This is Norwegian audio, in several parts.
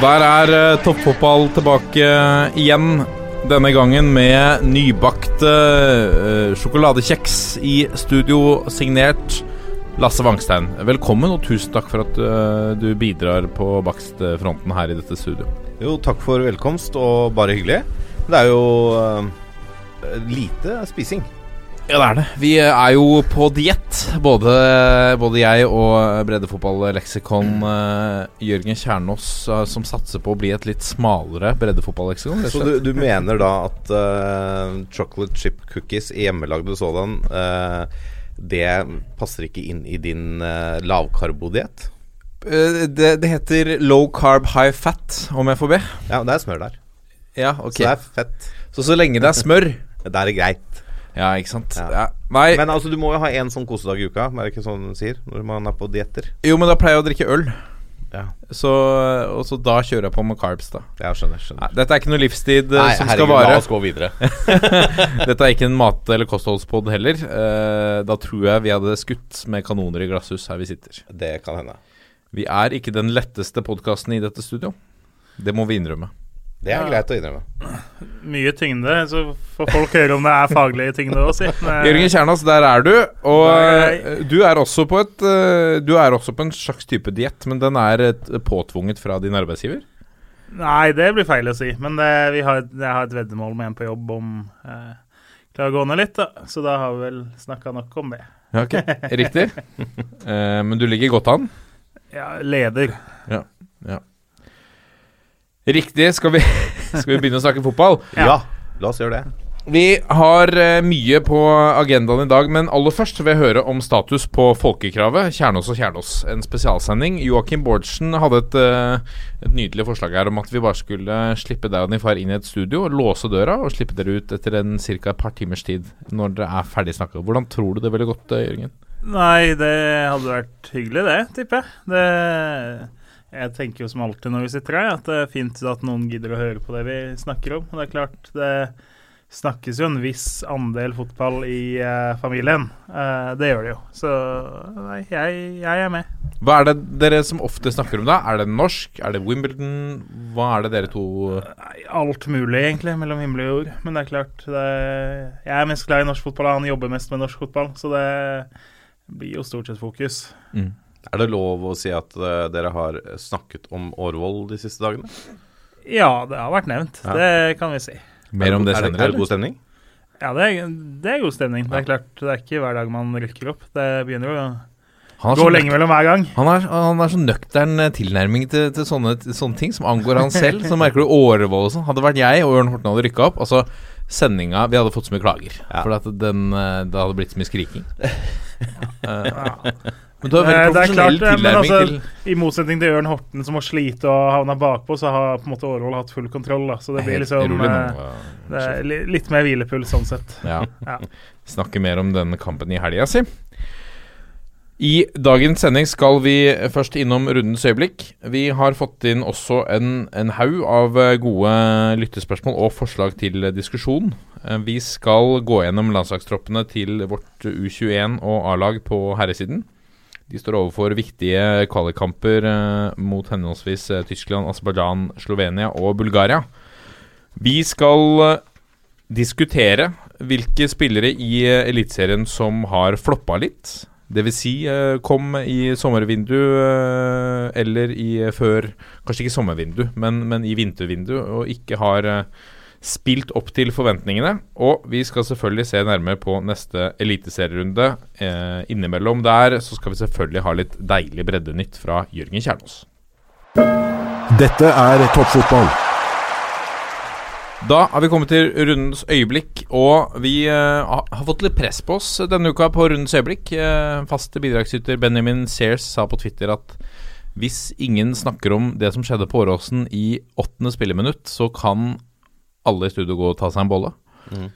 Der er uh, toppfotball tilbake igjen. Denne gangen med nybakte eh, sjokoladekjeks i studio, signert Lasse Wangstein. Velkommen, og tusen takk for at eh, du bidrar på bakstfronten her i dette studio. Jo, takk for velkomst, og bare hyggelig. Det er jo eh, lite spising. Ja, det er det. Vi er jo på diett, både, både jeg og breddefotballeksikon uh, Jørgen Kjernås, uh, som satser på å bli et litt smalere breddefotballeksikon. Så du, du mener da at uh, chocolate chip cookies, hjemmelagde sådan, det passer ikke inn i din uh, lavkarbodiett? Det, det heter low carb high fat, om jeg får be. Ja, det er smør der. Ja, ok. Så det er fett. Så så lenge det er smør Det er greit. Ja, ikke sant. Ja. Ja. Nei, Men altså, du må jo ha én sånn kosedag i uka, er det ikke sånn de sier? Når man er på dietter. jo, men da pleier jeg å drikke øl. Ja, Så, og så da kjører jeg på med carbs, da. jeg skjønner. Nei, skjønner. dette er ikke noe livstid eh, Nei, som herregud, skal vare. la oss gå videre. Dette er ikke en mat- eller kostholdspod heller. Uh, da tror jeg vi hadde skutt med kanoner i glasshus her vi sitter. Det kan hende. Vi er ikke den letteste podkasten i dette studio. Det må vi innrømme. Det er Ja. greit å innrømme. Mye tyngde, så får folk høre om det er faglige tyngde òg, si. Jørgen Kjernas, der er du. Og er eh, du er også på et eh, Du er også på en slags type diett, men den er et, påtvunget fra din arbeidsgiver? Nei, det blir feil å si. Men det, vi har, et- jeg har et veddemål med en på jobb om eh, klarer å gå ned litt, da. Så da har vi vel snakka nok om det. Ja, ok, Riktig. Eh, men du ligger godt an? Ja, leder. Riktig. Skal vi, skal vi begynne å snakke fotball? Ja. Ja, la oss gjøre det. Vi har eh, mye på agendaen i dag, men aller først vil jeg høre om status på folkekravet Kjernås og Kjernås. En spesialsending. Joakim Bårdsen hadde et, eh, et nydelig forslag her om at vi bare skulle slippe deg og din far inn i et studio, låse døra og slippe dere ut etter en ca. et par timers tid når dere er ferdig snakka. Hvordan tror du det ville gått, eh, Jørgen? Nei, det hadde vært hyggelig, det, tipper jeg. Det Jeg tenker jo som alltid når vi sitter her, at det er fint at noen gidder å høre på det vi snakker om. Det er klart, det snakkes jo en viss andel fotball i eh, familien. Eh, det gjør det jo. Så nei, jeg, jeg er med. Hva er det dere som ofte snakker om da? Er det norsk? Er det Wimbledon? Hva er det dere to Nei, alt mulig, egentlig, mellom himmel og jord. Men det er klart, det, jeg er mest glad i norsk fotball, og han jobber mest med norsk fotball. Så det blir jo stort sett fokus. mm. Er det lov å si at uh, dere har snakket om Årvoll de siste dagene? Ja, det har vært nevnt. Ja. Det kan vi si. Mer om det er senere? Er det god stemning? Ja, det er, det er god stemning. Det er klart, det er ikke hver dag man rykker opp. Det begynner jo å gå lenge mellom hver gang. Han er, han er så nøktern eh, tilnærming til, til sånne, sånne ting som angår han selv. Så merker du Årevoll og sånn. Hadde det vært jeg og Ørn Horten hadde rykka opp Altså, sendinga Vi hadde fått så mye klager. Ja. For at den, eh, det hadde blitt så mye skriking. Ja. Men du har Eh, veldig det er profesjonell klart, eh, tilnærming altså, til I motsetning til Ørn Horten, som må slite og havne bakpå, så har på en måte Årvoll hatt full kontroll. Da. Så det blir liksom eh, det litt mer hvilepuls sånn sett. Ja. Ja. Snakke mer om denne kampen i helga, si. I dagens sending skal vi først innom rundens øyeblikk. Vi har fått inn også en, en haug av eh, gode lyttespørsmål og forslag til diskusjon. Eh, Vi skal gå gjennom landslagstroppene til vårt U21 og A-lag på herresiden. De står overfor viktige kvalikkamper eh, mot henholdsvis eh, Tyskland, Aserbajdsjan, Slovenia og Bulgaria. Vi skal eh, diskutere hvilke spillere i Eliteserien som har floppa litt. Dvs. Si, kom i sommervindu eller i før Kanskje ikke sommervindu, men, men i vintervindu, og ikke har spilt opp til forventningene. Og vi skal selvfølgelig se nærmere på neste eliteserierunde. Eh, innimellom der så skal vi selvfølgelig ha litt deilig breddenytt fra Jørgen Kjernås. Dette er toppfotball. Da har vi kommet til rundens øyeblikk, og vi eh, har fått litt press på oss denne uka på rundens øyeblikk. Uh, faste bidragsyter Benjamin Sears sa på Twitter at hvis ingen snakker om det som skjedde på Åråsen i åttende spilleminutt, så kan alle i studio gå og ta seg en bolle.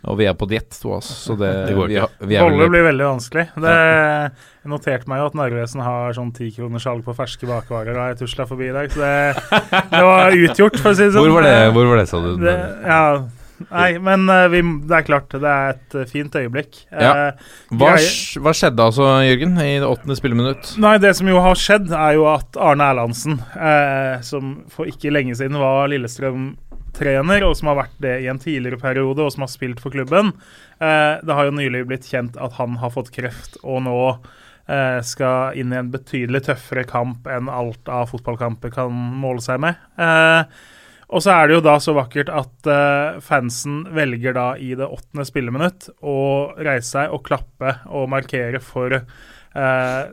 Og vi er på diett, to av oss, så det, Det går ikke. vi Bolle blir veldig vanskelig. Det, jeg noterte meg jo at Narvesen har sånn tikronerssalg på ferske bakvarer da jeg tusla forbi i dag, så det, det var utgjort, for å si det sånn. Hvor var det, hvor var det sa du? Det, ja, nei, men eh, vi, det er klart, det er et eh, fint øyeblikk. Ja. Eh, hva, hva skjedde altså, Jørgen, i det åttende spilleminutt? Nei, det som jo har skjedd, er jo at Arne Erlandsen, eh, som for ikke lenge siden var Lillestrøm-trener, og som har vært det i en tidligere periode, og som har spilt for klubben, eh, det har jo nylig blitt kjent at han har fått kreft, og nå eh, skal inn i en betydelig tøffere kamp enn alt av fotballkamper kan måle seg med. Eh, og så er det jo da så vakkert at fansen velger da i det åttende spilleminutt å reise seg og klappe og markere for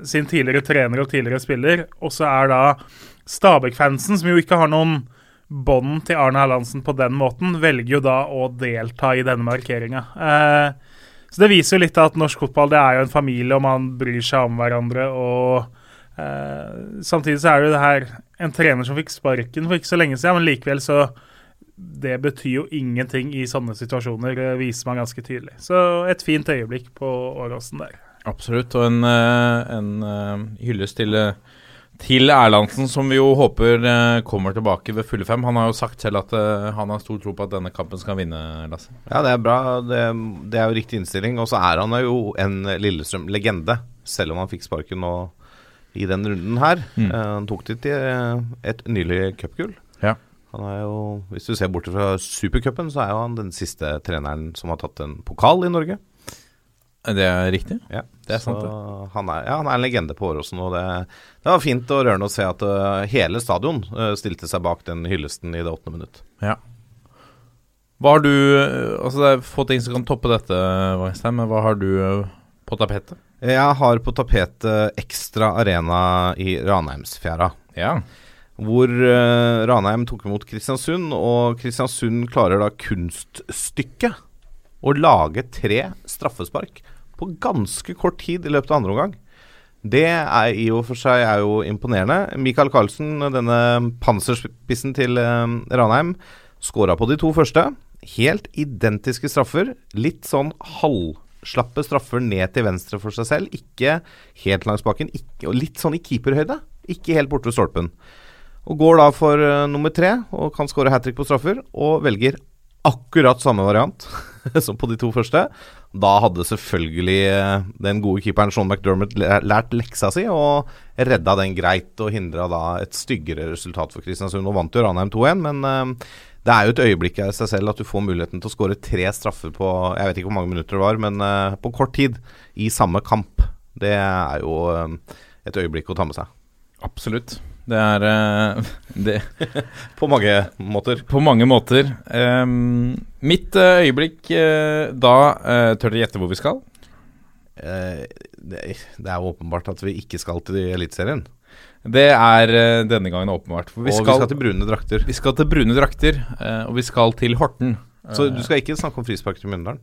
sin tidligere trener og tidligere spiller. Og så er da Stabæk-fansen, som jo ikke har noen bånd til Arne Erlandsen på den måten, velger jo da å delta i denne markeringa. Eh, så det viser jo litt at norsk fotball det er jo en familie, og man bryr seg om hverandre. og eh, Samtidig så er det jo det her en trener som fikk sparken for ikke så lenge siden, men likevel så det betyr jo ingenting i sånne situasjoner, viser man ganske tydelig. Så et fint øyeblikk på Åråsen der. Absolutt, og en, eh, en eh, hyllest til, eh, til Erlandsen, som vi jo håper eh, kommer tilbake ved fulle fem. Han har jo sagt selv at eh, han har stor tro på at denne kampen skal vinne, Lasse. Ja, det er bra. Det, det er jo riktig innstilling. Og så er han jo en Lillestrøm-legende, selv om han fikk sparken nå i den runden her. Mm. Eh, han tok det til et nylig cupgull. Ja. Han er jo, Hvis du ser bort fra supercupen, så er jo han den siste treneren som har tatt en pokal i Norge. Det er riktig. Ja, Det er sant, det. Han er, ja, han er en legende på Åråsen, og det, det var fint og rørende å se at uh, hele stadion uh, stilte seg bak den hyllesten i det åttende minutt. Ja. Hva har du eh, Altså, det er få ting som kan toppe dette, Wangstein, men hva har du på tapetet? Jeg har på tapetet Ekstra Arena i Ranheimsfjæra. Ja. Hvor uh, Ranheim tok imot Kristiansund, og Kristiansund klarer da kunststykket å lage tre straffespark på ganske kort tid i løpet av andre omgang. Det er i og for seg jo imponerende. Michael Carlsen, denne panserspissen til eh, Ranheim, skåra på de to første. Helt identiske straffer. Litt sånn halvslappe straffer ned til venstre for seg selv. Ikke helt langs bakken. Ikke, og litt sånn i keeperhøyde. Ikke helt borte ved stolpen. Og går da for eh, nummer tre og kan skåre hat trick på straffer, og velger akkurat samme variant som på de to første. Da hadde selvfølgelig eh, den gode keeperen Sean McDermott lært leksa si og redda den greit og hindra da et styggere resultat for Kristiansund. Og vant jo Ranheim 2-1, men eh, det er jo et øyeblikk i seg selv at du får muligheten til å skåre tre straffer på jeg vet ikke hvor mange minutter det var, men eh, på kort tid i samme kamp. Det er jo et øyeblikk å ta med seg. Absolutt. Det er eh, det, På mange måter. På mange måter. Um, mitt eh, øyeblikk eh, da Tør dere gjette hvor vi skal? Det, er åpenbart at vi ikke skal til Eliteserien. Det er denne gangen åpenbart. For og vi skal, vi skal til brune drakter. vi skal til brune drakter, og vi skal til Horten. Så du skal ikke snakke om frispark til Mjøndalen?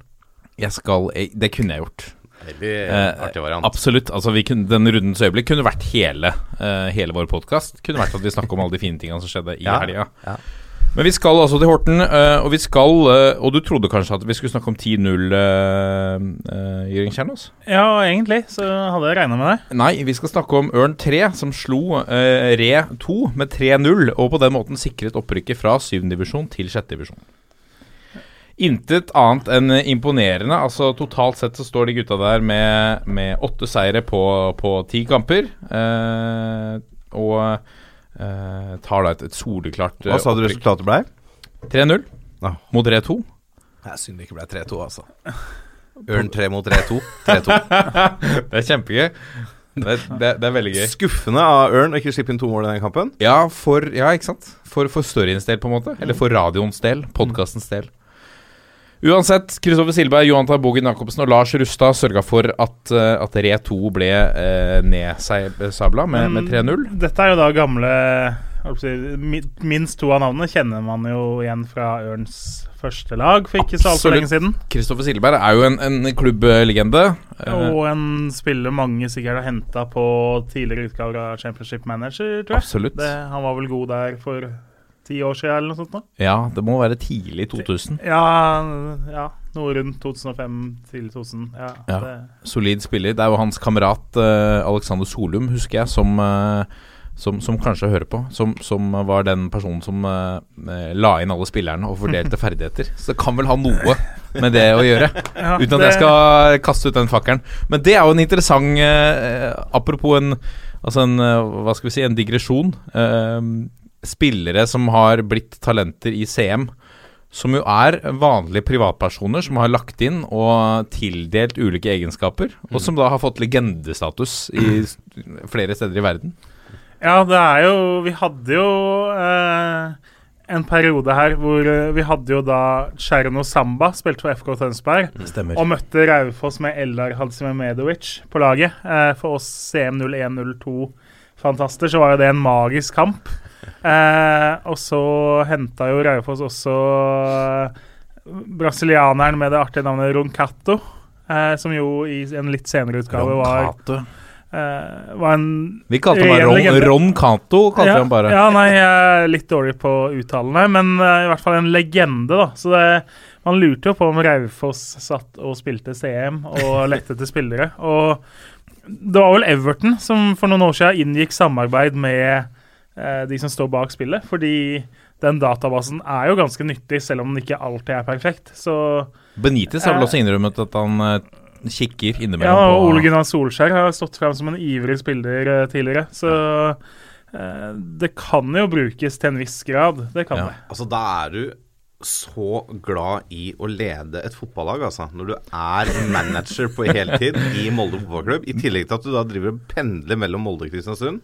Jeg skal Det kunne jeg gjort. Veldig Eh, artig variant. Absolutt. altså vi kunne, Den rundens øyeblikk kunne vært hele, eh, hele vår podkast. Kunne vært at vi snakker om alle de fine tingene som skjedde i Ja, helga. ja. Men vi skal altså til Horten, eh, og vi skal eh, Og du trodde kanskje at vi skulle snakke om 10-0, uh, Jørgen Kjernås? Ja, egentlig så hadde jeg regna med det. Nei, vi skal snakke om Ørn 3, som slo eh, Re 2 med 3-0, og på den måten sikret opprykket fra 7. divisjon til 6. divisjon. Intet annet enn imponerende. Altså Totalt sett så står de gutta der med, med åtte seire på, på ti kamper. Eh, og eh, tar da et, et soleklart eh, Hva sa du opprykk. resultatet ble? 3-0 Ja. mot 3-2. Det er synd det ikke ble 3-2, altså. Ørn 3 mot 3-2. 3-2. Det er kjempegøy. Det, det, det er veldig gøy. Skuffende av Ørn å ikke slippe inn to mål i den kampen. Ja, for, ja, ikke sant? For, for storyens del, på en måte. Eller for radioens del. Podkastens del. Uansett, Kristoffer Silberg, Johan Tarbogen Jacobsen og Lars Rustad sørga for at, eh, at Re 2 ble eh, nedsabla med, med 3-0. Dette er jo da gamle minst to av navnene kjenner man jo igjen fra Ørns første lag for ikke så altfor lenge siden. Kristoffer Silberg er jo en, en klubblegende. Eh, Og en spiller mange sikkert har henta på tidligere utgaver av Championship Manager, tror jeg. Absolutt. Det, han var vel god der for ti år siden eller noe sånt. nå. Ja, det må være tidlig 2000. Ja, ja, noe rundt 2005 til 2000. Ja, Ja. Det, Solid spiller. Det er jo hans kamerat uh, Alexander Solum, husker jeg, som, uh, som, som kanskje hører på. Som, som var den personen som eh, la inn alle spillerne og fordelte ferdigheter. Så det kan vel ha noe med det å gjøre. ja, Uten at det- jeg skal kaste ut den fakkelen. Men det er jo en interessant Apropos en Altså en Hva skal vi si En digresjon. Spillere som har blitt talenter i CM, som jo er vanlige privatpersoner som har lagt inn og tildelt ulike egenskaper, og som da har fått legendestatus i flere steder i verden. Ja, det er jo Vi hadde jo eh, en periode her hvor eh, vi hadde jo da Cherno Samba, spilte for FK Tønsberg, Stemmer. og møtte Raufoss med Eldar Hadzimedovic på laget. Eh, for oss CM0102-fantaster så var jo det en magisk kamp. Eh, og så henta jo Raufoss også eh, brasilianeren med det artige navnet Roncato, eh, som jo i en litt senere utgave var, eh, var en Vi kalte ham Ron. Ron Cato. Kalte ja, han bare. Ja, nei, jeg er litt dårlig på uttalene, men eh, i hvert fall en legende, da. Så det, man lurte jo på om Raufoss satt og spilte CM og lette etter spillere. Og det var vel Everton som for noen år siden inngikk samarbeid med de som står bak spillet, fordi den databasen er jo ganske nyttig, selv om den ikke alltid er perfekt. Så Benitez har vel også innrømmet at han kikker kikker ja, og på Ole Gunnar Solskjær har stått frem som en ivrig spiller eh, tidligere, så ja. det kan jo brukes til en viss grad. Det kan Ja. det. Altså, da er du så glad i å lede et fotballag, altså. Når du er manager på heltid i Molde fotballklubb, i tillegg til at du da driver og pendler mellom Molde og Kristiansund.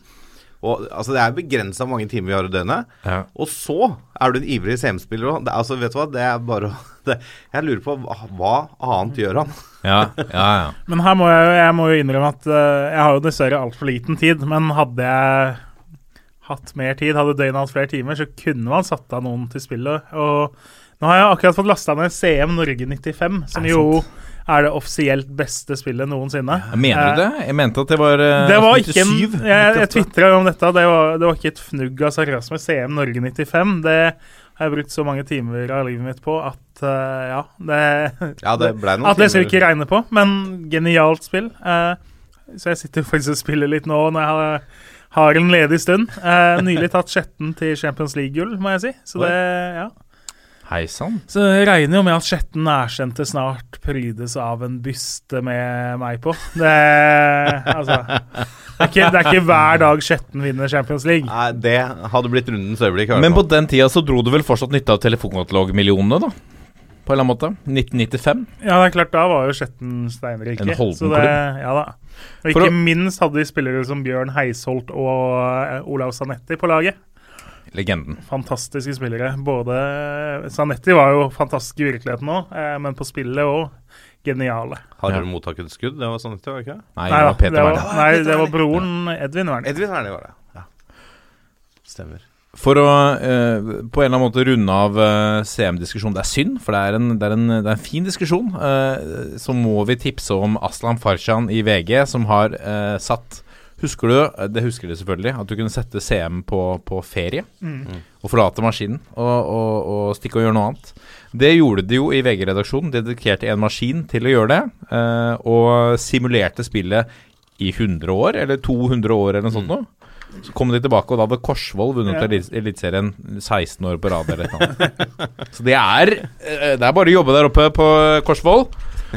Og altså, Det er begrensa mange timer vi har i døgnet. Ja. Og så er du en ivrig CM-spiller òg. Altså, vet du hva, det er bare å det, Jeg lurer på hva, hva annet gjør han? Ja, ja, ja. Men her må jeg, jeg må jo innrømme at uh, jeg har jo dessverre altfor liten tid. Men hadde jeg hatt mer tid, hadde døgnet hatt flere timer, så kunne man satt av noen til spillet. Og nå har jeg akkurat fått lasta ned CM Norge 95, som jo sant? jo er det offisielt beste spillet noensinne. Mener du det? Jeg mente at det var eh, Det var ikke en, Jeg, jeg tvitra om dette. Det var, det var ikke et fnugg av sarkasme. CM Norge 95. Det har jeg brukt så mange timer av livet mitt på at uh, ja det, Ja, det ble noen At det skal vi ikke regne på, men genialt spill. Uh, så jeg sitter faktisk og spiller litt nå når jeg har, har en ledig stund. Eh, nylig tatt sjetten til Champions League-gull, må jeg si. Så det, ja. Hei sann. Så jeg regner jo med at Skjetten nærsendte snart prydes av en byste med meg på. Det, altså, det, er ikke, det er ikke hver dag Skjetten vinner Champions League. Nei, det hadde blitt rundens øyeblikk. Men på den tida så dro du vel fortsatt nytte av telefonkatalogmillionene, da? På en eller annen måte? 1995? Ja, det er klart, da var jo Skjetten steinrike. En holden Så det- klubb. Ja da. Og ikke å- minst hadde de spillere som Bjørn Heisholt og eh, Olav Sanetti på laget. Legenden. Fantastiske spillere. Både Sanetti var jo fantastisk i virkeligheten òg, eh, men på spillet òg geniale. Har Ja. mottaket mottatt et skudd? Det var det var ikke det? Nei, Nei det var Peter det var, nei, det var broren Edvin Wernie. Edvin Wernie var det. Ja. Stemmer. For å eh, på en eller annen måte runde av eh, CM-diskusjonen Det er synd, for det er en, det er en, det er en fin diskusjon. eh, så må vi tipse om Aslan Farshan i VG, som har eh, satt Husker du, eh, det husker de selvfølgelig, at du kunne sette CM på, på ferie Mm. og forlate maskinen og, og, og stikke og gjøre noe annet. Det gjorde de jo i VG-redaksjonen. De dedikerte en maskin til å gjøre det, eh, og simulerte spillet i 100 år, eller 200 år, eller noe sånt noe. Så kom de tilbake, og da hadde Korsvoll vunnet Ja. Elit- Eliteserien 16 år på rad. eller noe. Så det er, eh, det er bare å jobbe der oppe på Korsvoll.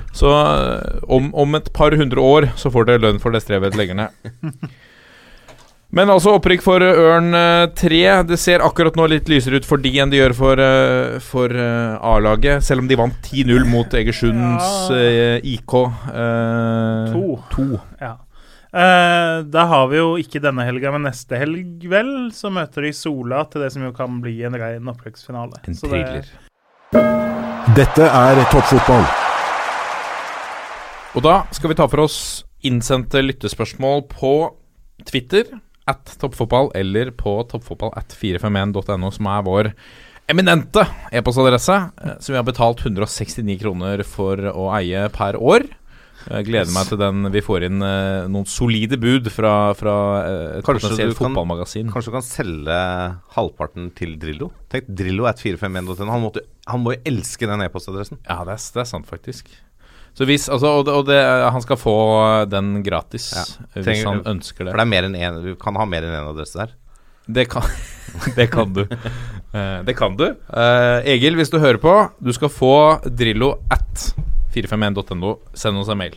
Så eh, om, om et par hundre år så får dere lønn for det strevet dere legger ned. Men altså opprykk for eh, Ørn eh, 3. Det ser akkurat nå litt lysere ut for de enn det gjør for, eh, for eh, A-laget. Selv om de vant 10-0 mot Egersunds Ja. IK IK. eh, To. to. Ja. Eh, da har vi jo ikke denne helga, men neste helg, vel, så møter de Sola til det som jo kan bli en rein opprykksfinale. En Så det- Dette er toppfotball. Og da skal vi ta for oss innsendte lyttespørsmål på Twitter. at toppfotball eller på toppfotball at 451.no, som er vår eminente e-postadresse, eh, som vi har betalt 169 kroner for å eie per år. Jeg gleder meg til den vi får inn eh, noen solide bud fra, fra eh, et Kanskje potensielt fotballmagasin. Kanskje du kan selge halvparten til Drillo? Tenk Drillo at 451.no. Han, måtte- han må jo elske den e-postadressen. Ja, det er, det er sant, faktisk. Så hvis, altså, og det, og det, han skal få den gratis Ja. hvis Trenger- han ønsker det. For det er mer enn en, Du kan ha mer enn én adresse der. Det kan, det kan du. Eh, det kan du. Uh, Egil, hvis du hører på, du skal få Drillo at 451.no. Send oss en mail.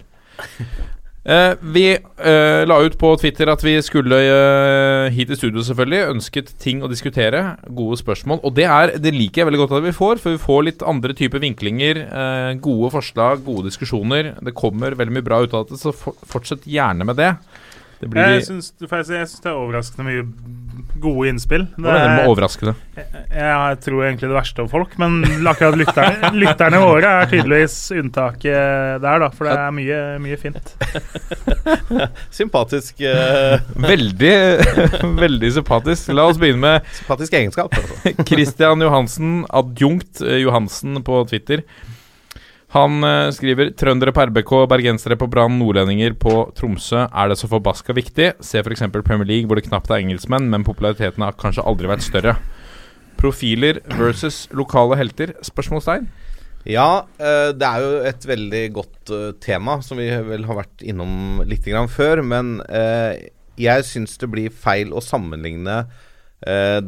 Eh, vi eh, la ut på Twitter at vi skulle eh, hit i studio, selvfølgelig. Ønsket ting å diskutere. Gode spørsmål. Og det, er, det liker jeg veldig godt at vi får, for vi får litt andre typer vinklinger. Eh, gode forslag, gode diskusjoner. Det kommer veldig mye bra ut av det, så for, fortsett gjerne med det. Det blir Jeg syns, det er overraskende mye gode innspill. Det, Hva mener du med overraskende? jeg, jeg tror egentlig det verste om folk, men akkurat lytterne, lytterne våre er tydeligvis unntaket der, da. For det er mye, mye fint. Sympatisk, Uh... Veldig, veldig sympatisk. La oss begynne med sympatisk egenskap. Altså. Christian Johansen, adjunkt eh, Johansen på Twitter. Han eh, skriver Trøndere på RBK, bergensere på Brann, nordlendinger på Tromsø. Er det så forbaska viktig? Se f.eks. Premier League, hvor det knapt er engelskmenn, men populariteten har kanskje aldri vært større. Profiler versus lokale helter? Spørsmålstegn. Ja, eh, det er jo et veldig godt eh, tema, som vi vel har vært innom litt før. Men eh, jeg syns det blir feil å sammenligne eh,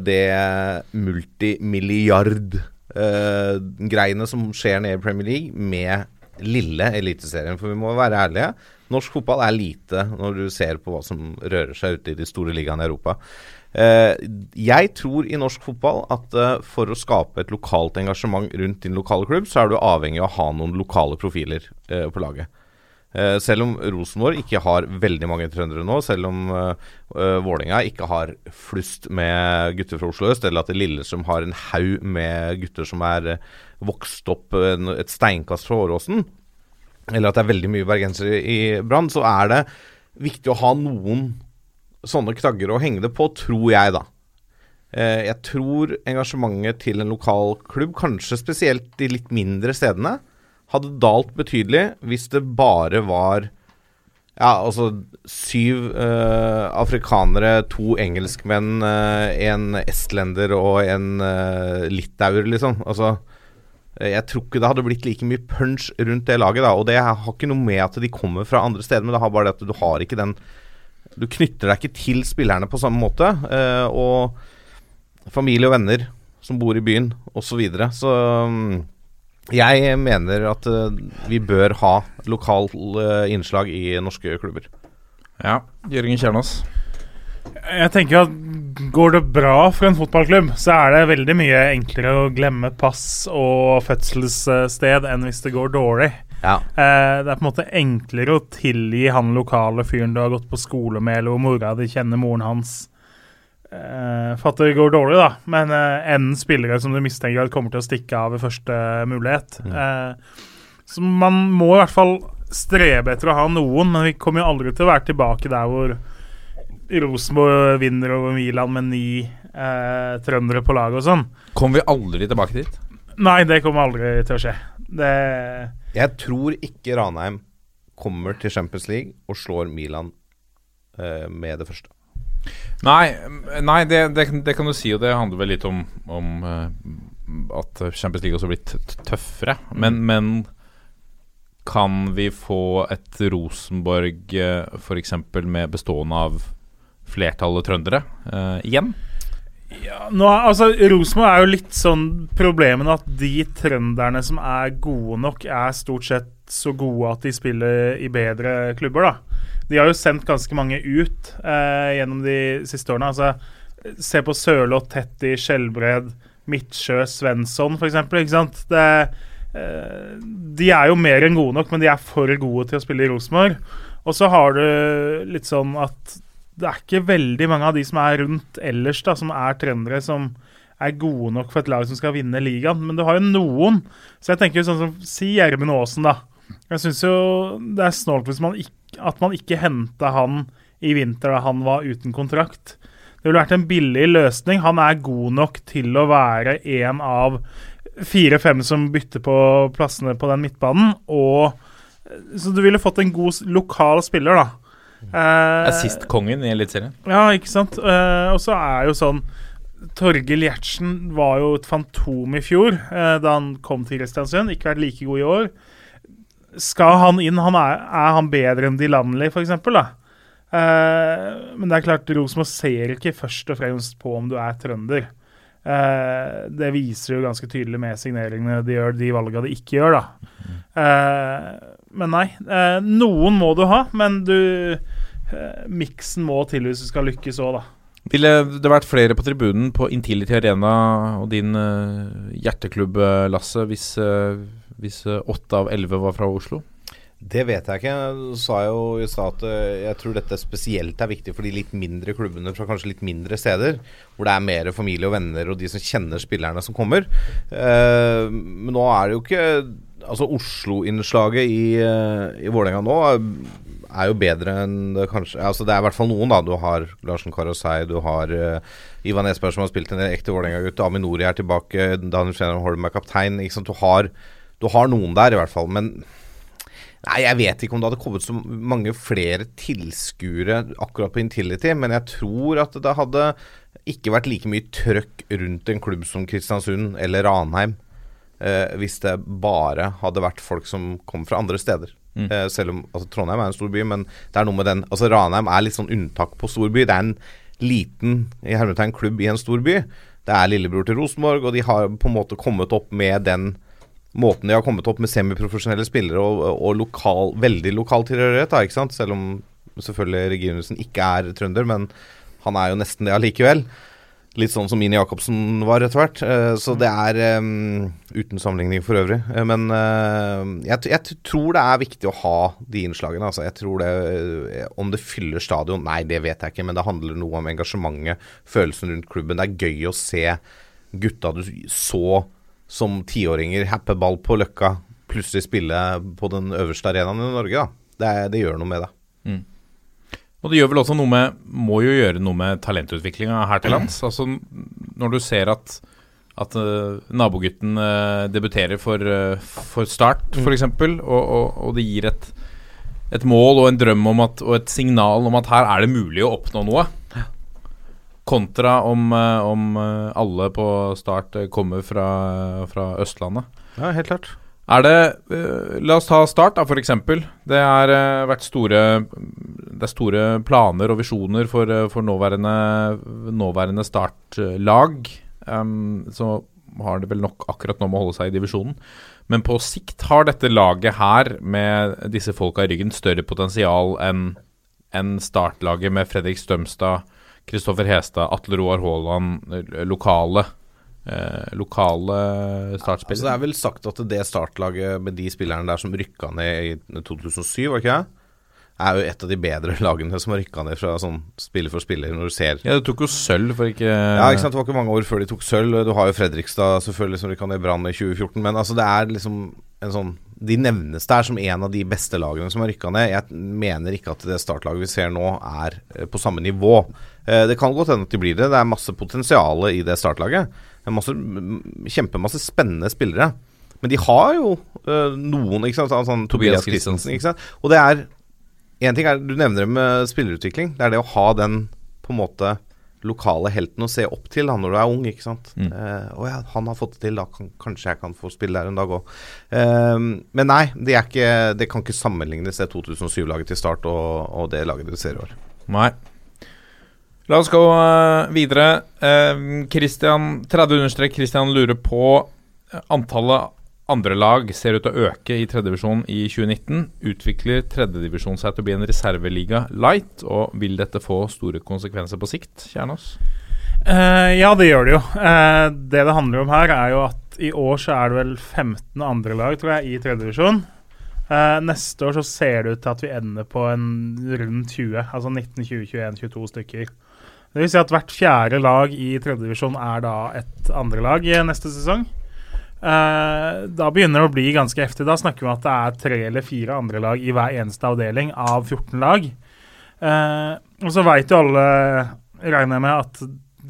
det multimilliard-greiene som skjer nede i Premier League, med lille Eliteserien. For vi må være ærlige. Norsk fotball er lite når du ser på hva som rører seg ute i de store ligaene i Europa. Eh, jeg tror i norsk fotball at eh, for å skape et lokalt engasjement rundt din lokale klubb, så er du avhengig av å ha noen lokale profiler eh, på laget. Eh, selv om Rosenborg ikke har veldig mange trøndere nå, selv om uh, Vålinga ikke har flust med gutter fra Oslo øst, eller at Lillestrøm har en haug med gutter som er eh, vokst opp et steinkast fra Åråsen, eller at det er veldig mye bergensere i Brann, så er det viktig å ha noen sånne knagger å henge det på, tror jeg, da. Eh, jeg tror engasjementet til en lokal klubb, kanskje spesielt de litt mindre stedene, hadde dalt betydelig hvis det bare var ja, altså syv uh, afrikanere, to engelskmenn, uh, en estlender og en uh, litauer, liksom. Altså jeg tror ikke det hadde blitt like mye punch rundt det laget. da Og det har ikke noe med at de kommer fra andre steder, men det har bare det at du har ikke den Du knytter deg ikke til spillerne på samme måte. og familie og venner som bor i byen, osv. Så, videre. så mm, jeg mener at eh, vi bør ha lokal eh, innslag i norske klubber. Ja. Jørgen Kjernås. Jeg tenker at Går det bra for en fotballklubb, så er det veldig mye enklere å glemme pass og fødselssted enn hvis det går dårlig. Ja. Eh, det er på en måte enklere å tilgi han lokale fyren du har gått på skole med, eller hvor mora di kjenner moren hans, eh, for at det går dårlig, da. Men uh, en spillere som du mistenker at kommer til å stikke av ved første mulighet. Uh, så man må i hvert fall strebe etter å ha noen, men vi kommer jo aldri til å være tilbake der hvor Rosenborg vinner over Milan med ni uh, trøndere på laget og sånn. Kommer vi aldri tilbake dit? Nei, det kommer aldri til å skje. Det Jeg tror ikke Ranheim kommer til Champions League og slår Milan eh, med det første. Nei, nei det, det, det kan du si, og det handler vel litt om, om eh, at Champions League også har blitt tøffere. Men, men kan vi få et Rosenborg uh, f.eks. med bestående av flertallet trøndere uh, igjen? Ja, nå, altså, Rosenborg er jo litt sånn problemet at de trønderne som er gode nok, er stort sett så gode at de spiller i bedre klubber, da. De har jo sendt ganske mange ut eh, gjennom de siste årene. Altså, se på Sørloth, Tetty, Skjelbred, Midtsjø, Svensson f.eks. Ikke sant? Eh, de er jo mer enn gode nok, men de er for gode til å spille i Rosenborg. Og så har du litt sånn at det er ikke veldig mange av de som er rundt ellers, da, som er trendere, som er gode nok for et lag som skal vinne ligaen. Men du har jo noen. Så jeg tenker jo sånn som Si Gjermund Aasen, da. Jeg syns jo det er snålt hvis man ikk- at man ikke henta han i vinter da han var uten kontrakt. Det ville vært en billig løsning. Han er god nok til å være en av fire-fem som bytter på plassene på den midtbanen. Og, så du ville fått en god lokal spiller, da. Eh, Assist-kongen i Eliteserien. ja, ikke sant. Eh, og så er jo sånn Torgill Gjertsen var jo et fantom i fjor eh, da han kom til Kristiansund. Ikke vært like god i år. Skal han inn? Han er, er han bedre enn de landlige, f.eks.? Uh, men det er klart, Rosenborg ser ikke først og fremst på om du er trønder. Uh, det viser jo ganske tydelig med signeringene de gjør, de valga de ikke gjør, da. Uh, men nei. Uh, noen må du ha, men du Miksen må til hvis du skal lykkes òg, da. Ville det vært flere på tribunen på Intility Arena og din hjerteklubb, Lasse, hvis, hvis eh, åtte av elleve var fra Oslo? Det vet jeg ikke. Jeg sa jo i stad at eh, jeg tror dette spesielt er viktig for de litt mindre klubbene fra kanskje litt mindre steder, hvor det er mer familie og venner og de som kjenner spillerne som kommer. Eh, men nå er det jo ikke Altså Oslo-innslaget i, uh, i Vålerenga nå er, jo bedre enn det kanskje Altså Det er i hvert fall noen, da. Du har Larsen Karasei, du har uh, Ivan Esberg som har spilt en ekte Vålerenga-gutt. Aminori er tilbake. Daniel Fjener Holm er kaptein. Ikke sant? Du, har, du har noen der, i hvert fall. Men Nei, jeg vet ikke om det hadde kommet så mange flere tilskuere akkurat på Intility, men jeg tror at det hadde ikke vært like mye trøkk rundt en klubb som Kristiansund eller Ranheim eh, hvis det bare hadde vært folk som kom fra andre steder. Mm. Eh, selv om altså, Trondheim er en stor by, men det er noe med den Altså Ranheim er litt sånn unntak på stor by. Det er en liten i hermetegn klubb i en stor by. Det er lillebror til Rosenborg, og de har på en måte kommet opp med den måten de har kommet opp med semiprofesjonelle spillere og, og lokal, veldig lokal tilhørighet, da, ikke sant? selv om selvfølgelig Reginussen ikke er trønder, men han er jo nesten det allikevel. Litt sånn som Mini Jacobsen var etter hvert. eh, Så det er um, Uten sammenligning for øvrig. Eh, Men uh, jeg, jeg tror det er viktig å ha de innslagene. Altså, jeg tror det Om det fyller stadion, nei, det vet jeg ikke. Men det handler noe om engasjementet, følelsen rundt klubben. Det er gøy å se gutta du så som tiåringer happe ball på Løkka, plutselig spille på den øverste arenaen i Norge. Det, det gjør noe med det. Og det gjør vel også noe med Må jo gjøre noe med talentutviklinga her til lands. Altså når du ser at at uh, nabogutten uh, debuterer for, uh, for Start, Mm. f.eks., og, og, og det gir et, et mål og en drøm om at, og et signal om at her er det mulig å oppnå noe. Kontra om, eh, om eh, alle på Start eh, kommer fra, fra Østlandet. Ja, helt klart. Er det La oss ta Start, da, f.eks. Det har vært store Det er store planer og visjoner for, for nåværende, nåværende Start-lag. Um, så har det vel nok akkurat nå med å holde seg i divisjonen. Men på sikt har dette laget her, med disse folka i ryggen, større potensial enn enn startlaget med Fredrik Stømstad, Kristoffer Hestad, Atle Roar Haaland, eh, lokale eh, lokale Altså, det er vel sagt at det startlaget med de spillerne der som rykka ned i 2007, var ikke det? Er jo et av de bedre lagene som har rykka ned fra sånn spiller for spiller, når du ser Ja, det tok jo sølv for ikke Ja, ikke sant, Det var ikke mange år før de tok sølv. Du har jo Fredrikstad selvfølgelig som rykka ned Brann i 2014. Men altså det er liksom en sånn De nevnes der som en av de beste lagene som har rykka ned. Jeg mener ikke at det startlaget vi ser nå, er eh, på samme nivå. Eh, Det kan godt hende at de blir det. Det er masse potensial i det startlaget. Det er masse, kjempemasse spennende spillere. Men de har jo eh, noen, ikke sant. Sånn, Tobias Tobias Christensen, ikke sant. Og det er En ting er, Du nevner det med spillerutvikling. Det er det å ha den på en måte lokale helten å se opp til da, når du er ung. ikke sant? Mm. Eh, å ja, han har fått det til, da kan, kanskje jeg kan få spille der en dag òg. men nei, det, er ikke, det kan ikke sammenlignes, det 2007-laget til start og, og det laget du ser i år. Nei. La oss gå eh, videre. Uh, Christian, 30 understrek Christian lurer på eh, antallet andre lag ser ut til å øke i tredjedivisjon i 2019. Utvikler tredjedivisjon seg til å bli en reserveliga light, og vil dette få store konsekvenser på sikt? Kjernås? Uh, ja, det gjør det jo. Uh, det det handler om her, er jo at i år så er det vel 15 andre lag, tror jeg, i tredjedivisjon. Uh, neste år så ser det ut til at vi ender på en rundt 20, altså 19, 20, 21, 22 stykker. Det vil si at hvert fjerde lag i tredjedivisjon er da et andrelag i neste sesong. Eh, da begynner det å bli ganske heftig. Da snakker vi om at det er tre eller fire andre lag i hver eneste avdeling av 14 lag. Uh, og så veit jo alle, regner jeg med, at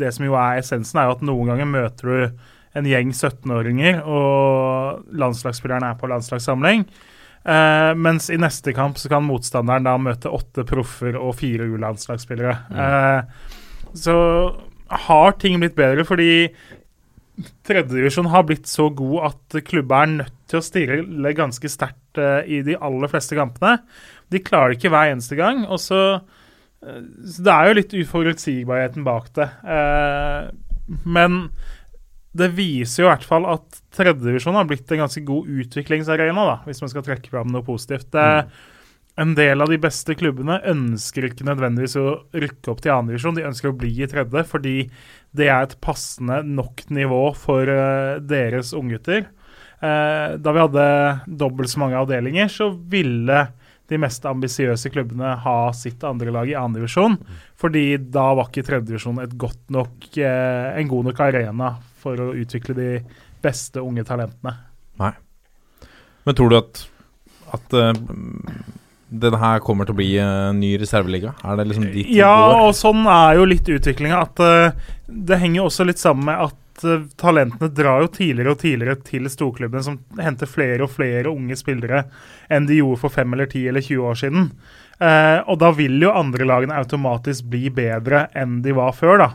det som jo er essensen, er jo at noen ganger møter du en gjeng 17-åringer, og landslagsspilleren er på landslagssamling. Uh, mens i neste kamp så kan motstanderen da møte åtte proffer og fire U-landslagsspillere. Eh, så har ting blitt bedre, fordi tredjedivisjon har blitt så god at klubber er nødt til å stille ganske sterkt eh, i de aller fleste kampene. De klarer det ikke hver eneste gang. og så eh, så Det er jo litt uforutsigbarheten bak det. Eh, men det viser jo i hvert fall at tredjedivisjon har blitt en ganske god utviklingsarena, da, hvis man skal trekke fram noe positivt. Det, En del av de beste klubbene ønsker ikke nødvendigvis å rykke opp til andredivisjon, de ønsker å bli i tredje fordi det er et passende nok nivå for uh, deres unggutter. Uh, da vi hadde dobbelt så mange avdelinger, så ville de mest ambisiøse klubbene ha sitt andre lag i andredivisjon. Fordi da var ikke tredjedivisjon eh, en god nok arena for å utvikle de beste unge talentene. Nei. Men tror du at, at den her kommer til å bli en ny reserveliga? Er det liksom dit vi Ja, går? og sånn er jo litt utviklinga. At eh, det henger jo også litt sammen med at uh, talentene drar jo tidligere og tidligere til storklubbene, som henter flere og flere unge spillere enn de gjorde for fem eller ti eller 20 år siden. Uh, og da vil jo andre lagene automatisk bli bedre enn de var før, da.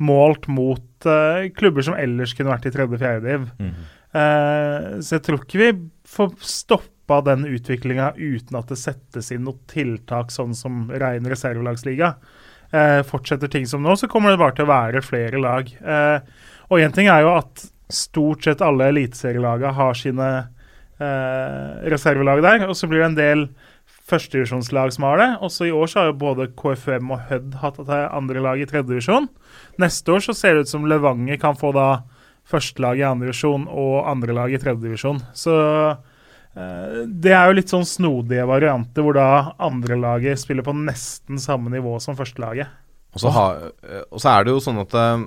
Målt mot eh, klubber som ellers kunne vært i tredje-fjerde div. Mm. Eh, så jeg tror ikke vi får stoppa den utviklinga uten at det settes inn noe tiltak sånn som rein reservelagsliga. Eh, fortsetter ting som nå, så kommer det bare til å være flere lag. Eh, og én ting er jo at stort sett alle eliteserielaga har sine eh, reservelag der, og så blir det en del førstedivisjonslag som har det. Også i år så har jo både KFM og Hødd hatt et andre lag i tredjedivisjon. Neste år så ser det ut som Levanger kan få da førstelag i andredivisjon og andrelag i tredjedivisjon. Så det er jo litt sånn snodige varianter hvor da andrelaget spiller på nesten samme nivå som førstelaget. Og så, har, eh, og så er det jo sånn at eh,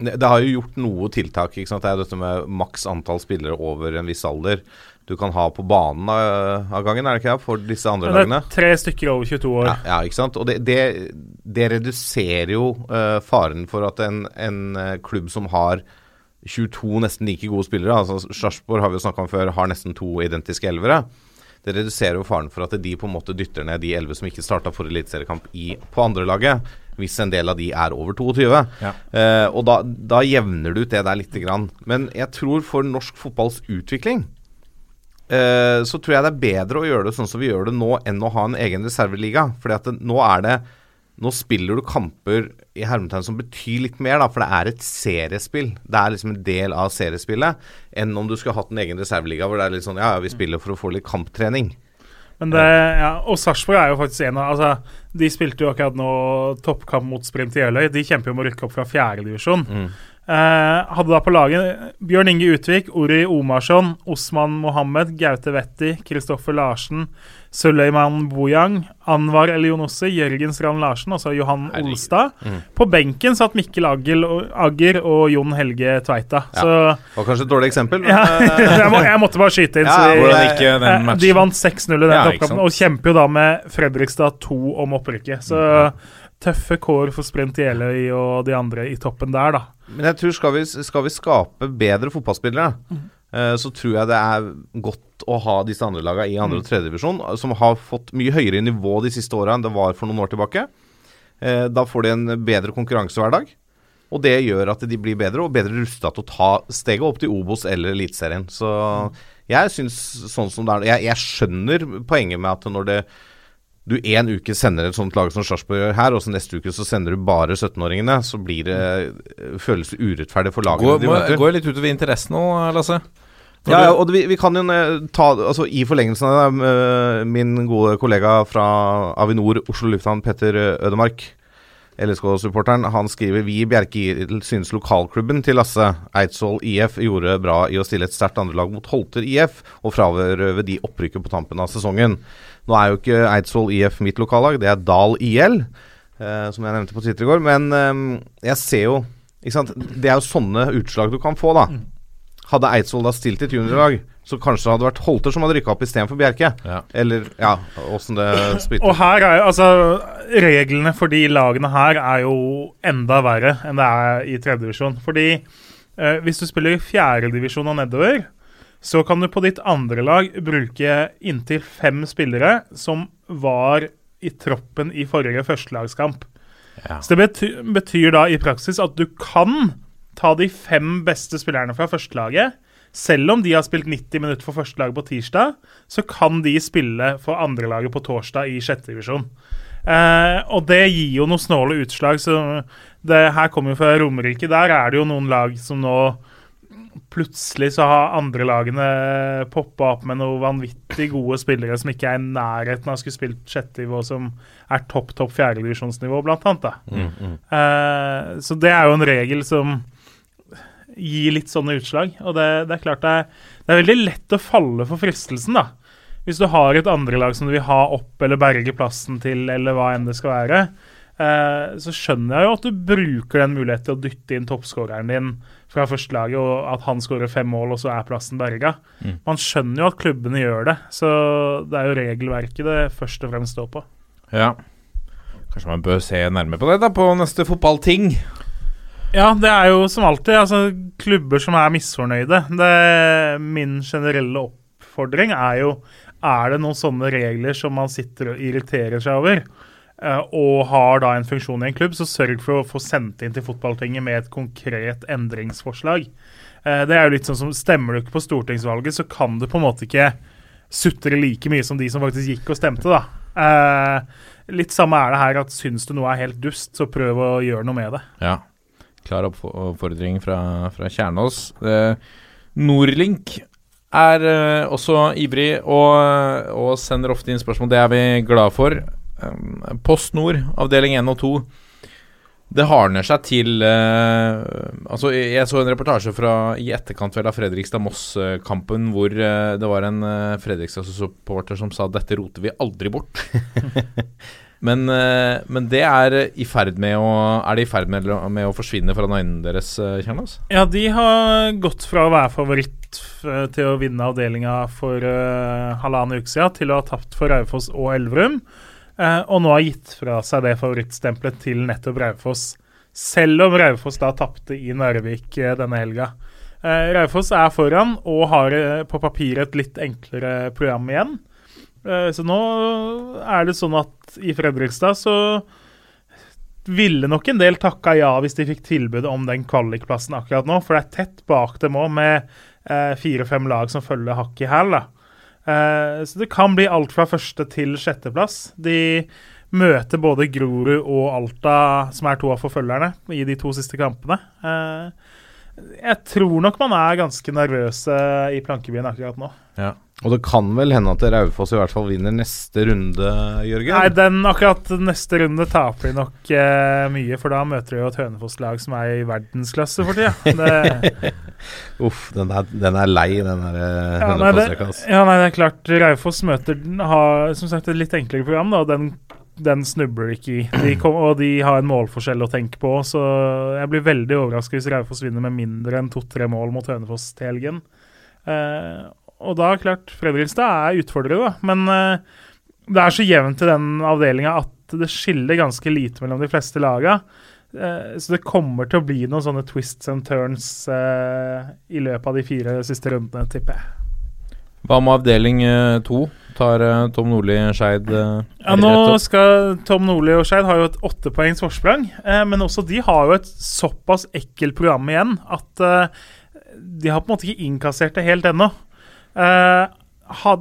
det, det har jo gjort noe tiltak. ikke sant? Det er dette med maks antall spillere over en viss alder du kan ha på banen av, gangen, er det ikke det, for disse andre lagene? er tre stykker over 22 år. Ja, ja, ikke sant. Og det, det, det reduserer jo uh, faren for at en, en eh, klubb som har 22 nesten like gode spillere, altså Sarpsborg har vi jo snakka om før, har nesten to identiske elvere. Det reduserer jo faren for at de på en måte dytter ned de elleve som ikke starta for eliteseriekamp i- på andrelaget, hvis en del av de er over 22. Ja. Eh, og da, da jevner du ut det der lite grann. Men jeg tror for norsk fotballs utvikling eh, så tror jeg det er bedre å gjøre det sånn som vi gjør det nå, enn å ha en egen reserveliga. Fordi at det, nå er det Nå spiller du kamper i hermetegn som betyr litt mer, da, for det er et seriespill. Det er liksom en del av seriespillet, enn om du skulle hatt en egen reserveliga hvor det er litt sånn Ja, ja, vi spiller for å få litt kamptrening. Men det, ja, og Sarpsborg er jo faktisk en av altså, De spilte jo akkurat nå toppkamp mot Sprint i Jeløy. De kjemper jo om å rykke opp fra fjerdedivisjon. Mm. Eh, hadde da på laget Bjørn Inge Utvik, Ori Omarsson, Osman Mohammed, Gaute Wetti, Kristoffer Larsen, Suleiman Bojang, Anwar Elionossi, Jørgen Strand Larsen, altså Johan Herregud. Olstad. Mm. På benken satt Mikkel Agel og, Agger og Jon Helge Tveita. Ja. Så Var kanskje et dårlig eksempel, men ja, eh, jeg, må, jeg måtte bare skyte inn. Ja, eh, den Eh. De vant 6-0 i den Ja, ikke toppkampen, og kjemper jo da med Fredrikstad 2 om opprykket. Så tøffe kår for Sprint Jeløy og de andre i toppen der, da. Men jeg tror skal vi, skal vi skape bedre fotballspillere, Mm. Eh, så tror jeg det er godt å ha disse andre lagene i andre og tredje divisjon, eh, som har fått mye høyere nivå de siste åra enn det var for noen år tilbake. Eh, da får de en bedre konkurranse hver dag. Og det gjør at de blir bedre og bedre rusta til å ta steget opp til Obos eller Eliteserien. Så jeg syns sånn som det er Jeg, jeg skjønner poenget med at når det du en uke sender et sånt lag som Sarpsborg gjør her, og så neste uke så sender du bare 17-åringene, så blir det føles det urettferdig for lagene Går, de møter. går litt utover interessen nå, Lasse? Når Ja, og vi, vi kan jo eh, ta altså I forlengelsen av det, eh, min gode kollega fra Avinor Oslo lufthavn, Petter Ødemark, LSK-supporteren, han skriver Vi i Bjerke synes lokalklubben til Lasse Eidsvoll IF gjorde bra i å stille et sterkt andrelag mot Holter IF og frarøve de opprykket på tampen av sesongen. Nå er jo ikke Eidsvoll IF mitt lokallag, det er Dal IL, eh, som jeg nevnte på Twitter i går. Men eh, jeg ser jo? Det er jo sånne utslag du kan få, da. Hadde Eidsvoll da stilt et juniorlag Så kanskje det hadde vært Holter som hadde rykka opp istedenfor Bjerke. Ja. Eller ja, åssen det Og her er jo altså Reglene for de lagene her er jo enda verre enn det er i tredjedivisjon. Fordi eh, hvis du spiller i fjerdedivisjon og nedover, så kan du på ditt andre lag bruke inntil fem spillere som var i troppen i forrige førstelagskamp. Ja. Så det betyr, betyr da i praksis at du kan ta de fem beste spillerne fra førstelaget. Selv om de har spilt 90 minutter for førstelaget på tirsdag, så kan de spille for andrelaget på torsdag i sjette divisjon. Eh, og det gir jo noen snåle utslag. Så det her kommer jo fra Romerike. Der er det jo noen lag som nå Plutselig så har andre lagene poppa opp med noen vanvittig gode spillere som ikke er i nærheten av å skulle spilt sjette nivå, som er topp, topp fjerdedivisjonsnivå, blant annet. Da. Mm, uh, så det er jo en regel som gir litt sånne utslag. Og det, det er klart det er, det er veldig lett å falle for fristelsen, da. Hvis du har et andrelag som du vil ha opp eller berge plassen til, eller hva enn det skal være, uh, så skjønner jeg jo at du bruker den muligheten til å dytte inn toppskåreren din fra førstelaget, og at han skårer fem mål, og så er plassen berga. Mm. Man skjønner jo at klubbene gjør det, så det er jo regelverket det først og fremst står på. ja. Kanskje man bør se nærmere på det da på neste fotballting. Ja, det er jo som alltid altså, klubber som er misfornøyde. Det, min generelle oppfordring er jo Er det noen sånne regler som man sitter og irriterer seg over, og har da en funksjon i en klubb, så sørg for å få sendt inn til fotballtinget med et konkret endringsforslag. Eh, det er jo litt sånn som Stemmer du ikke på stortingsvalget, så kan du på en måte ikke sutre like mye som de som faktisk gikk og stemte, da. Eh, litt samme er det her at syns du noe er helt dust, så prøv å gjøre noe med det. Ja. Klar oppfordring fra, fra Kjernås. Eh, Nordlink er eh, også ivrig og, og sender ofte inn spørsmål. Det er vi glad for. Um, Post Nord, avdeling 1 og 2. Det hardner seg til eh, Altså, jeg så en reportasje fra i etterkant vel av Fredrikstad-Moss-kampen hvor eh, det var en uh, Fredrikstad-supporter som sa 'dette roter vi aldri bort'. men, eh, men det er i ferd med å Er det i ferd med, med å forsvinne fra øynene deres, Kjernas? Ja, de har gått fra å være favoritt til å vinne avdelinga for uh, halvannen uke siden, til å ha tapt for Raufoss og Elverum, eh, og nå har gitt fra seg det favorittstempelet til nettopp Raufoss. Selv om Raufoss da tapte i Narvik eh, denne helga. Eh, Raufoss er foran og har eh, på papiret et litt enklere program igjen. Eh, så nå er det sånn at i Fredrikstad så ville nok en del takka ja hvis de fikk tilbud om den kvalikplassen akkurat nå, for det er tett bak dem òg, med eh, fire-fem lag som følger hakk i hæl. Eh, så det kan bli alt fra første til sjetteplass. De møter både Grorud og Alta, som er to av forfølgerne, i de to siste kampene. Eh, jeg tror nok man er ganske nervøse i Plankebyen akkurat nå. Ja. Og det kan vel hende at Raufoss i hvert fall vinner neste runde, Jørgen? Nei, den akkurat neste runde taper de nok eh, mye, for da møter de jo et Hønefoss-lag som er i verdensklasse for tida. Det, Uff, den er, den er lei, den der Ja, Hønefoss-rekka. ja, nei, det er klart. Raufoss møter har som sagt et litt enklere program, da, og den, den snubler ikke i. De kom, og de har en målforskjell å tenke på, så jeg blir veldig overrasket hvis Raufoss vinner med mindre enn to-tre mål mot Hønefoss til helgen. Eh, og da, klart, Fredrikstad er utfordrer, da, men uh, det er så jevnt i den avdelinga at det skiller ganske lite mellom de fleste laga. Uh, så det kommer til å bli noen sånne twists and turns uh, i løpet av de fire siste rundene, tipper jeg. Hva med avdeling to? Tar Tom Nordli Skeid Ja, nå skal Tom Nordli og Skeid har jo et åttepoengs forsprang, men også de har jo et såpass ekkelt program igjen at de har på en måte ikke innkassert det helt ennå. Eh,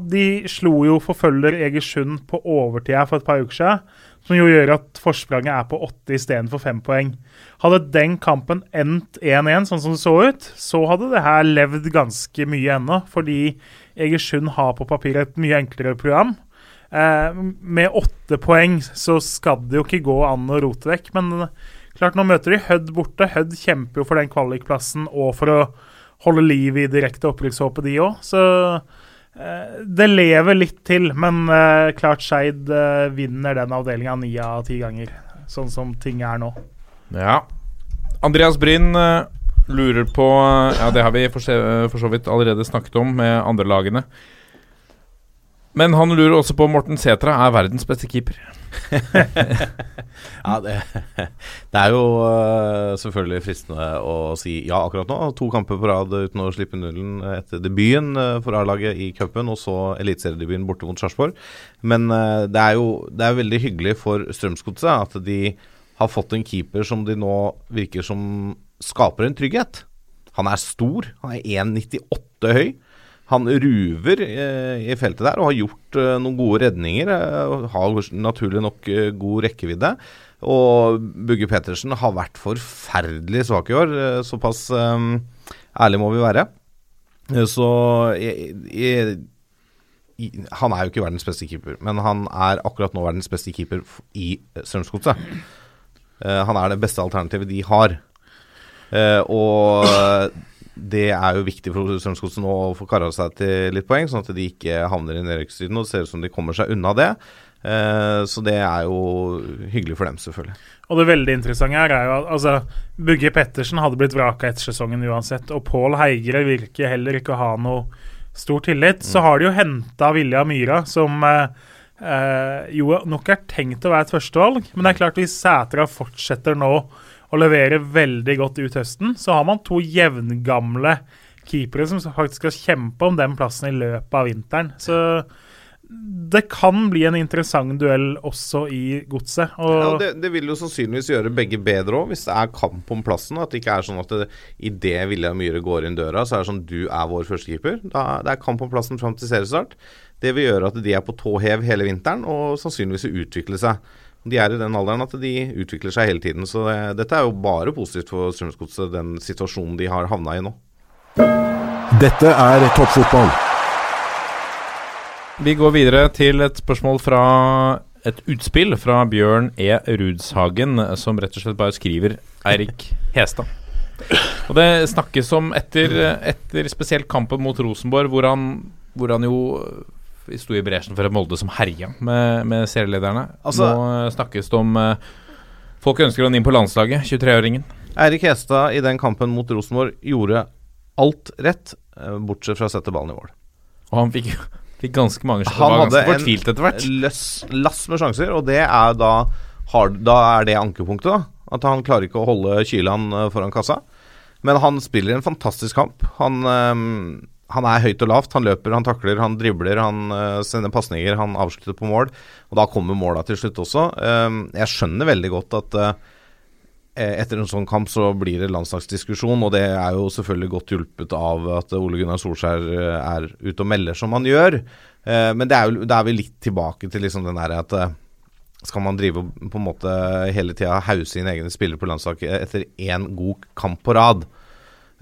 de slo jo forfølger Egersund på overtida for et par uker siden, som jo gjør at forspranget er på åtte istedenfor fem poeng. Hadde den kampen endt 1-1, sånn som det så ut, så hadde det her levd ganske mye ennå, fordi Egersund har på papiret et mye enklere program. Eh, med åtte poeng så skal det jo ikke gå an å rote vekk, men klart nå møter de Hødd borte. Hødd kjemper jo for den kvalikplassen og for å holde liv i direkte opprykkshåpet, de òg. Så eh, det lever litt til, men eh, klart Skeid eh, vinner den avdelinga ni av ti ganger, sånn som ting er nå. Ja. Andreas Bryn, eh, lurer på Ja, det har vi for, for så vidt allerede snakket om med andre lagene. Men han lurer også på om Morten Sætra er verdens beste keeper. Ja, det, det er jo øh, selvfølgelig fristende å si ja akkurat nå. To kamper på rad uten å slippe nullen etter debuten øh, for A-laget i cupen, og så eliteseriedebuten borte mot Sarpsborg. Men øh, det er jo det er veldig hyggelig for Strømsgodset at de har fått en keeper som de nå virker som skaper en trygghet. Han er stor, han er 1,98 høy. Han ruver eh, i feltet der og har gjort eh, noen gode redninger. Eh, har naturlig nok god rekkevidde. Og Bugge Pettersen har vært forferdelig svak i år. Såpass ærlig må vi være. Så jeg, jeg, Han er jo ikke verdens beste keeper, men han er akkurat nå verdens beste keeper i Strømsgodset. Han er det beste alternativet de har. Og det er jo viktig for Strømsgodset nå å få kara seg til litt poeng, sånn at de ikke havner i nedrykksstriden. Og det ser ut som de kommer seg unna det. Eh, så det er jo hyggelig for dem, selvfølgelig. Og det veldig interessante her er jo at altså, Bugge Pettersen hadde blitt vraka etter sesongen uansett, og Pål Heigre virker heller ikke å ha noe stor tillit. Så har de jo henta Vilja Myra, som eh, eh, jo nok er tenkt å være et førstevalg. Men det er klart hvis Sætra fortsetter nå å leverer veldig godt ut høsten, så har man to jevngamle keepere som faktisk skal kjempe om den plassen i løpet av vinteren. Så det kan bli en interessant duell også i godset. Og Ja, det, det vil jo sannsynligvis gjøre begge bedre òg, hvis det er kamp om plassen. At det ikke er sånn at det, idet Vilja Myhre går inn døra, så er det sånn du er vår førstekeeper. Det er kamp om plassen fram til seriestart. Det vil gjøre at de er på tå hev hele vinteren, og sannsynligvis vil utvikle seg. De er i den alderen at de utvikler seg hele tiden. Så det, dette er jo bare positivt for Strømsgodset, den situasjonen de har havna i nå. Dette er toppfotball. Vi går videre til et spørsmål fra et utspill fra Bjørn E. Rudshagen, som rett og slett bare skriver Eirik Hestad. Og det snakkes om etter, etter spesielt kampen mot Rosenborg, hvor han, hvor han jo sto i bresjen for et Molde som herja med, med serielederne. Altså- Nå snakkes det om eh, Folk ønsker han inn på landslaget, 23-åringen. Eirik Hestad i den kampen mot Rosenborg gjorde alt rett, eh, bortsett fra å sette ballen i mål. Og han fikk, fikk ganske mange sjanser. Han hadde en fortvilt etter hvert. løss, lass med sjanser, og det er da, hard, da er det ankepunktet. da At han klarer ikke å holde Kyland eh, foran kassa. Men han spiller en fantastisk kamp. Han, eh, han er høyt og lavt. Han løper, han takler, han dribler, han uh, sender pasninger, han avslutter på mål. Og da kommer måla til slutt også. Uh, jeg skjønner veldig godt at uh, etter en sånn kamp så blir det landslagsdiskusjon, og det er jo selvfølgelig godt hjulpet av at Ole Gunnar Solskjær er ute og melder som han gjør. Men det er jo, det er vel litt tilbake til liksom den der at skal man drive på en måte hele tida hause inn egne spillere på landslaget etter én god kamp på rad?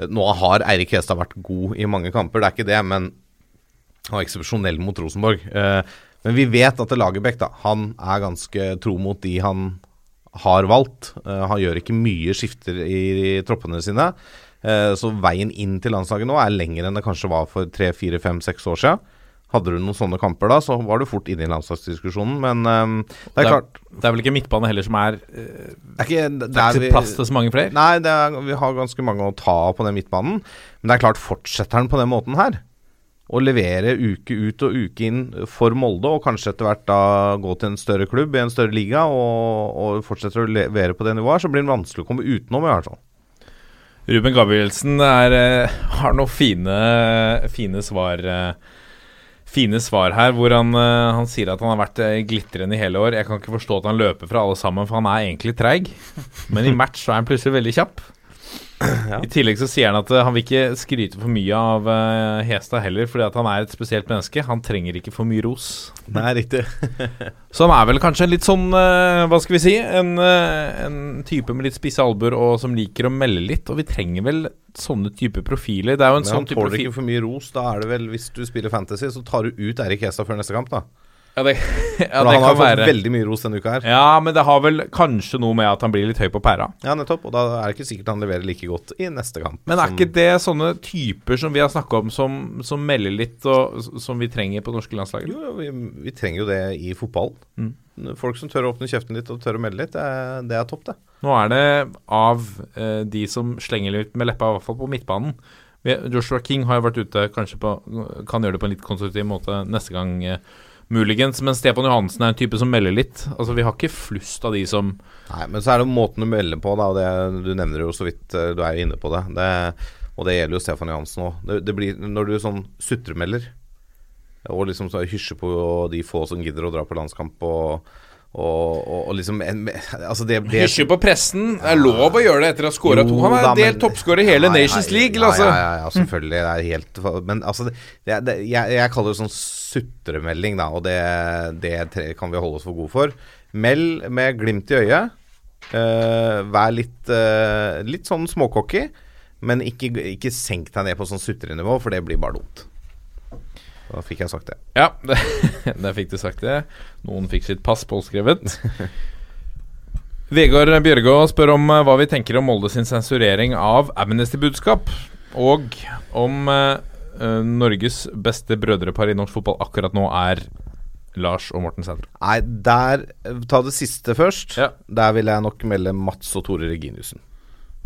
Nå har Eirik Hestad vært god i mange kamper, det er ikke det, men han var eksepsjonell mot Rosenborg. Eh, Men vi vet at Lagerbäck er ganske tro mot de han har valgt. Eh, han gjør ikke mye skifter i, i troppene sine. Eh, så veien inn til landslaget nå er lengre enn det kanskje var for tre, fire, fem, seks år siden. Hadde du noen sånne kamper da, så var du fort inne i landslagsdiskusjonen. Men um, det er klart Det er vel ikke midtbane heller som er uh, Det er ikke, det Det er plass til så mange flere? Nei, det er, vi har ganske mange å ta av på den midtbanen. Men det er klart, fortsetter han på den måten her, å levere uke ut og uke inn for Molde, og kanskje etter hvert da gå til en større klubb i en større liga, og, og fortsetter å levere på det nivået, så blir det vanskelig å komme utenom, i hvert fall. Ruben Gabrielsen er, eh, har noen fine, fine svar eh, Fine svar her, hvor han, eh, han sier at han har vært eh, glitrende i hele år. Jeg kan ikke forstå at han løper fra alle sammen, for han er egentlig treig. Men i match så er han plutselig veldig kjapp. I tillegg så sier han at eh, han vil ikke skryte for mye av eh, Hestad heller, fordi at han er et spesielt menneske. Han trenger ikke for mye ros. Nei, riktig. Så han er vel kanskje en litt sånn, eh, hva skal vi si, en, en type med litt spisse albuer og som liker å melde litt. Og vi trenger vel sånne type profiler. Det er jo en Men han sånn type tåler ikke for mye ros. Da er det vel, hvis du spiller Fantasy, så tar du ut Erik Hestad før neste kamp, da. Ja, det, ja, det han har fått være. veldig mye ros denne uka her. Ja, men det har vel kanskje noe med at han blir litt høy på pæra. Ja, nettopp. Og da er det ikke sikkert han leverer like godt i neste kamp. Men er ikke det sånne typer som vi har snakka om, som, som melder litt, og som vi trenger på norske landslaget? Jo, vi, vi trenger jo det i fotballen. folk som tør å åpne kjeften litt og tør å melde litt, det er, det er topp, det. Nå er det av eh, de som slenger litt med leppa, i hvert fall på midtbanen. Joshua King har jo vært ute, kanskje på, kan gjøre det på en litt konstruktiv måte neste gang, eh, muligens. Men Stefan Johansen er en type som melder litt. Altså Vi har ikke flust av de som Nei, men så er det måten du melder på, da, det, du nevner jo så vidt eh, Du er inne på det. det og det gjelder jo Stefan Johansen òg. Det, det blir Når du sånn sutremelder, og liksom så hysjer på de få som gidder å dra på landskamp og, og, og, og liksom en, Altså, det, det Hysjer på pressen. Det er lov å gjøre det etter å ha scora to. Han er da, delt toppskårer i hele Nei, Nations nei, League, altså. Ja, ja, ja, selvfølgelig. Det er helt Men altså, det, det, jeg, jeg kaller det sånn sutremelding, da, og det, det kan vi holde oss for gode for. Meld med glimt i øyet. Uh, vær litt, uh, litt sånn småcocky, men ikke, ikke senk deg ned på sånn sutrenivå, for det blir bare dumt. Da fikk jeg sagt det. Ja, det, der fikk du sagt det. Noen fikk sitt pass påskrevet. Vegard Bjørgå spør om eh, hva vi tenker om Molde sin sensurering av Amnesty-budskap, og om eh, Norges beste brødrepar i norsk fotball akkurat nå er Lars og Morten Sæter. Nei, der Ta det siste først. Ja. Der vil jeg nok melde Mats og Tore Reginiussen.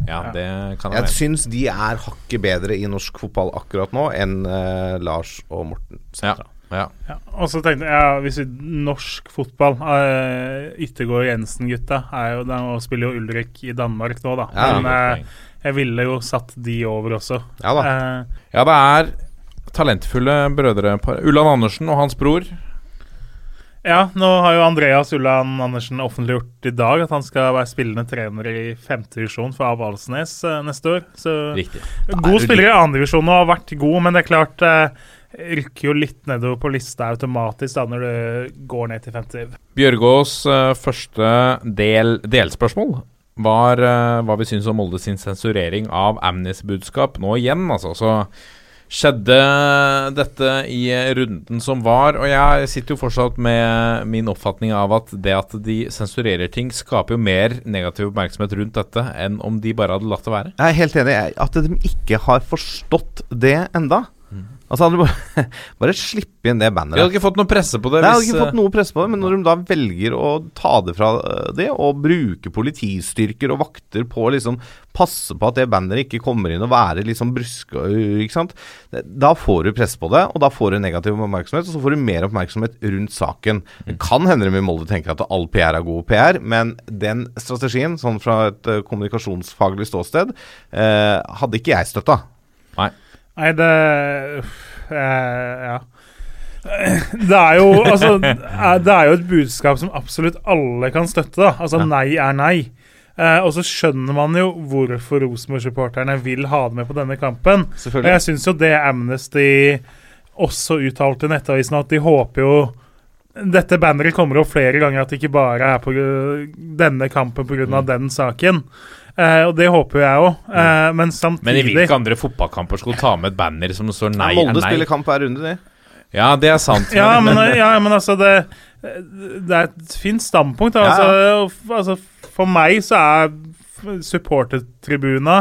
Ja, det kan Jeg være. syns de er hakket bedre i norsk fotball akkurat nå enn eh, Lars og Morten. Ja, ja. Ja, og så tenkte jeg, ja, hvis vi, norsk fotball uh, Yttergård Jensen-gutta er spiller jo Ulrik i Danmark nå, da. Ja, Men eh, jeg ville jo satt de over også. Ja da. Uh, ja, det er talentfulle brødre Ulland Andersen og hans bror. Ja, nå har jo Andreas Ulland Andersen offentliggjort i dag at han skal være spillende trener i femte divisjon for Av Alsnes eh, neste år. Så Riktig. god spiller i andre divisjon og har vært god, men det er klart eh, rykker jo litt nedover på lista automatisk da når du går ned til 50. Bjørgås eh, første del, delspørsmål var eh, hva vi syns om Molde sin sensurering av Amnes budskap. nå igjen, altså. Så skjedde dette i runden som var, og jeg sitter jo fortsatt med min oppfatning av at det at de sensurerer ting, skaper jo mer negativ oppmerksomhet rundt dette enn om de bare hadde latt det være. Jeg er helt enig. At de ikke har forstått det enda. Altså hadde de bare, bare slippe inn det banneret. Vi hadde ikke fått noe presse på det. Nei, hvis, hadde ikke fått eh, noe press på det, men når de da velger å ta det fra eh, det, og bruke politistyrker og vakter på å liksom passe på at det banneret ikke kommer inn og være liksom bruske, ikke sant. Da får du press på det, og da får du negativ oppmerksomhet, og så får du mer oppmerksomhet rundt saken. Det kan hende de i Molde tenker at all PR er god PR, men den strategien, sånn fra et eh, kommunikasjonsfaglig ståsted, eh, hadde ikke jeg støtta. Nei. Nei, det eh, Ja. Det er jo altså eh, Det er jo et budskap som absolutt alle kan støtte. da Altså Ja. nei er nei. Eh, og så skjønner man jo hvorfor Rosenborg-supporterne vil ha det med på denne kampen. Og jeg syns jo det Amnesty også uttalte i Nettavisen, at de håper jo dette banneret kommer opp flere ganger, at det ikke bare er på denne kampen pga. Mm. den saken. Eh, og det håper jo jeg òg. Eh, men samtidig Men i hvilke andre fotballkamper skulle ta med et banner som står nei er Molde spiller kamp hver runde, de. Ja, det er sant. Ja, men, ja, men altså det, det er et fint standpunkt. Altså, Ja, Altså, altså, for meg så er supportertribuna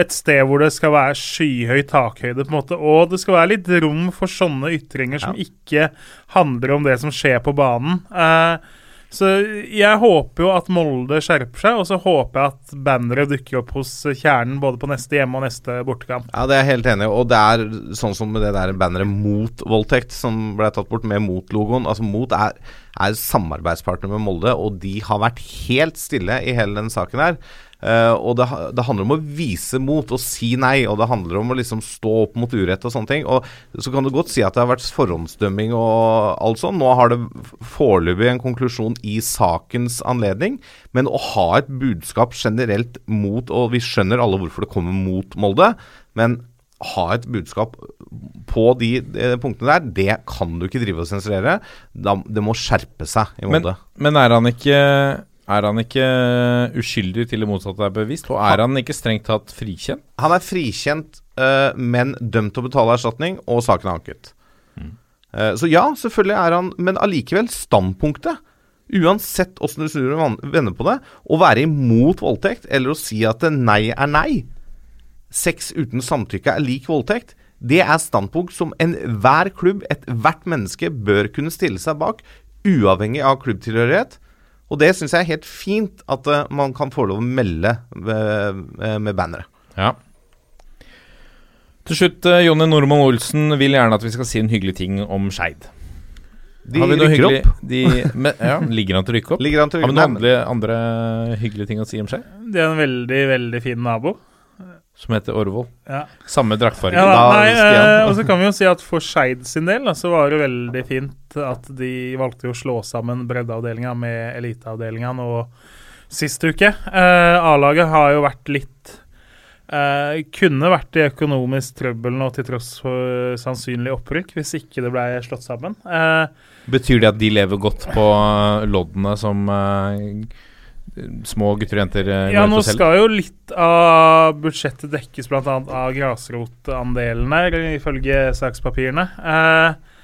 et sted hvor det skal være skyhøy takhøyde, på en måte. Og det skal være litt rom for sånne ytringer som ikke handler om det som skjer på banen. Eh, så jeg håper jo at Molde skjerper seg, og så håper jeg at banneret dukker opp hos kjernen både på neste hjemme og neste bortekamp. Ja, det er jeg helt enig i. Og det er sånn som det der banneret mot voldtekt, som ble tatt bort med mot-logoen. Altså Mot er, er samarbeidspartner med Molde, og de har vært helt stille i hele den saken her. Eh, og det, det handler om å vise mot og si nei, og det handler om å liksom stå opp mot urett og sånne ting. Og så kan du godt si at det har vært forhåndsdømming og alt sånn. Nå har det foreløpig en konklusjon i sakens anledning, men å ha et budskap generelt mot Og vi skjønner alle hvorfor det kommer mot Molde, men ha et budskap på de, de, punktene der, det kan du ikke drive og sensurere. Det må skjerpe seg i Men, men er han ikke Er han ikke uskyldig til det motsatte er bevisst? Og er han ikke strengt tatt frikjent? Han er frikjent, eh, men dømt til å betale erstatning, og saken er anket. Eh, så ja, selvfølgelig er han Men allikevel, standpunktet Uansett åssen du snur og vender på det, å være imot voldtekt, eller å si at nei er nei Sex uten samtykke er lik voldtekt. Det er standpunkt som enhver klubb, ethvert menneske, bør kunne stille seg bak. uavhengig av klubbtilhørighet. Og det syns jeg er helt fint at eh, man kan få lov å melde med, med bannere. Ja. Til slutt, eh, Jonny Normann Olsen vil gjerne at vi skal si en hyggelig ting om Skeid. De Har vi noe rykker hyggelig- opp. De, men, ja, ligger han til å rykke opp? Ligger han til å Har vi noen andre, andre hyggelige ting å si om Skeid? De er en veldig, veldig fin nabo. Som heter Orvoll. Ja. Samme draktfarge. Ja, da, Da nei, eh, og så kan vi jo si at for Skeid sin del da, så var det veldig fint at de valgte å slå sammen breddeavdelinga med eliteavdelinga nå sist uke. Eh, A-laget har jo vært litt eh, Kunne vært i økonomisk trøbbel nå til tross for sannsynlig opprykk, hvis ikke det ble slått sammen. Eh, Betyr det at de lever godt på eh, loddene som eh, små gutter og jenter uh, Ja, nå skal jo litt av budsjettet dekkes bl.a. av grasrotandelene, ifølge sakspapirene. Eh,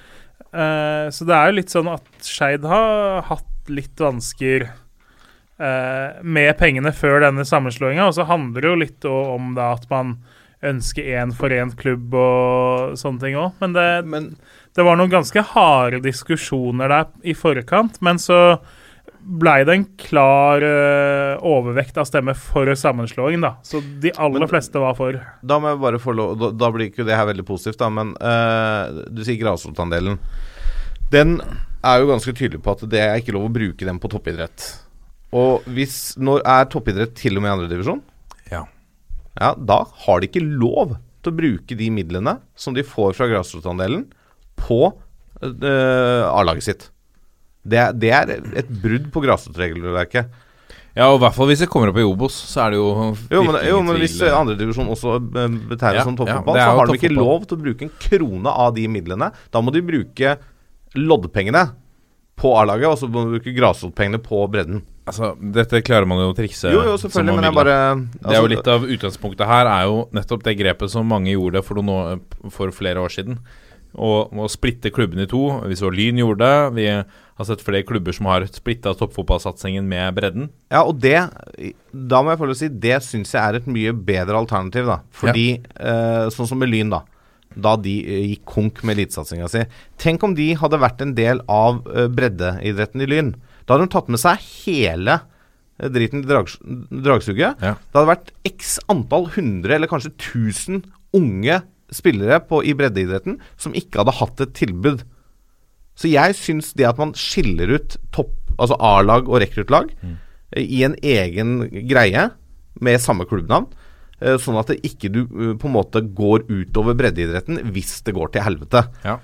eh, så det er jo litt sånn at Skeid har hatt litt vansker eh, med pengene før denne sammenslåinga, og så handler det jo litt om da at man ønsker én forent klubb og sånne ting òg. Men, det, Men det var noen ganske harde diskusjoner der i forkant, men så blei det en klar uh, overvekt av stemmer for sammenslåing, da. Så de aller Men- fleste var for. da må jeg bare få lov Da, da blir ikke det her veldig positivt, da, men uh, du sier grasrotandelen. Den er jo ganske tydelig på at det er ikke lov å bruke den på toppidrett. Og hvis Når er toppidrett til og med i andredivisjon? Ja. Ja, da har de ikke lov til å bruke de midlene som de får fra grasrotandelen, på uh, A-laget sitt. Det, det er et brudd på grasrotregelverket. Ja, og i hvert fall hvis det kommer opp i Obos, så er det jo Jo, men, jo, men hvis eh, andredivisjon også eh, betegnes Ja, som toppfotball, er så har de ikke lov til å bruke en krone av de midlene. Da må de bruke loddpengene på A-laget, og så må de bruke grasrotpengene på bredden. Altså, dette klarer man jo å trikse Jo, jo, selvfølgelig, men jeg bare altså, Det er jo altså, litt av utgangspunktet her er jo nettopp det grepet som mange gjorde for, noe, for flere år siden. Å å splitte klubben i to. Vi så Lyn gjorde det. Vi har sett flere klubber som har splitta toppfotballsatsingen med bredden. Ja, og det Da må jeg få lov å si det syns jeg er et mye bedre alternativ, da. Fordi eh, Sånn som med Lyn, da. Da de eh, gikk konk med elitesatsinga si. Tenk om de hadde vært en del av eh, breddeidretten i Lyn. Da hadde de tatt med seg hele eh, driten i drag, dragsuget. Ja. Det hadde vært x antall hundre, eller kanskje tusen, unge spillere på, i breddeidretten som ikke hadde hatt et tilbud. Så jeg syns det at man skiller ut topp, altså A-lag og rekruttlag mm. i en egen greie med samme klubbnavn, eh, sånn at det ikke du eh, på en måte går utover breddeidretten hvis det går til helvete. Ja.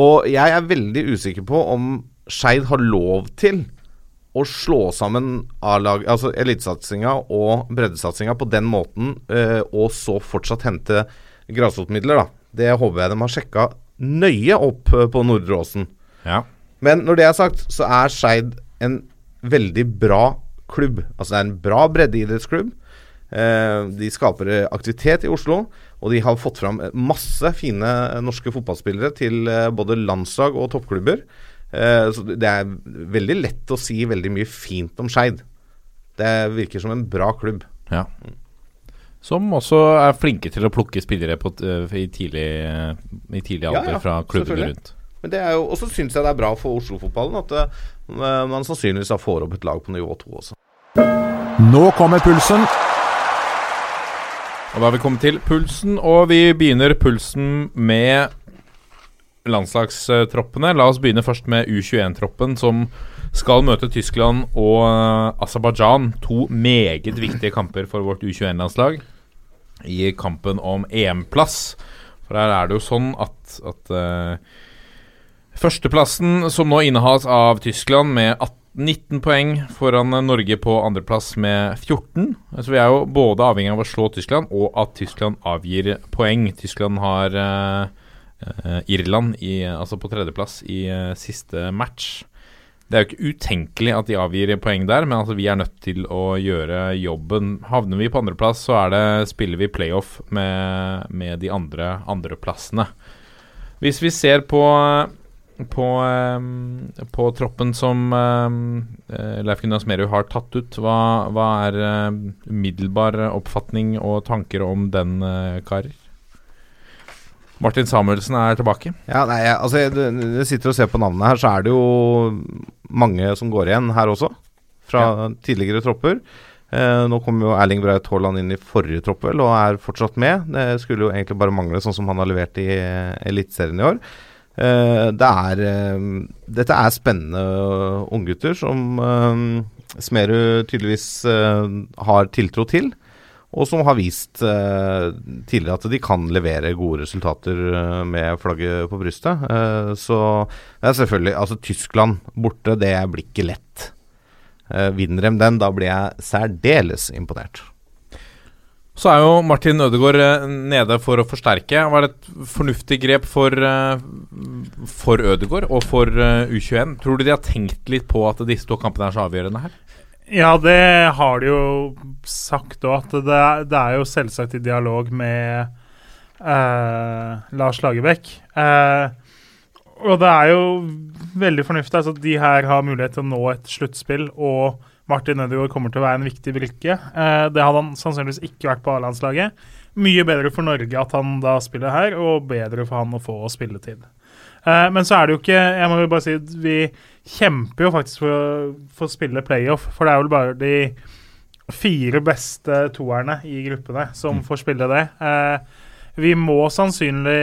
Og jeg er veldig usikker på om Skeid har lov til å slå sammen A-lag, altså elitesatsinga og breddesatsinga på den måten, eh, og så fortsatt hente grasrotmidler, da. Det håper jeg de har sjekka nøye opp eh, på Nordre Åsen. ja. Men når det er sagt, så er Skeid en veldig bra klubb. Altså det er en bra breddeidrettsklubb. Eh, de skaper aktivitet i Oslo, og de har fått fram masse fine norske fotballspillere til eh, både landslag og toppklubber. Så det er veldig lett å si veldig mye fint om Skeid. Det virker som en bra klubb. Ja. Som også er flinke til å plukke spillere på, eh, i, tidlig, eh, i tidlig alder ja, fra klubbene rundt. Men det er jo, Og så syns jeg det er bra for Oslo-fotballen at eh, man sannsynligvis får opp et lag på nivå to også. Nå kommer pulsen. Og da har vi kommet til pulsen, og vi begynner pulsen med landslagstroppene. La oss begynne først med U21-troppen, som skal møte Tyskland og uh, Aserbajdsjan. To meget viktige kamper for vårt U21-landslag i kampen om EM-plass. For her er det jo sånn at, at uh, Førsteplassen, som nå innehas av Tyskland med 18 19 poeng foran Norge på andreplass med 14. Så vi er jo både avhengig av å slå Tyskland og at Tyskland avgir poeng. Tyskland har eh, eh, Irland i, altså på tredjeplass i uh, siste match. Det er jo ikke utenkelig at de avgir poeng der, men altså vi er nødt til å gjøre jobben. Havner vi på andreplass, så det, spiller vi playoff med, med de andre andreplassene. Hvis vi ser på på, på troppen som eh, Leif Gunnar Smerud har tatt ut, hva, hva er umiddelbar oppfatning og tanker om den, eh, karer? Martin Samuelsen er tilbake. Ja, nei, altså jeg, jeg sitter og ser på navnene her, så er det jo mange som går igjen her også. Fra tidligere tropper. Eh, nå kom jo Erling Braut Haaland inn i forrige tropp vel, og er fortsatt med. Det skulle jo egentlig bare mangle, sånn som han har levert i Eliteserien i år. Eh, det er eh, Dette er spennende unggutter som eh, Smerud tydeligvis eh, har tiltro til. Og som har vist eh, tidligere at de kan levere gode resultater eh, med flagget på brystet. Eh, så det er selvfølgelig Altså, Tyskland borte, det blir ikke lett. Eh, vinner de den, da blir jeg særdeles imponert. Så er jo Martin Ødegaard eh, nede for å forsterke. Var det et fornuftig grep for, eh, for Ødegaard og for eh, U21? Tror du de har tenkt litt på at disse to kampene er så avgjørende her? Ja, det har de jo sagt òg, at det, det er jo selvsagt i dialog med eh, Lars Lagerbäck. Eh, og det er jo veldig fornuftig altså, de her har mulighet til å nå et sluttspill, og Martin Ødegaard kommer til å være en viktig brikke. Eh, det hadde han sannsynligvis ikke vært på A-landslaget. Mye bedre for Norge at han da spiller her, og bedre for han å få spilletid. Eh, men så er det jo ikke Jeg må jo bare si vi kjemper jo faktisk for å få spille playoff, for det er vel bare de fire beste toerne i gruppene som får spille det. Uh, vi må sannsynlig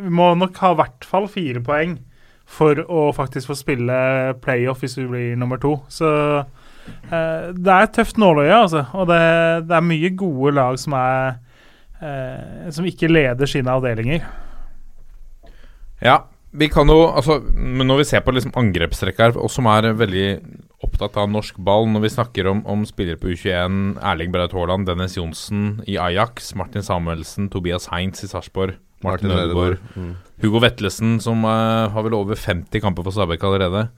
Vi må nok ha i hvert fall fire poeng for å faktisk få spille playoff hvis vi blir nummer to. Så uh, det er et tøft nåløye, altså. Og det, det er mye gode lag som er eh, Som ikke leder sine avdelinger. Ja, vi kan jo altså, Men når vi ser på liksom angrepstrekk her, og som er veldig opptatt av norsk ball Når vi snakker om, om spillere på U21, Erling Braut Haaland, Dennis Johnsen i Ajax, Martin Samuelsen, Tobias Heinz i Sarpsborg, Martin, Ødegaard, Mm. Hugo Vetlesen, som uh, har vel over 50 kamper for Stabæk allerede.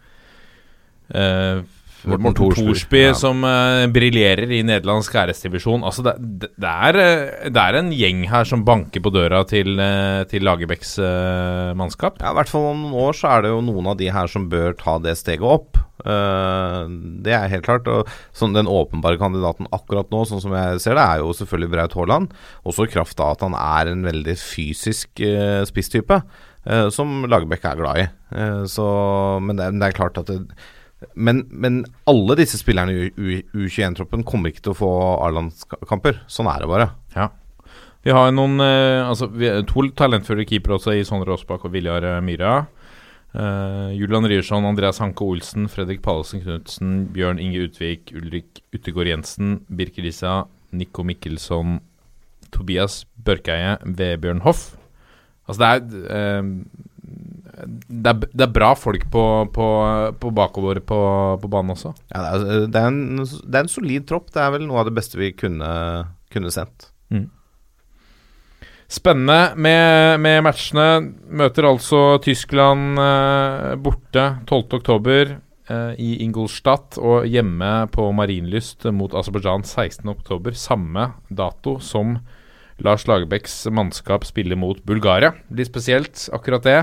Eh, Morten Thorsby, Thorsby, ja. som uh, briljerer i nederlandsk æresdivisjon. Altså, det, det, det, er, eh, det er en gjeng her som banker på døra til, uh, til Lagerbäcks uh, mannskap. Ja, I hvert fall om noen år så er det jo noen av de her som bør ta det steget opp. Uh, det er helt klart. Og sånn den åpenbare kandidaten akkurat nå, sånn som jeg ser det, er jo selvfølgelig Braut Haaland. Også i kraft av at han er en veldig fysisk uh, spisstype, uh, som Lagerbäck er glad i. Så, men, det, men det er klart at det, men, men alle disse spillerne i U- U21-troppen kommer ikke til å få A-landskamper. Sånn er det bare. Ja. Vi har noen eh, altså, vi, to talentfulle keepere også i Sondre Aasbakk og Viljar eh, Myhra. Uh, Julian Ryerson, Andreas Hanke Olsen, Fredrik Pallesen Knutsen, Bjørn Inge Utvik, Ulrik Uttegård Jensen, Birker Rissa, Nico Mikkelsson, Tobias Børkeie, Vebjørn Hoff. Altså, det er eh, det er, det er bra folk på, på, på bakover på, på banen også. Ja, det, er, det, er en, det er en solid tropp. Det er vel noe av det beste vi kunne, kunne sendt. Spennende med, med matchene. Møter altså Tyskland eh, borte 12.10. Eh, i Ingolstadt og hjemme på Marienlyst mot Aserbajdsjan 16.10. Samme dato som Lars Lagerbäcks mannskap spiller mot Bulgaria. Litt spesielt, akkurat det.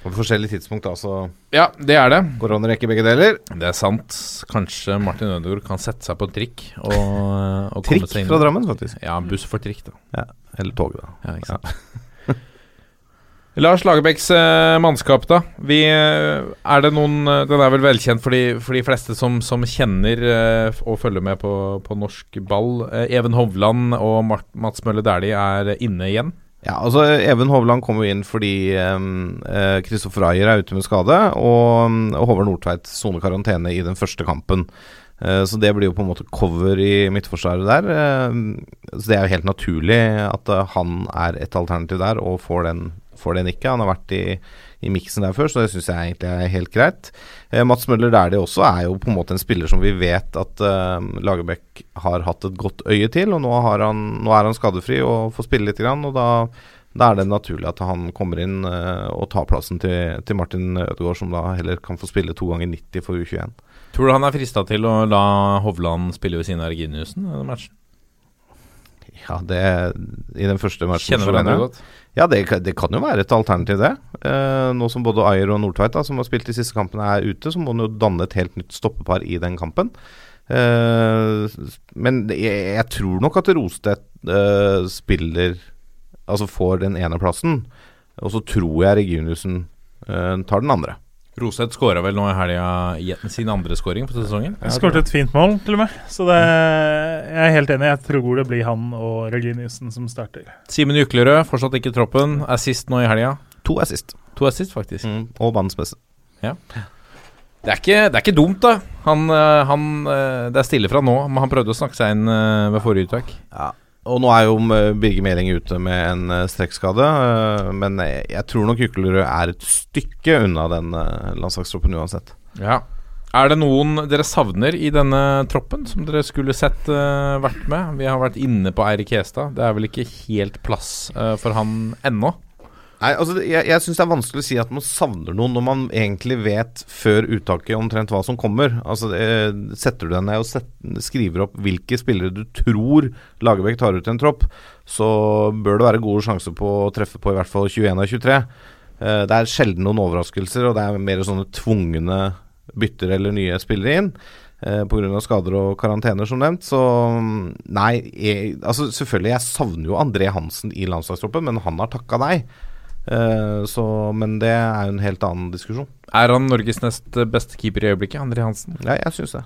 På forskjellige tidspunkt da, så Ja, det er det. går det an å rekke begge deler. Det er sant. Kanskje Martin Ødegaard kan sette seg på en trikk og, og Trikk komme seg inn. fra Drammen, faktisk. Ja, buss for trikk, da. Ja, eller tog, da. Ja, ikke sant. Lars Lagerbäcks eh, mannskap, da. Vi, eh, er det noen eh, Den er vel velkjent for de, for de fleste som, som kjenner eh, og følger med på, på norsk ball. Eh, Even Hovland og Mart, Mats Mølle Dæhlie er inne igjen. Ja, altså Even Hovland kom jo inn fordi Kristoffer Ayer er ute med skade, og, og Håvard Nordtveit soner karantene i den første kampen. Eh, så det blir jo på en måte cover i midtforsvaret der. eh, så det er jo helt naturlig at eh, han er et alternativ der, og får den, får den ikke. Han har vært i, i miksen der før, så det syns jeg egentlig er helt greit. Eh, Mats Møller Dæhlie også er jo på en måte en spiller som vi vet at eh, Lagerbäck har hatt et godt øye til, og nå, han, nå er han skadefri og får spille litt, grann, og da, da er det naturlig at han kommer inn eh, og tar plassen til, til Martin Ødegaard, som da heller kan få spille to ganger 90 for U21. Tror du han er frista til å la Hovland spille ved siden av Reginiussen i matchen? Ja, det I den første matchen Kjenner hverandre godt? Ja, det, det kan jo være et alternativ, det. Eh, nå som både Ayer og Nordtveit, da, som har spilt de siste kampene, er ute, så må han jo danne et helt nytt stoppepar i den kampen. Eh, men jeg, jeg tror nok at Rostedt eh, spiller altså får den ene plassen. Og så tror jeg Reginiussen eh, tar den andre. Roseth skåra vel nå i helga sin andre skåring på sesongen? Skåret et fint mål, til og med. Så det, jeg er helt enig. Jeg tror det blir han og Reginiussen som starter. Simen Juklerød, fortsatt ikke i troppen. Assist nå i helga. To assist. To assist, faktisk. Mm, og banens beste. Det, er ikke, det er ikke dumt, da. Han, eh, han, eh, det er stille fra nå, men han prøvde å snakke seg inn eh, ved forrige uttak. Ja. Og nå er jo eh, Birger Meling ute med en eh, strekkskade, eh, men jeg, tror nok Juklerød er et stykke unna den landslagstroppen uansett. Ja. Er det noen dere savner i denne troppen som dere skulle sett uh, vært med? Vi har vært inne på Eirik Hestad. Det er vel ikke helt plass uh, for han ennå? Nei, altså Jeg, jeg syns det er vanskelig å si at man savner noen når man egentlig vet før uttaket omtrent hva som kommer. Altså det, Setter du deg ned og set, skriver opp hvilke spillere du tror Lagerbäck tar ut i en tropp, så bør det være gode sjanser på å treffe på i hvert fall 21 av 23. Eh, det er sjelden noen overraskelser, og det er mer sånne tvungne bytter eller nye spillere inn. Eh, Pga. skader og karantener, som nevnt. Så mm, nei, jeg, altså selvfølgelig, jeg savner jo André Hansen i landslagstroppen, men han har takka nei. Eh, så, men det er jo en helt annen diskusjon. Er han Norges nest beste keeper i øyeblikket, André Hansen? Ja, jeg syns det.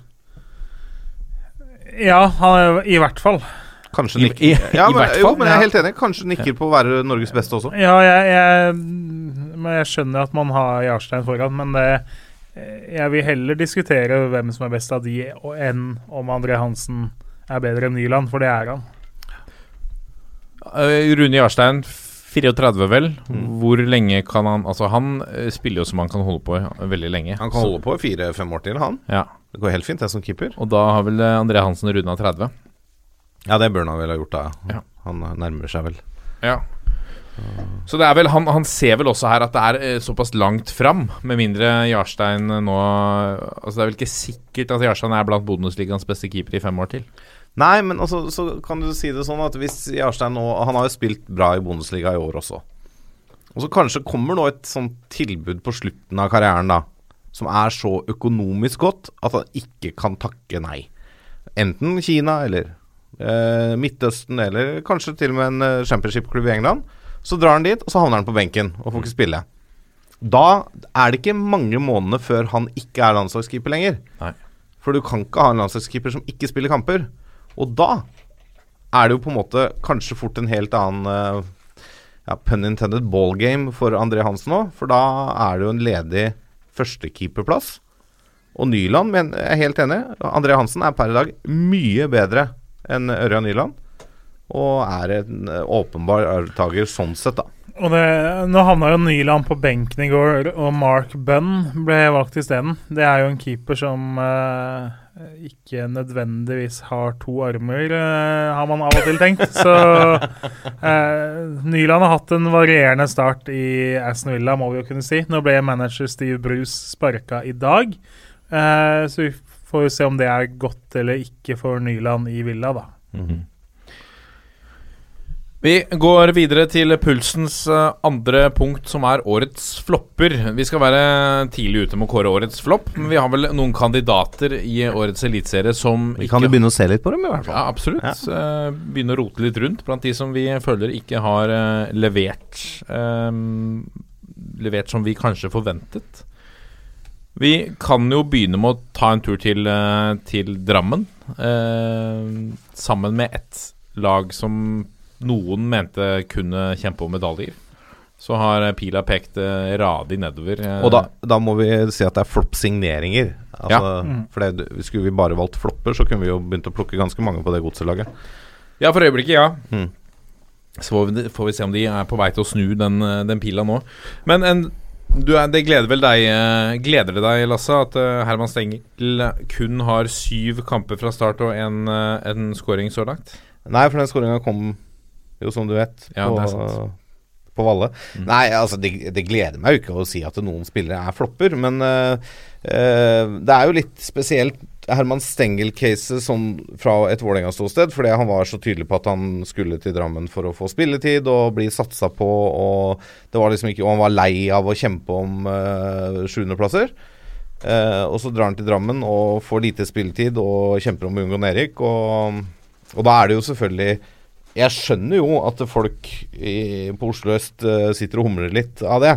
Ja, han er, i hvert fall. Kanskje nikker i- ja, i men, fall, Jo, men jeg er helt enig. Kanskje nikker på å være Norges beste også. Ja, jeg, jeg, men jeg skjønner at man har Jarstein foran, men det, jeg vil heller diskutere hvem som er best av de, og- enn om André Hansen er bedre enn Nyland, for det er han. Eh, Rune Jarstein, 34 vel. Mm. Hvor lenge kan han Altså, han eh, spiller jo som han kan holde på veldig lenge. Han kan holde på fire-fem år til, han. Ja. Det går helt fint, det som keeper. Og da har vel eh, André Hansen runda 30. Ja, det bør han vel ha gjort, da. Ja. Han nærmer seg vel. Ja. Så det er vel han, han ser vel også her at det er eh, såpass langt fram, med mindre Jarstein eh, nå Altså Det er vel ikke sikkert at Jarstein er blant Bundesligaens beste keeper i fem år til. Nei, men altså, så kan du si det sånn at hvis Jarstein nå Han har jo spilt bra i Bundesliga i år også. Og så kanskje kommer nå et sånt tilbud på slutten av karrieren, da. Som er så økonomisk godt at han ikke kan takke nei. Enten Kina eller eh, Midtøsten eller kanskje til og med en eh, championship-klubb i England. Så drar han dit, og så havner han på benken og får ikke spille. Da er det ikke mange månedene før han ikke er landslagskeeper lenger. Nei. For du kan ikke ha en landslagskeeper som ikke spiller kamper. Og da er det jo på en måte kanskje fort en helt annen eh, ja, pun intended ballgame for André Hansen òg. For da er det jo en ledig førstekeeperplass. Og Nyland men jeg er helt enig. André Hansen er per i dag mye bedre enn Ørjan Nyland. Og er en eh, åpenbar arvtaker sånn sett, da. Og det, nå havna jo Nyland på benken i går, og Mark Bunn ble valgt isteden. Det er jo en keeper som eh, ikke nødvendigvis har to armer, eh, har man av og til tenkt. Så eh, Nyland har hatt en varierende start i Aston Villa, må vi jo kunne si. Nå ble manager Steve Bruce sparka i dag, eh, så vi får jo se om det er godt eller ikke for Nyland i Villa, da. Vi går videre til pulsens eh, andre punkt, som er årets flopper. Vi skal være tidlig ute med å kåre årets flopp, men vi har vel noen kandidater i årets eliteserie som Vi kan jo begynne å se litt på dem, i hvert fall. Ja, absolutt. Ja. begynne å rote litt rundt blant de som vi føler ikke har eh, levert Um, Levert som vi kanskje forventet. Vi kan jo begynne med å ta en tur til, eh, til Drammen. eh, sammen med ett lag som noen mente kunne kjempe om medaljer. Så har eh, pila pekt eh, radig nedover. eh, Og da, da må vi si at det er flopp-signeringer. Altså, Mm. For det, Skulle vi bare valgt flopper, så kunne vi jo begynt å plukke ganske mange på det godselaget. Ja, for øyeblikket, ja. Mm. Så får vi, får vi se om de er på vei til å snu den, den pila nå. Men en, du er, det gleder vel deg Gleder det deg, Lasse, at Herman Stengel kun har syv kamper fra start og en, en scoring så langt? Nei, for den scoringa kom jo, som du vet, på, er på Valle. Mm. Nei, altså, det, det gleder meg jo ikke å si at noen spillere er flopper, men uh, uh, det er jo litt spesielt Herman Stengel-caset sånn fra et Vålerenga-ståsted, fordi han var så tydelig på at han skulle til Drammen for å få spilletid og bli satsa på, og det var liksom ikke Og han var lei av å kjempe om uh, sjuendeplasser. Eh, og så drar han til Drammen og får lite spilletid og kjemper om å unngå nedrykk. Og, og da er det jo selvfølgelig jeg skjønner jo at folk i, på Oslo øst eh, sitter og humrer litt av det.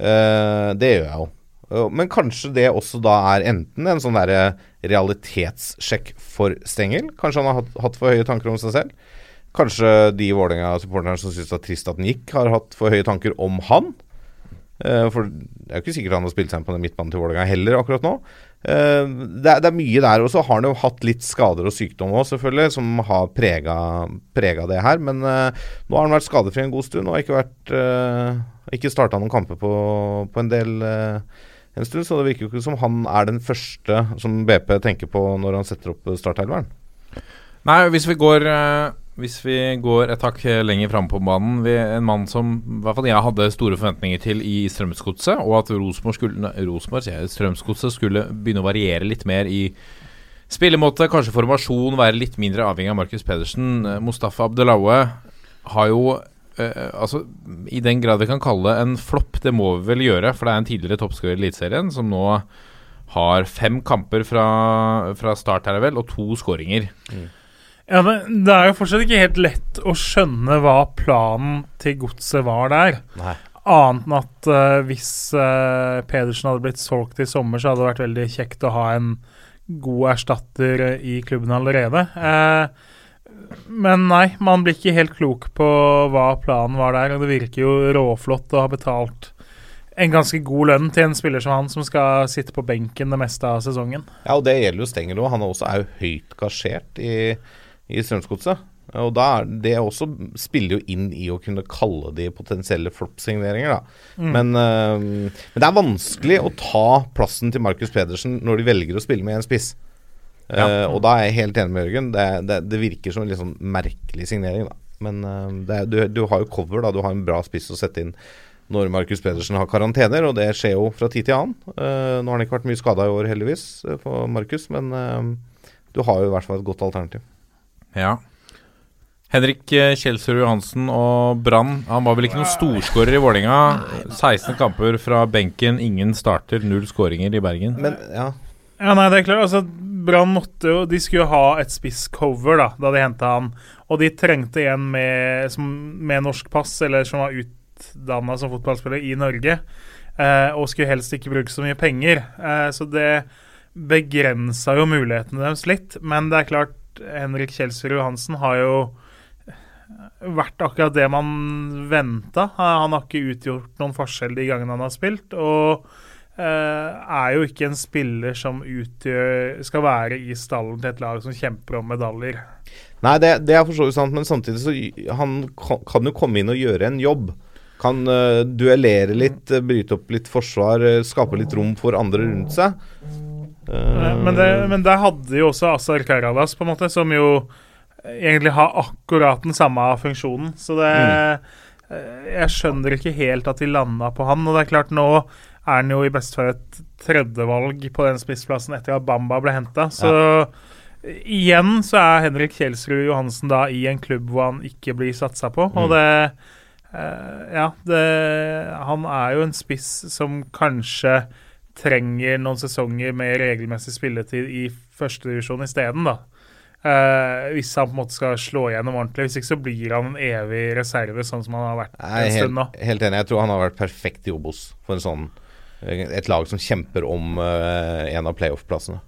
Uh, det gjør jeg jo. Eh, Men kanskje det også da er enten en sånn derre realitetssjekk for Stengel. Kanskje han har hatt, hatt for høye tanker om seg selv. Kanskje de Vålerenga-supporterne som syns det er trist at han gikk, har hatt for høye tanker om han. For det er jo ikke sikkert han har spilt seg inn på den midtbanen til Vålerenga heller akkurat nå. Eh, det, er, mye der. Og så har han jo hatt litt skader og sykdom òg, selvfølgelig, som har prega, prega det her. Men uh, nå har han vært skadefri en god stund og ikke vært uh, Ikke starta noen kamper på, på en del uh, en stund, så det virker jo ikke som han er den første som BP tenker på når han setter opp startelveren. Nei, hvis vi går eh, Hvis vi går et hakk lenger fram på banen En mann som i hvert fall jeg hadde store forventninger til i Strømsgodset, og at Rosenborg skulle Strømsgodset skulle begynne å variere litt mer i spillemåte, kanskje formasjon, være litt mindre avhengig av Markus Pedersen. Mustafa Abdelaue har jo eh, altså, I den grad vi kan kalle det en flopp, det må vi vel gjøre, for det er en tidligere toppskårer i Eliteserien som nå har fem kamper fra, fra start her vel, og to skåringer. Ja, men Det er jo fortsatt ikke helt lett å skjønne hva planen til godset var der. Nei. Annet enn at uh, hvis uh, Pedersen hadde blitt solgt i sommer, så hadde det vært veldig kjekt å ha en god erstatter eh, i klubben allerede. Uh, men nei, man blir ikke helt klok på hva planen var der. Og det virker jo råflott å ha betalt en ganske god lønn til en spiller som han, som skal sitte på benken det meste av sesongen. Ja, og det gjelder jo Stengelo. Han er også er jo høyt gasjert i, i Strømsgodset. Og da er det også spiller jo inn i å kunne kalle de potensielle floppsigneringer, da. Men, øh, men det er vanskelig å ta plassen til Markus Pedersen når de velger å spille med en spiss. Eh, og da er jeg helt enig med Jørgen. Det, det, det virker som en litt sånn merkelig signering, da. Men øh, det, er- du, du har jo cover, da. Du har en bra spiss å sette inn når Markus Pedersen har karantener, og det skjer jo fra tid til annen. Uh, nå har han ikke vært mye skada i år, heldigvis, for Markus, men øh, du har jo i hvert fall et godt alternativ. Ja. Henrik eh, Kjelsrud Johansen og Brann. Han var vel ikke noen storskårer i Vålinga 16 kamper fra benken, ingen starter, null skåringer i Bergen. Men ja, Ja, nei, det er klart. Altså, Brann måtte jo De skulle ha et spisscover da da de henta han. Og de trengte en med, som, med norsk pass, eller som var utdanna som fotballspiller i Norge. Eh, og skulle helst ikke bruke så mye penger. Eh, så det begrensa jo mulighetene deres litt. Men det er klart, Henrik Kjelsrud Johansen har jo vært akkurat det man venta. Han har ikke utgjort noen forskjell de gangene han har spilt. Og eh, er jo ikke en spiller som utgjør Skal være i stallen til et lag som kjemper om medaljer. Nei, det, det er for så vidt sant, men samtidig så han kan, jo komme inn og gjøre en jobb. Kan uh, duellere litt, eh, bryte opp litt forsvar, skape litt rom for andre rundt seg. Eh, Men, det, men der hadde jo også Azar Karadas, på en måte, som jo egentlig har akkurat den samme funksjonen. Så det mm. Jeg skjønner ikke helt at de landa på han. Og det er klart, nå er han jo i beste fall et tredjevalg på den spissplassen etter at Bamba ble henta. Så igjen så er Henrik Kjelsrud Johansen da i en klubb hvor han ikke blir satsa på. Og det eh, Ja, det Han er jo en spiss som kanskje trenger noen sesonger med regelmessig spilletid i førstedivisjon isteden, da. Uh, hvis han på en måte skal slå igjennom ordentlig. Hvis ikke så blir han en evig reserve, sånn som han har vært Nei, en stund nå. helt, helt enig. Jeg tror han har vært perfekt i Obos for en sånn et lag som kjemper om uh, en av playoff-plassene.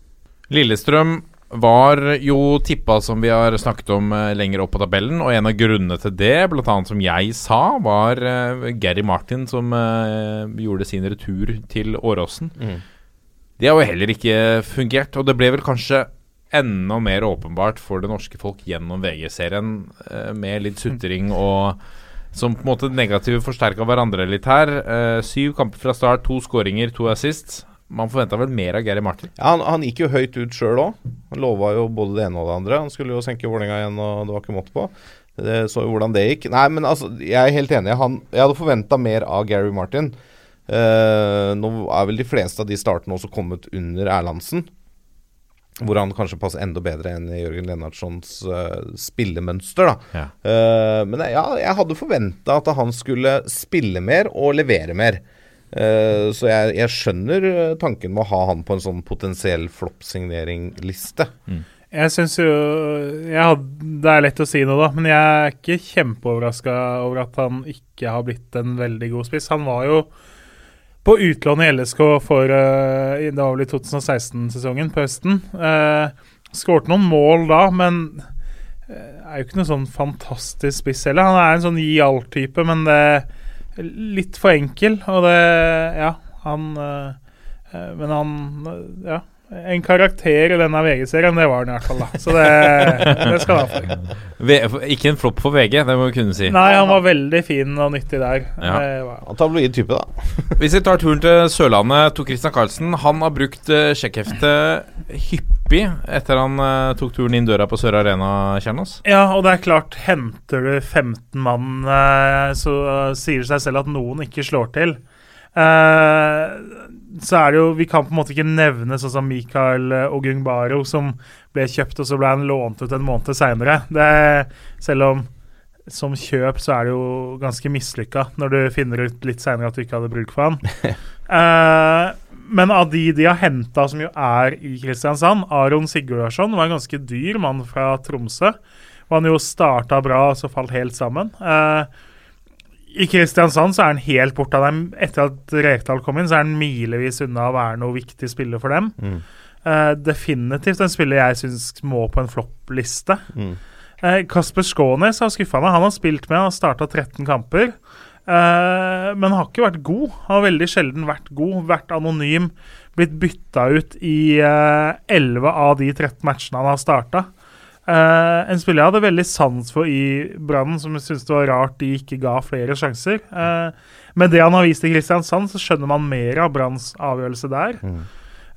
Lillestrøm var jo tippa, som vi har snakket om, eh, lenger opp på tabellen. Og en av grunnene til det, bl.a. som jeg sa, var eh, Gary Martin som eh, gjorde sin retur til Åråsen. Mm. Det har jo heller ikke fungert. Og det ble vel kanskje enda mer åpenbart for det norske folk gjennom VG-serien, med litt sutring og som på en måte negative forsterka hverandre litt her. Syv kamper fra start, to skåringer, to assist. Man forventa vel mer av Gary Martin. Ja, han, han gikk jo høyt ut sjøl òg. Han lova jo både det ene og det andre. Han skulle jo senke Vålerenga igjen, og det var ikke måte på. Det så hvordan det gikk. Nei, men altså, jeg er helt enig. Han, jeg hadde forventa mer av Gary Martin. Uh, nå er vel de fleste av de startene også kommet under Erlandsen. Hvor han kanskje passer enda bedre enn i Jørgen Lennartsons uh, spillemønster. Ja. Uh, Men ja, jeg hadde forventa at han skulle spille mer og levere mer. Eh, så jeg, jeg skjønner eh, tanken med å ha han på en sånn potensiell floppsigneringsliste. Jeg syns jo jeg hadde, det er lett å si noe, da. Men jeg er ikke kjempeoverraska over at han ikke har blitt en veldig god spiss. Han var jo på utlån i LSK for eh, Det var vel i 2016-sesongen, på høsten. Uh, Skåret noen mål da, men er jo ikke noe sånn fantastisk spiss heller. Han er en sånn gi alt-type, men det litt for enkel. Og det Ja, han eh, eh, Men han eh, Ja. En karakter i denne VG-serien, det var han i hvert fall, da. Så det, det skal han ha for. V- Ikke en flopp for VG, det må vi kunne si. Nei, han var veldig fin og nyttig der. Ja. Han tabloid type, da. Hvis vi tar turen til Sørlandet, Tor Christian Karlsen Han har brukt sjekkheftet hyppig etter han uh, tok turen inn døra på Sør Arena, Kjernos. Ja, og det er klart, henter du 15 mann, uh, så eh, sier det seg selv at noen ikke slår til. Uh, så er det jo Vi kan på en måte ikke nevne sånn som Mikael Ogungbaro, som ble kjøpt, og så ble han lånt ut en måned seinere. Selv om som kjøp så er det jo ganske mislykka når du finner ut litt seinere at du ikke hadde bruk for han. Eh, men av de de har henta, som jo er i Kristiansand Aron Sigurdarsson var en ganske dyr mann fra Tromsø. Og han jo starta bra, og så falt helt sammen. Eh, I Kristiansand så er han helt borte av dem. Etter at Rekdal kom inn, så er han milevis unna å være noe viktig spiller for dem. Mm. Eh, definitivt en spiller jeg syns må på en floppliste. Mm. Eh, Kasper Skånes har skuffa meg. Han har spilt med, har starta 13 kamper. Eh, men har ikke vært god. Har veldig sjelden vært god. Vært anonym. Blitt bytta ut i eh, 11 av de 13 matchene han har starta. Uh, en spiller jeg hadde veldig sans for i Brann, som jeg syntes det var rart de ikke ga flere sjanser. Uh, med det han har vist i Kristiansand, så skjønner man mer av Branns avgjørelse der.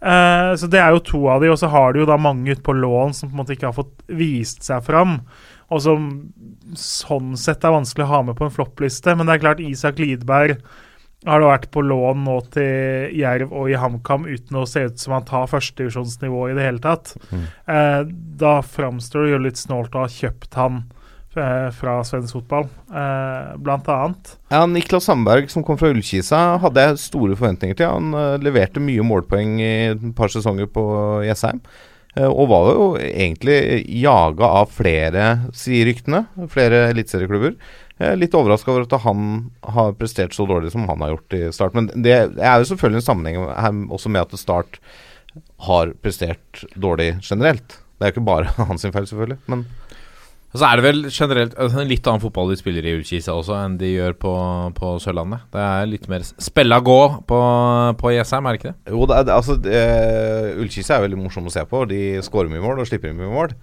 Eh, så det er jo to av de, og så har de jo da mange ute på lån som på en måte ikke har fått vist seg fram. Og som sånn sett er vanskelig å ha med på en floppliste. Men det er klart, Isak Lidberg har da vært på lån nå til Jerv og i HamKam uten å se ut som han tar førstedivisjonsnivå i det hele tatt. Eh, da framstår det jo litt snålt å ha kjøpt han eh, fra svensk fotball, eh, blant annet. Ja, Niklas Sandberg, som kom fra Ullkisa, hadde jeg store forventninger til. Han eh, leverte mye målpoeng i et par sesonger på Jessheim. Eh, og var jo egentlig jaga av flere, sier ryktene, flere eliteserieklubber. Er litt overraska over at han har prestert så dårlig som han har gjort i Start. Men det er jo selvfølgelig en sammenheng her også med at Start har prestert dårlig generelt. Det er jo ikke bare hans feil, selvfølgelig. Men Og så er det vel generelt altså, en litt annen fotball de spiller i Ullkisa også enn de gjør på, på Sørlandet. Det er litt mer spella gå på, på Jessheim, er det ikke det? Jo, det er, altså eh, Ullkisa er veldig morsom å se på. De skårer mye mål og slipper inn mye mål.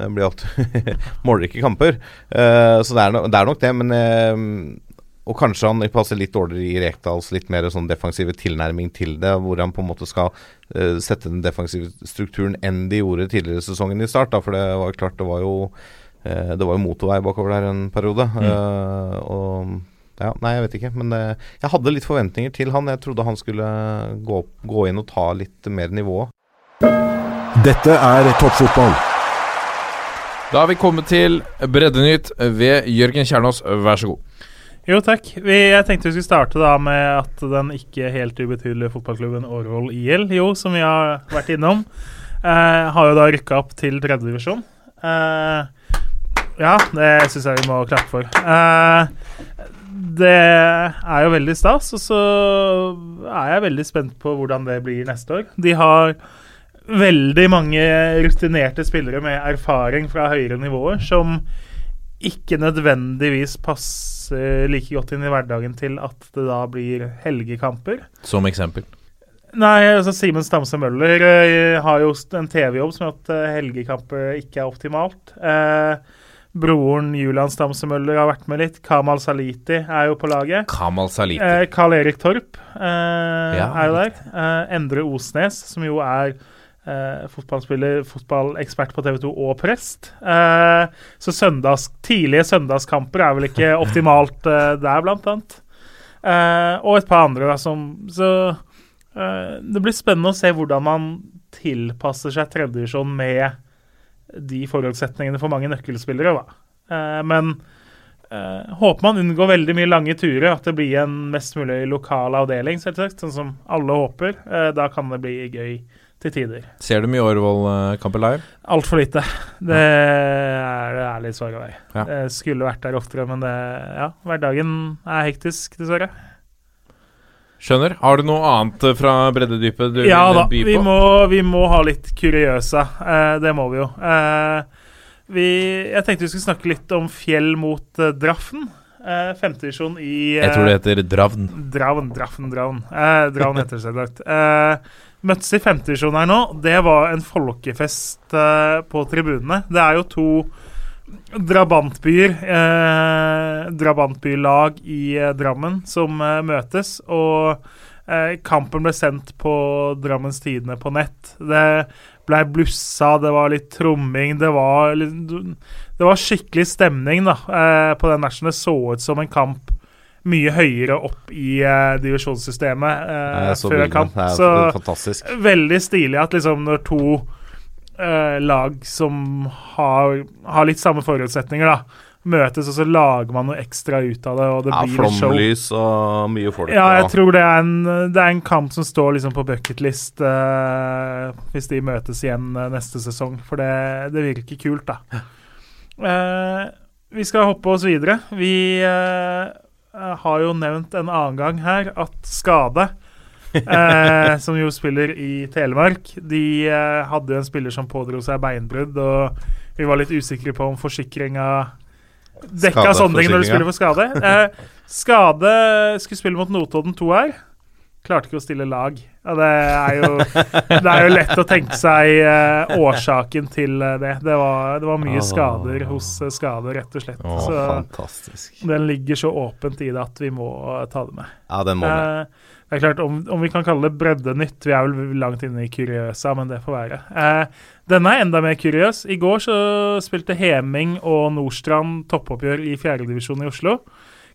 Det blir alltid målrike kamper. Uh, så det er, no, det er nok det, men uh, Og kanskje han passer litt dårligere i Rekdals litt mer sånn defensive tilnærming til det, hvor han på en måte skal uh, sette den defensive strukturen enn de gjorde tidligere i sesongen i start. Da, for det var klart, det var jo eh, Det var jo motorvei bakover der en periode. Eh, og ja, Nei, jeg vet ikke. Men eh, jeg hadde litt forventninger til han. Jeg trodde han skulle gå, gå inn og ta litt mer nivå. Dette er toppfotball. Da har vi kommet til Breddenytt ved Jørgen Kjernås, vær så god. Jo, takk. Vi, jeg tenkte vi skulle starte da med at den ikke helt ubetydelige fotballklubben Årvoll IL, jo, som vi har vært innom, eh, har jo da rykka opp til tredjedivisjon. Eh, ja, det syns jeg vi må klappe for. Eh, det er jo veldig stas, og så er jeg veldig spent på hvordan det blir neste år. De har veldig mange rutinerte spillere med erfaring fra høyere nivåer som ikke nødvendigvis passer like godt inn i hverdagen til at det da blir helgekamper. Som eksempel. Nei, altså Simen Stamse Møller eh, har jo en TV-jobb som gjør at eh, helgekamper ikke er optimalt. Eh, broren Julian Stamse Møller har vært med litt. Kamal Saliti er jo på laget. Kamal Saliti. Eh, Karl Erik Torp eh, Ja, er jo der. Eh, Endre Osnes, som jo er eh, fotballspiller, fotballekspert på TV 2 og prest. Eh, så søndags, tidlige søndagskamper er vel ikke optimalt eh, der, blant annet. Eh, og et par andre, da, som Så eh, det blir spennende å se hvordan man tilpasser seg tredjevisjon med de forutsetningene for mange nøkkelspillere. Eh, men eh, håper man unngår veldig mye lange turer, at det blir en mest mulig lokal avdeling, selvsagt, sånn som alle håper. Eh, da kan det bli gøy til tider. Ser du mye Årvoll-kamper live? Altfor lite. Det er det svar å være. Ja. Skulle vært der oftere, men det, ja, hverdagen er hektisk, dessverre. Skjønner. Har du noe annet eh, fra breddedypet du Ja vil da, by vi på? må, vi må ha litt kuriøse. Eh, det må vi jo. Eh, vi, jeg tenkte vi skulle snakke litt om fjell mot eh, Draffen. Eh, Femtedivisjon i eh, Jeg tror det heter Dravn. Dravn, Draffen, Dravn. Eh, Dravn heter det selvsagt. Eh, møttes i femtedivisjon her nå. Det var en folkefest på tribunene. Det er jo to drabantbyer, eh, drabantbylag i eh, Drammen, som eh, møtes. Og eh, kampen ble sendt på Drammens Tidende på nett. Det ble blussa, det var litt tromming, det var, litt- det var skikkelig stemning da, eh, på den matchen. Det så ut som en kamp mye høyere opp i uh, divisjonssystemet uh, før kamp. Så fantastisk. veldig stilig at liksom når to eh, lag som har, har litt samme forutsetninger, da, møtes, og så lager man noe ekstra ut av det, og det Ja, blir show. Flomlys og mye folk. Ja, jeg og- tror det er en, det er en kamp som står liksom på bucketlist eh, hvis de møtes igjen eh, neste sesong, for det, det virker kult, da. Eh, vi skal hoppe oss videre. Vi eh, har jo nevnt en annen gang her at Skade, eh, som jo spiller i Telemark, de eh, hadde jo en spiller som pådro seg beinbrudd, og vi var litt usikre på om forsikringa dekka sånne ting når du spiller for skade. Eh, skade skulle spille mot Notodden 2 her. Klarte ikke å stille lag. Ja, det, er jo, det er jo lett å tenke seg eh, årsaken til eh, det. Det var, det var mye Åh. skader hos Skade, rett og slett. Å, Så Fantastisk. den ligger så åpent i det at vi må ta det med. Ja, den må med. Eh, det er klart, om, om vi kan kalle det breddenytt Vi er vel langt inne i kuriøsa, men det får være. Eh, denne er enda mer kuriøs. I går så spilte Heming og Nordstrand toppoppgjør i fjerdedivisjon i Oslo.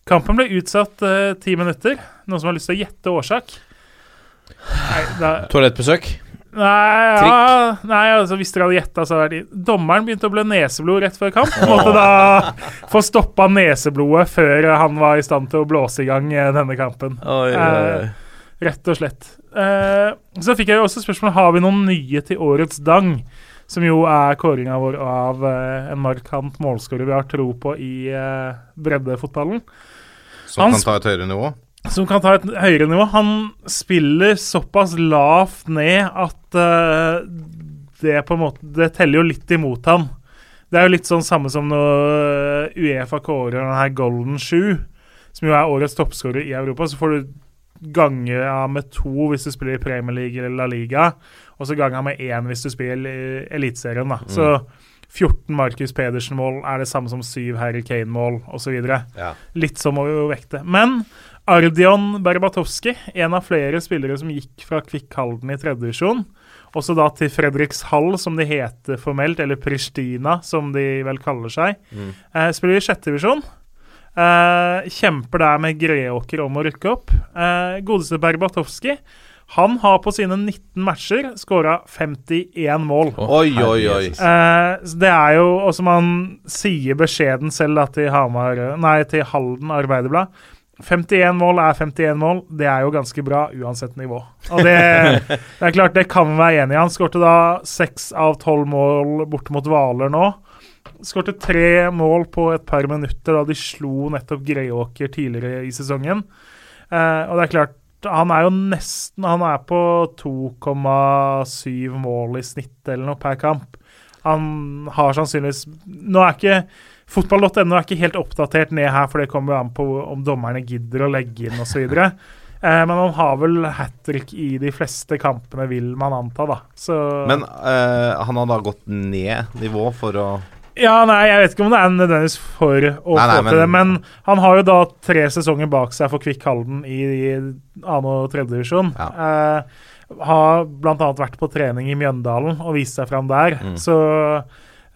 Kampen ble utsatt eh, ti minutter. Noen som har lyst til å gjette årsak? Nei, da, Toalettbesøk. nei, ja, nei altså hvis dere hadde gjetta, så hadde vært Dommeren begynte å blø neseblod rett før kamp. Måtte da få stoppa neseblodet før han var i stand til å blåse i gang eh, denne kampen. Oi, oi, oi. Rett og slett. Eh, så fikk jeg jo også spørsmål Har vi noen nye til årets dang. Som jo er kåringa vår av eh, en markant målskårer vi har tro på i eh, breddefotballen. Som Han kan ta et høyere nivå. Som kan ta et høyere nivå. Han spiller såpass lavt ned at eh, det på en måte Det teller jo litt imot han. Det er jo litt sånn samme som når Uefa kårer den her Golden Shoe, som jo er årets toppskårer i Europa. Så får du gange ja, med to hvis du spiller i Premier League eller La Liga, og så ganger med én hvis du spiller i Eliteserien. Mm. Så 14 Markus Pedersen-mål er det samme som 7 Harry Kane-mål osv. Ja. Litt som å vekte. Men Ardion Berbatovski, en av flere spillere som gikk fra Kvikk Halden i tredje divisjon, også da til Fredrikshall, som de heter formelt, eller Pristina, som de vel kaller seg, Mm. eh, spiller i sjette divisjon. Eh, kjemper der med Greåker om å rykke opp. Eh, godeste Berbatowski han har på sine 19 matcher skåra 51 mål. Oi, oi, oi. Eh, det er jo, og som han sier beskjeden selv da, til Hamar Nei, til Halden Arbeiderblad 51 mål er 51 mål. Det er jo ganske bra uansett nivå. Og det, det er klart, det kan vi være enig i. Han skårte da seks av tolv mål borte mot Hvaler nå. Skårte tre mål på et par minutter da de slo nettopp Greåker tidligere i sesongen. Eh, og det er klart, han er jo nesten Han er på 2,7 mål i snitt eller noe per kamp. Han har sannsynligvis Nå er ikke Fotball.no er ikke helt oppdatert ned her, for det kommer jo an på om dommerne gidder å legge inn osv. Eh, men han har vel hat trick i de fleste kampene, vil man anta, da. Så Men eh, han har da gått ned nivå for å Ja, nei, jeg vet ikke om det er nødvendigvis for å Nei, nei, få til det, men- han har jo da tre sesonger bak seg for Kvikk Halden i, i annen og tredjedivisjon. divisjon. Eh, har annet vært på trening i Mjøndalen og vist seg fram der. Mm. Så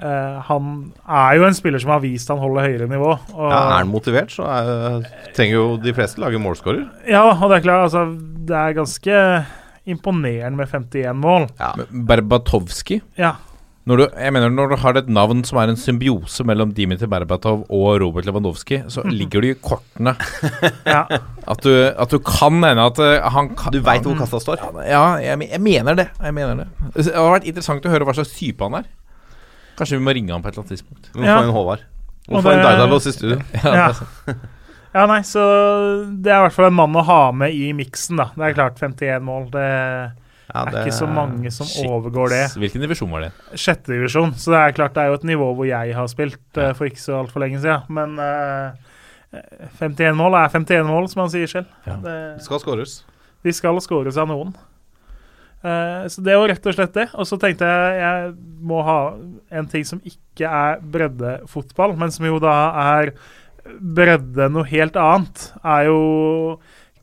eh, han er jo en spiller som har vist han holder høyere nivå. Og, ja, Er han motivert, så er, trenger jo de fleste lage målskårer. Ja, og det er klart, altså, det er ganske imponerende med 51 mål. Ja. Berbatovski. Ja. Når du, jeg mener når du har et navn som er en symbiose mellom Dimitri Berbatov og Robert Lewandowski, så ligger det i kortene ja. at du, at du kan hende at eh, han kan Du veit hvor kassa står. Ja, jeg, jeg mener det. Jeg mener det. Det har vært interessant å høre hva slags type han er. Kanskje vi må ringe han på et eller annet tidspunkt. Vi må Ja. få en Håvard. Vi må få en Daidalos i studio. Ja. ja, nei, så det er i hvert fall en mann å ha med i miksen, da. Det er klart, 51 mål. Det Ja, er ikke så mange som Shit. overgår det. Hvilken divisjon var det? Sjette divisjon, så det er klart det er jo et nivå hvor jeg har spilt eh, for ikke så altfor lenge siden. Men uh, 51 mål er 51 mål, som han sier selv. Ja. Det, Det skal skåres. de skal skåres av noen. Uh, så det var rett og slett det. Og så tenkte jeg jeg må ha en ting som ikke er breddefotball, men som jo da er bredde noe helt annet, er jo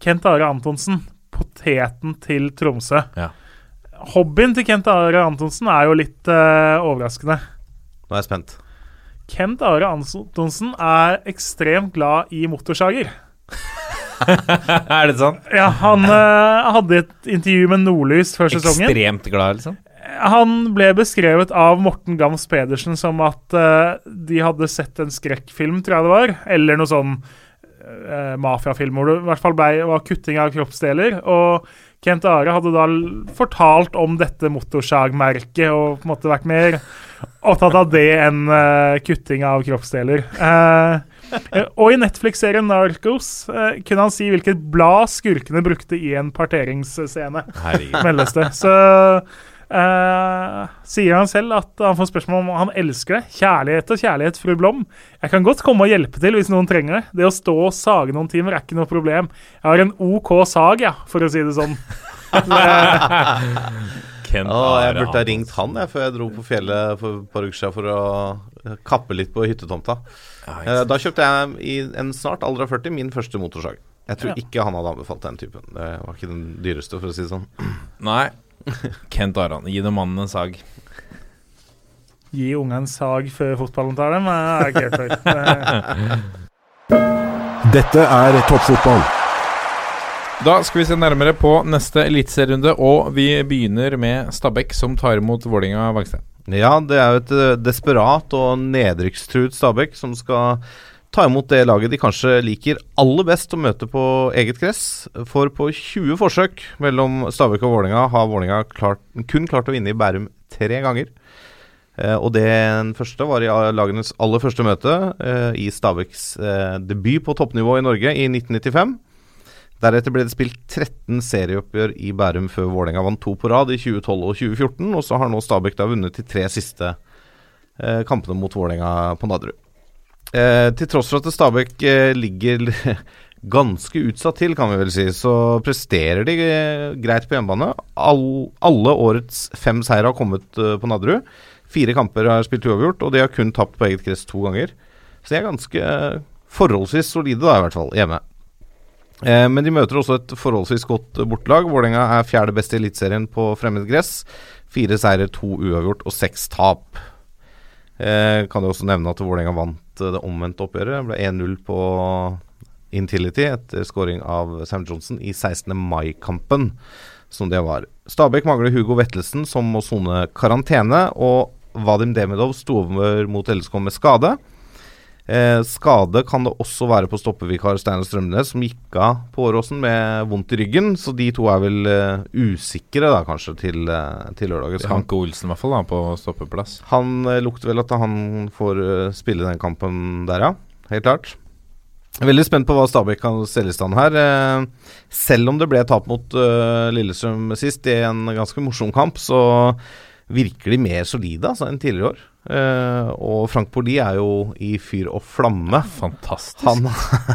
Kent Are Antonsen, poteten til Tromsø. Ja. Hobbyen til Kent Are Antonsen er jo litt uh, overraskende. Nå er jeg spent. Kent Are Antonsen er ekstremt glad i motorsager. er det sånn? Ja, han uh, hadde et intervju med Nordlys før sesongen. Ekstremt glad, liksom? Han ble beskrevet av Morten Gams Pedersen som at uh, de hadde sett en skrekkfilm, tror jeg det var. Eller noe sånn uh, mafiafilm hvor det i hvert fall ble, var kutting av kroppsdeler. Og Kent Are hadde da fortalt om dette motorsagmerket og på en måte vært mer opptatt av det enn eh, kutting av kroppsdeler. Eh, eh, og i Netflix-serien Narcos eh, kunne han si hvilket blad skurkene brukte i en parteringsscene meldes det. Så eh, sier han selv at han får spørsmål om han elsker det. Kjærlighet og kjærlighet, fru Blom. Jeg kan godt komme og hjelpe til hvis noen trenger det. Det å stå og sage noen timer er ikke noe problem. Jeg har en OK sag, ja, for å si det sånn. Kent Å, jeg burde ha ringt han jeg, før jeg dro på fjellet for et par uker siden for å kappe litt på hyttetomta. Ja, Eh. Da kjøpte jeg i en snart alder av 40 min første motorsag. Jeg tror Ja. ikke han hadde anbefalt den typen. Det var ikke den dyreste, for å si det sånn. Nei. Kent Aran, gi dem mannen en sag. Gi unga en sag før fotballen tar dem, er jeg ikke helt for. Dette er toppfotball. Da skal vi se nærmere på neste eliteserierunde, og vi begynner med Stabæk, som tar imot Vålinga Vangstein. Ja, det er jo et eh, desperat og nedrykkstruet Stabæk som skal ta imot det laget de kanskje liker aller best å møte på eget gress. For på 20 forsøk mellom Stabæk og Vålerenga har klart, kun klart å vinne i Bærum tre ganger. Eh, og den første var i lagenes aller første møte eh, i Stabæks eh, debut på toppnivå i Norge i 1995. Deretter ble det spilt 13 serieoppgjør i Bærum før Vålerenga vant to på rad i 2012 og 2014. Og så har nå Stabæk da vunnet de tre siste eh, kampene mot Vålerenga på Nadderud. Eh, til tross for at Stabæk eh, ligger ganske utsatt til, kan vi vel si, så presterer de eh, greit på hjemmebane. All, alle årets fem seire har kommet eh, på Nadderud. Fire kamper har spilt uavgjort, og de har kun tapt på eget kress to ganger. Så de er ganske eh, forholdsvis solide, da, i hvert fall, hjemme. Men de møter også et forholdsvis godt bortelag. Vålerenga er fjerde beste i Eliteserien på fremmed gress. Fire seire, to uavgjort og seks tap. Kan jo også nevne at Vålerenga vant eh, det omvendte oppgjøret. Det ble 1-0 på Intility etter scoring av Sam Johnson i 16. mai-kampen, som det var. Stabæk mangler Hugo Vettelsen, som må sone karantene. Og Vadim Demidov sto over mot LSK med skade. Eh, skade kan det også være på stoppevikar Steinar Strømnes, som gikk av på Åråsen med vondt i ryggen. Så de to er vel eh, usikre, da, kanskje, til, uh, til lørdagens kamp. Hanke Olsen, i hvert fall, da, på stoppeplass. han eh, lukter vel at han får spille den kampen der, ja. Helt klart. Veldig spent på hva Stabæk kan stelle i stand her. Selv om det ble tap mot Lillestrøm sist i en ganske morsom kamp, så virker de mer solide altså, enn tidligere år. Uh, og Frank Poli er jo i fyr og flamme. Fantastisk. Han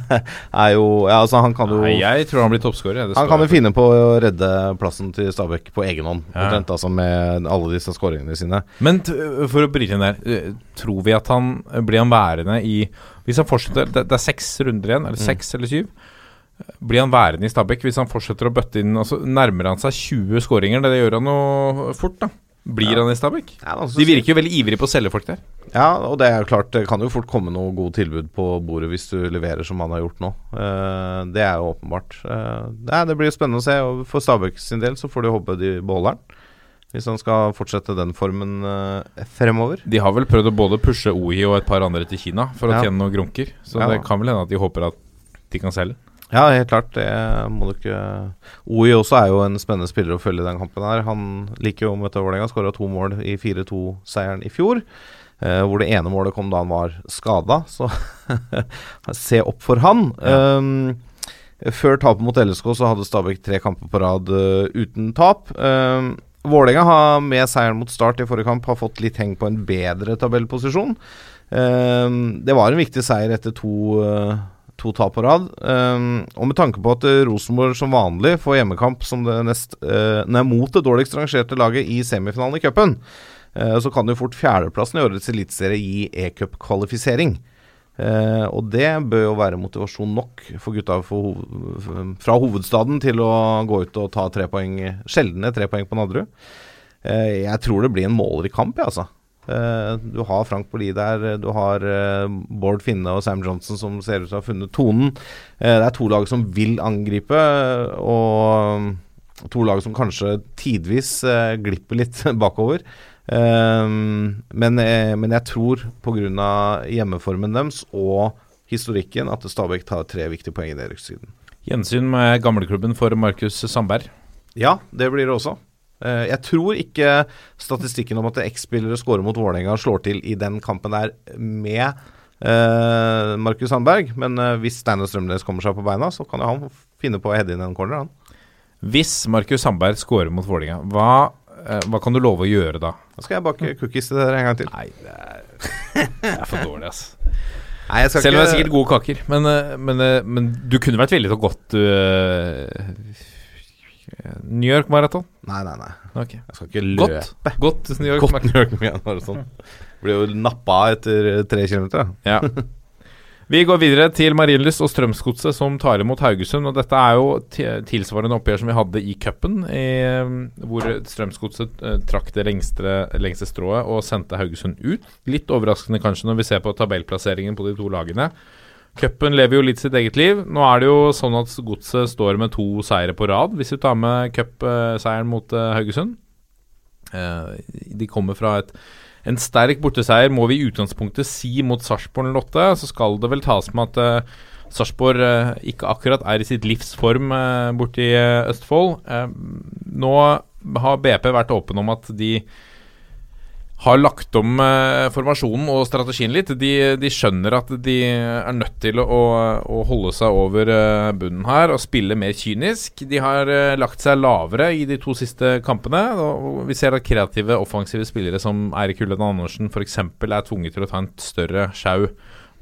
er jo Ja, altså, han kan jo Nei, jeg tror han blir toppskårer. Han kan jo finne på å redde plassen til Stabæk på egen hånd, Ja. omtrent, altså med alle disse skåringene sine. Men for å bryte inn der, eh, tror vi at han blir han værende i Hvis han fortsetter Det, det er seks runder igjen, eller Mm. eller syv. Blir han værende i Stabæk hvis han fortsetter å bøtte inn Altså Nærmer han seg 20 skåringer? Det gjør han jo fort, da. Blir han i Stabæk? Ja, De virker jo veldig ivrige på å selge folk der. Ja, og det er jo klart Det kan jo fort komme noe godt tilbud på bordet hvis du leverer som han har gjort nå. Eh, det er jo åpenbart. Uh, det blir spennende å se. Og for Stabæk sin del så får de håpe de beholder den. Hvis han skal fortsette den formen eh, fremover. De har vel prøvd å både pushe OI og et par andre til Kina for å Ja. tjene noen grunker. Så Ja. det kan vel hende at de håper at de kan selge. Ja, helt klart. Det må du ikke OI også er jo en spennende spiller å følge i den kampen her. Han liker jo å møte Vålerenga. Skåra to mål i 4-2-seieren i fjor. Eh, hvor det ene målet kom da han var skada, så se opp for han. Um, før tapet mot LSK så hadde Stabæk tre kamper på rad uh, uten tap. Um, Vålerenga har med seieren mot Start i forrige kamp har fått litt heng på en bedre tabellposisjon. Um, det var en viktig seier etter to, eh, to tap på rad. Um, og med tanke på at eh, Rosenborg som vanlig får hjemmekamp som det nest, uh, nei, mot det dårligst rangerte laget i semifinalen i cupen, uh, så kan jo fort fjerdeplassen i årets eliteserie gi e-cup-kvalifisering. Eh, og det bør jo være motivasjon nok for gutta for, hov- fra hovedstaden til å gå ut og ta tre poeng, sjeldne tre poeng på Nadderud. Jeg tror det blir en målrik kamp, jeg, altså. Eh, du har Frank Bolli der, du har eh, Bård Finne og Sam Johnson som ser ut til å ha funnet tonen. Eh, det er to lag som vil angripe, og to lag som kanskje tidvis eh, glipper litt bakover. Eh, men, men jeg tror pga. hjemmeformen deres og historikken at Stabæk tar tre viktige poeng i nedrykkssiden. Gjensyn med gamleklubben for Markus Sandberg. Ja, det blir det også. Eh, jeg tror ikke statistikken om at X-spillere scorer mot Vålerenga slår til i den kampen der med eh, Markus Sandberg, men eh, hvis Steinar Strømnes kommer seg på beina, så kan jo han finne på å heade inn en corner, han. Hvis Markus Sandberg scorer mot Vålerenga, hva, eh, hva kan du love å gjøre da? Da skal jeg bake cookies til dere en gang til. Nei, det er, det er for dårlig, ass. Nei, Selv om det er sikkert gode kaker. Men, men, men du kunne vært villig til å uh, New York Marathon? Nei, nei, nei. Ok. Jeg skal ikke løpe. Godt. Godt New York Godt Marathon. New York Marathon. Blir jo nappa etter eh, tre kilometer. Ja. Vi går videre til Marienlyst og Strømsgodset som tar imot Haugesund. og Dette er jo tilsvarende oppgjør som vi hadde i cupen, hvor Strømsgodset eh, trakk det lengste, lengste strået og sendte Haugesund ut. Litt overraskende kanskje når vi ser på tabellplasseringen på de to lagene. Cupen lever jo litt sitt eget liv. Nå er det jo sånn at Godset står med to seire på rad, hvis vi tar med cupseieren mot eh, Haugesund. Eh, de kommer fra et en sterk borteseier må vi i utgangspunktet si mot Sarpsborg 08. Så skal det vel tas med at uh, Sarpsborg eh, ikke akkurat er i sitt livsform borte i eh, Østfold. Eh, nå har BP vært åpen om at de har lagt om eh, formasjonen og strategien litt. De, de skjønner at de er nødt til å, å holde seg over eh, bunnen her og spille mer kynisk. De har eh, lagt seg lavere i de to siste kampene. Og vi ser at kreative, offensive spillere som Eirik Hulland Andersen f.eks. er tvunget til å ta en større sjau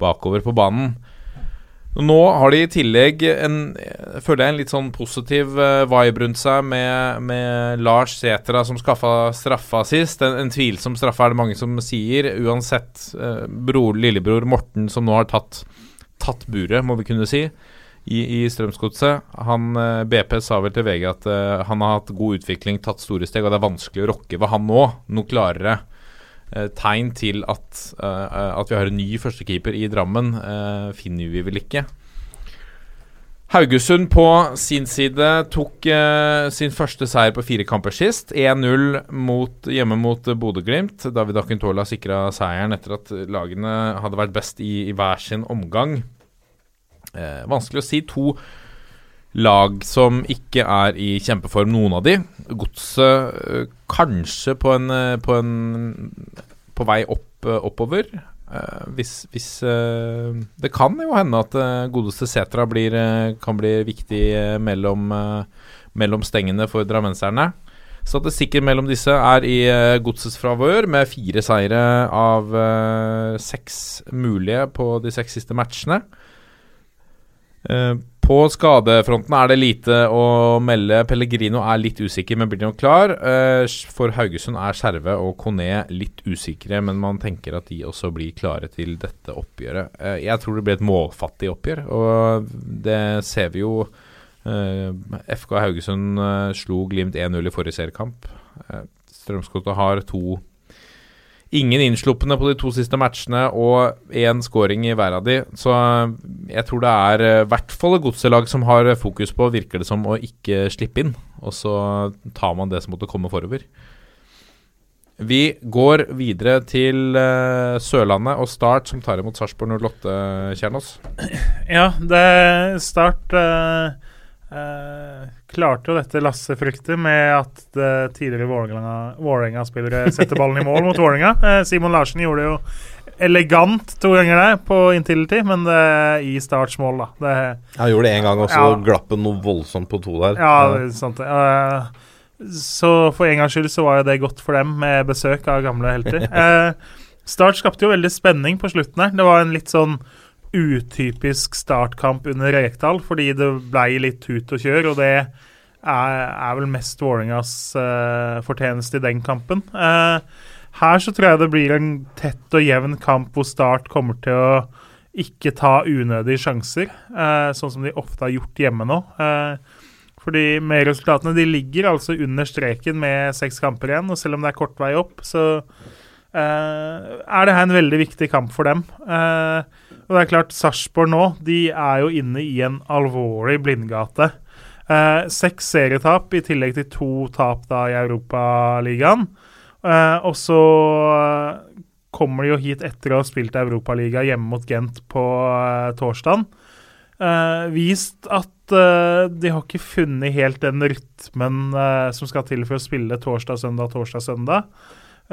bakover på banen. Nå har de i tillegg en, føler jeg en litt sånn positiv uh, vibe rundt seg med, med Lars Sætra som skaffa straffa sist. En, en tvilsom straffe er det mange som sier. Uansett, uh, bror, lillebror Morten som nå har tatt, tatt buret, må vi kunne si, i, i Strømsgodset. Eh, BP sa vel til VG at eh, han har hatt god utvikling, tatt store steg, og det er vanskelig å rokke ved han nå. Noe klarere eh, tegn til at, eh, at vi har en ny førstekeeper i Drammen, eh, finner vi vel ikke. Haugesund på sin side tok uh, sin første seier på fire kamper sist. 1-0 mot, hjemme mot eh, Bodø-Glimt. David Akintola sikra seieren etter at lagene hadde vært best i, i hver sin omgang. Uh, vanskelig å si. To lag som ikke er i kjempeform, noen av de. Godset eh, kanskje på en, eh, på en På vei opp, eh, oppover. Hvis, hvis Det kan jo hende at uh, godeste Setra blir, kan bli viktig mellom, mellom stengene for drammenserne. Statistikken mellom disse er i uh, godsets favør, med fire seire av seks mulige på de seks siste matchene. Eh, på skadefronten er det lite å melde. Pellegrino er litt usikker, men blir nok klar. Eh, for Haugesund er Skjerve og Kone litt usikre, men man tenker at de også blir klare til dette oppgjøret. Eh, jeg tror det blir et målfattig oppgjør, og det ser vi jo. Eh, FK Haugesund slo Glimt 1-0 i forrige seriekamp. Strømsgodset har to Ingen innslupne på de to siste matchene og én scoring i hver av de. Så eh, jeg tror det er eh, i hvert fall et godselag som har fokus på, virker det som, å ikke slippe inn. Og så tar man det som måtte komme forover. Vi går videre til eh, Sørlandet og Start, som tar imot Sarpsborg 08, Kjernås. Ja, det er Start eh, eh, klarte jo dette Lasse frykter med at det tidligere Vålerenga- Vålerenga-spillere setter ballen i mål mot Vålerenga. Eh, Simon Larsen gjorde det jo elegant to ganger der på Intility, men det i Starts mål, da. Det, Han gjorde det én gang, og så Ja. glapp han noe voldsomt på to der. ja, det er sant det. Eh, så for en gangs skyld så var jo det godt for dem med besøk av gamle helter. Eh, Start skapte jo veldig spenning på slutten her. Det var en litt sånn utypisk startkamp under Rekdal, fordi det blei litt tut og kjør, og det er, er vel mest Vålerengas uh, fortjeneste i den kampen. Uh, her så tror jeg det blir en tett og jevn kamp hvor Start kommer til å ikke ta unødige sjanser, uh, sånn som de ofte har gjort hjemme nå. Eh, fordi med resultatene De ligger altså under streken med seks kamper igjen, og selv om det er kort vei opp, så eh, er det her en veldig viktig kamp for dem. Eh, og det er klart, Sarpsborg nå de er jo inne i en alvorlig blindgate. Eh, seks serietap i tillegg til to tap da i Europaligaen. Eh, og så eh, kommer de jo hit etter å ha spilt Europaliga hjemme mot Gent på eh, torsdag. Eh, vist at eh, de har ikke funnet helt den rytmen eh, som skal til for å spille torsdag-søndag, torsdag-søndag.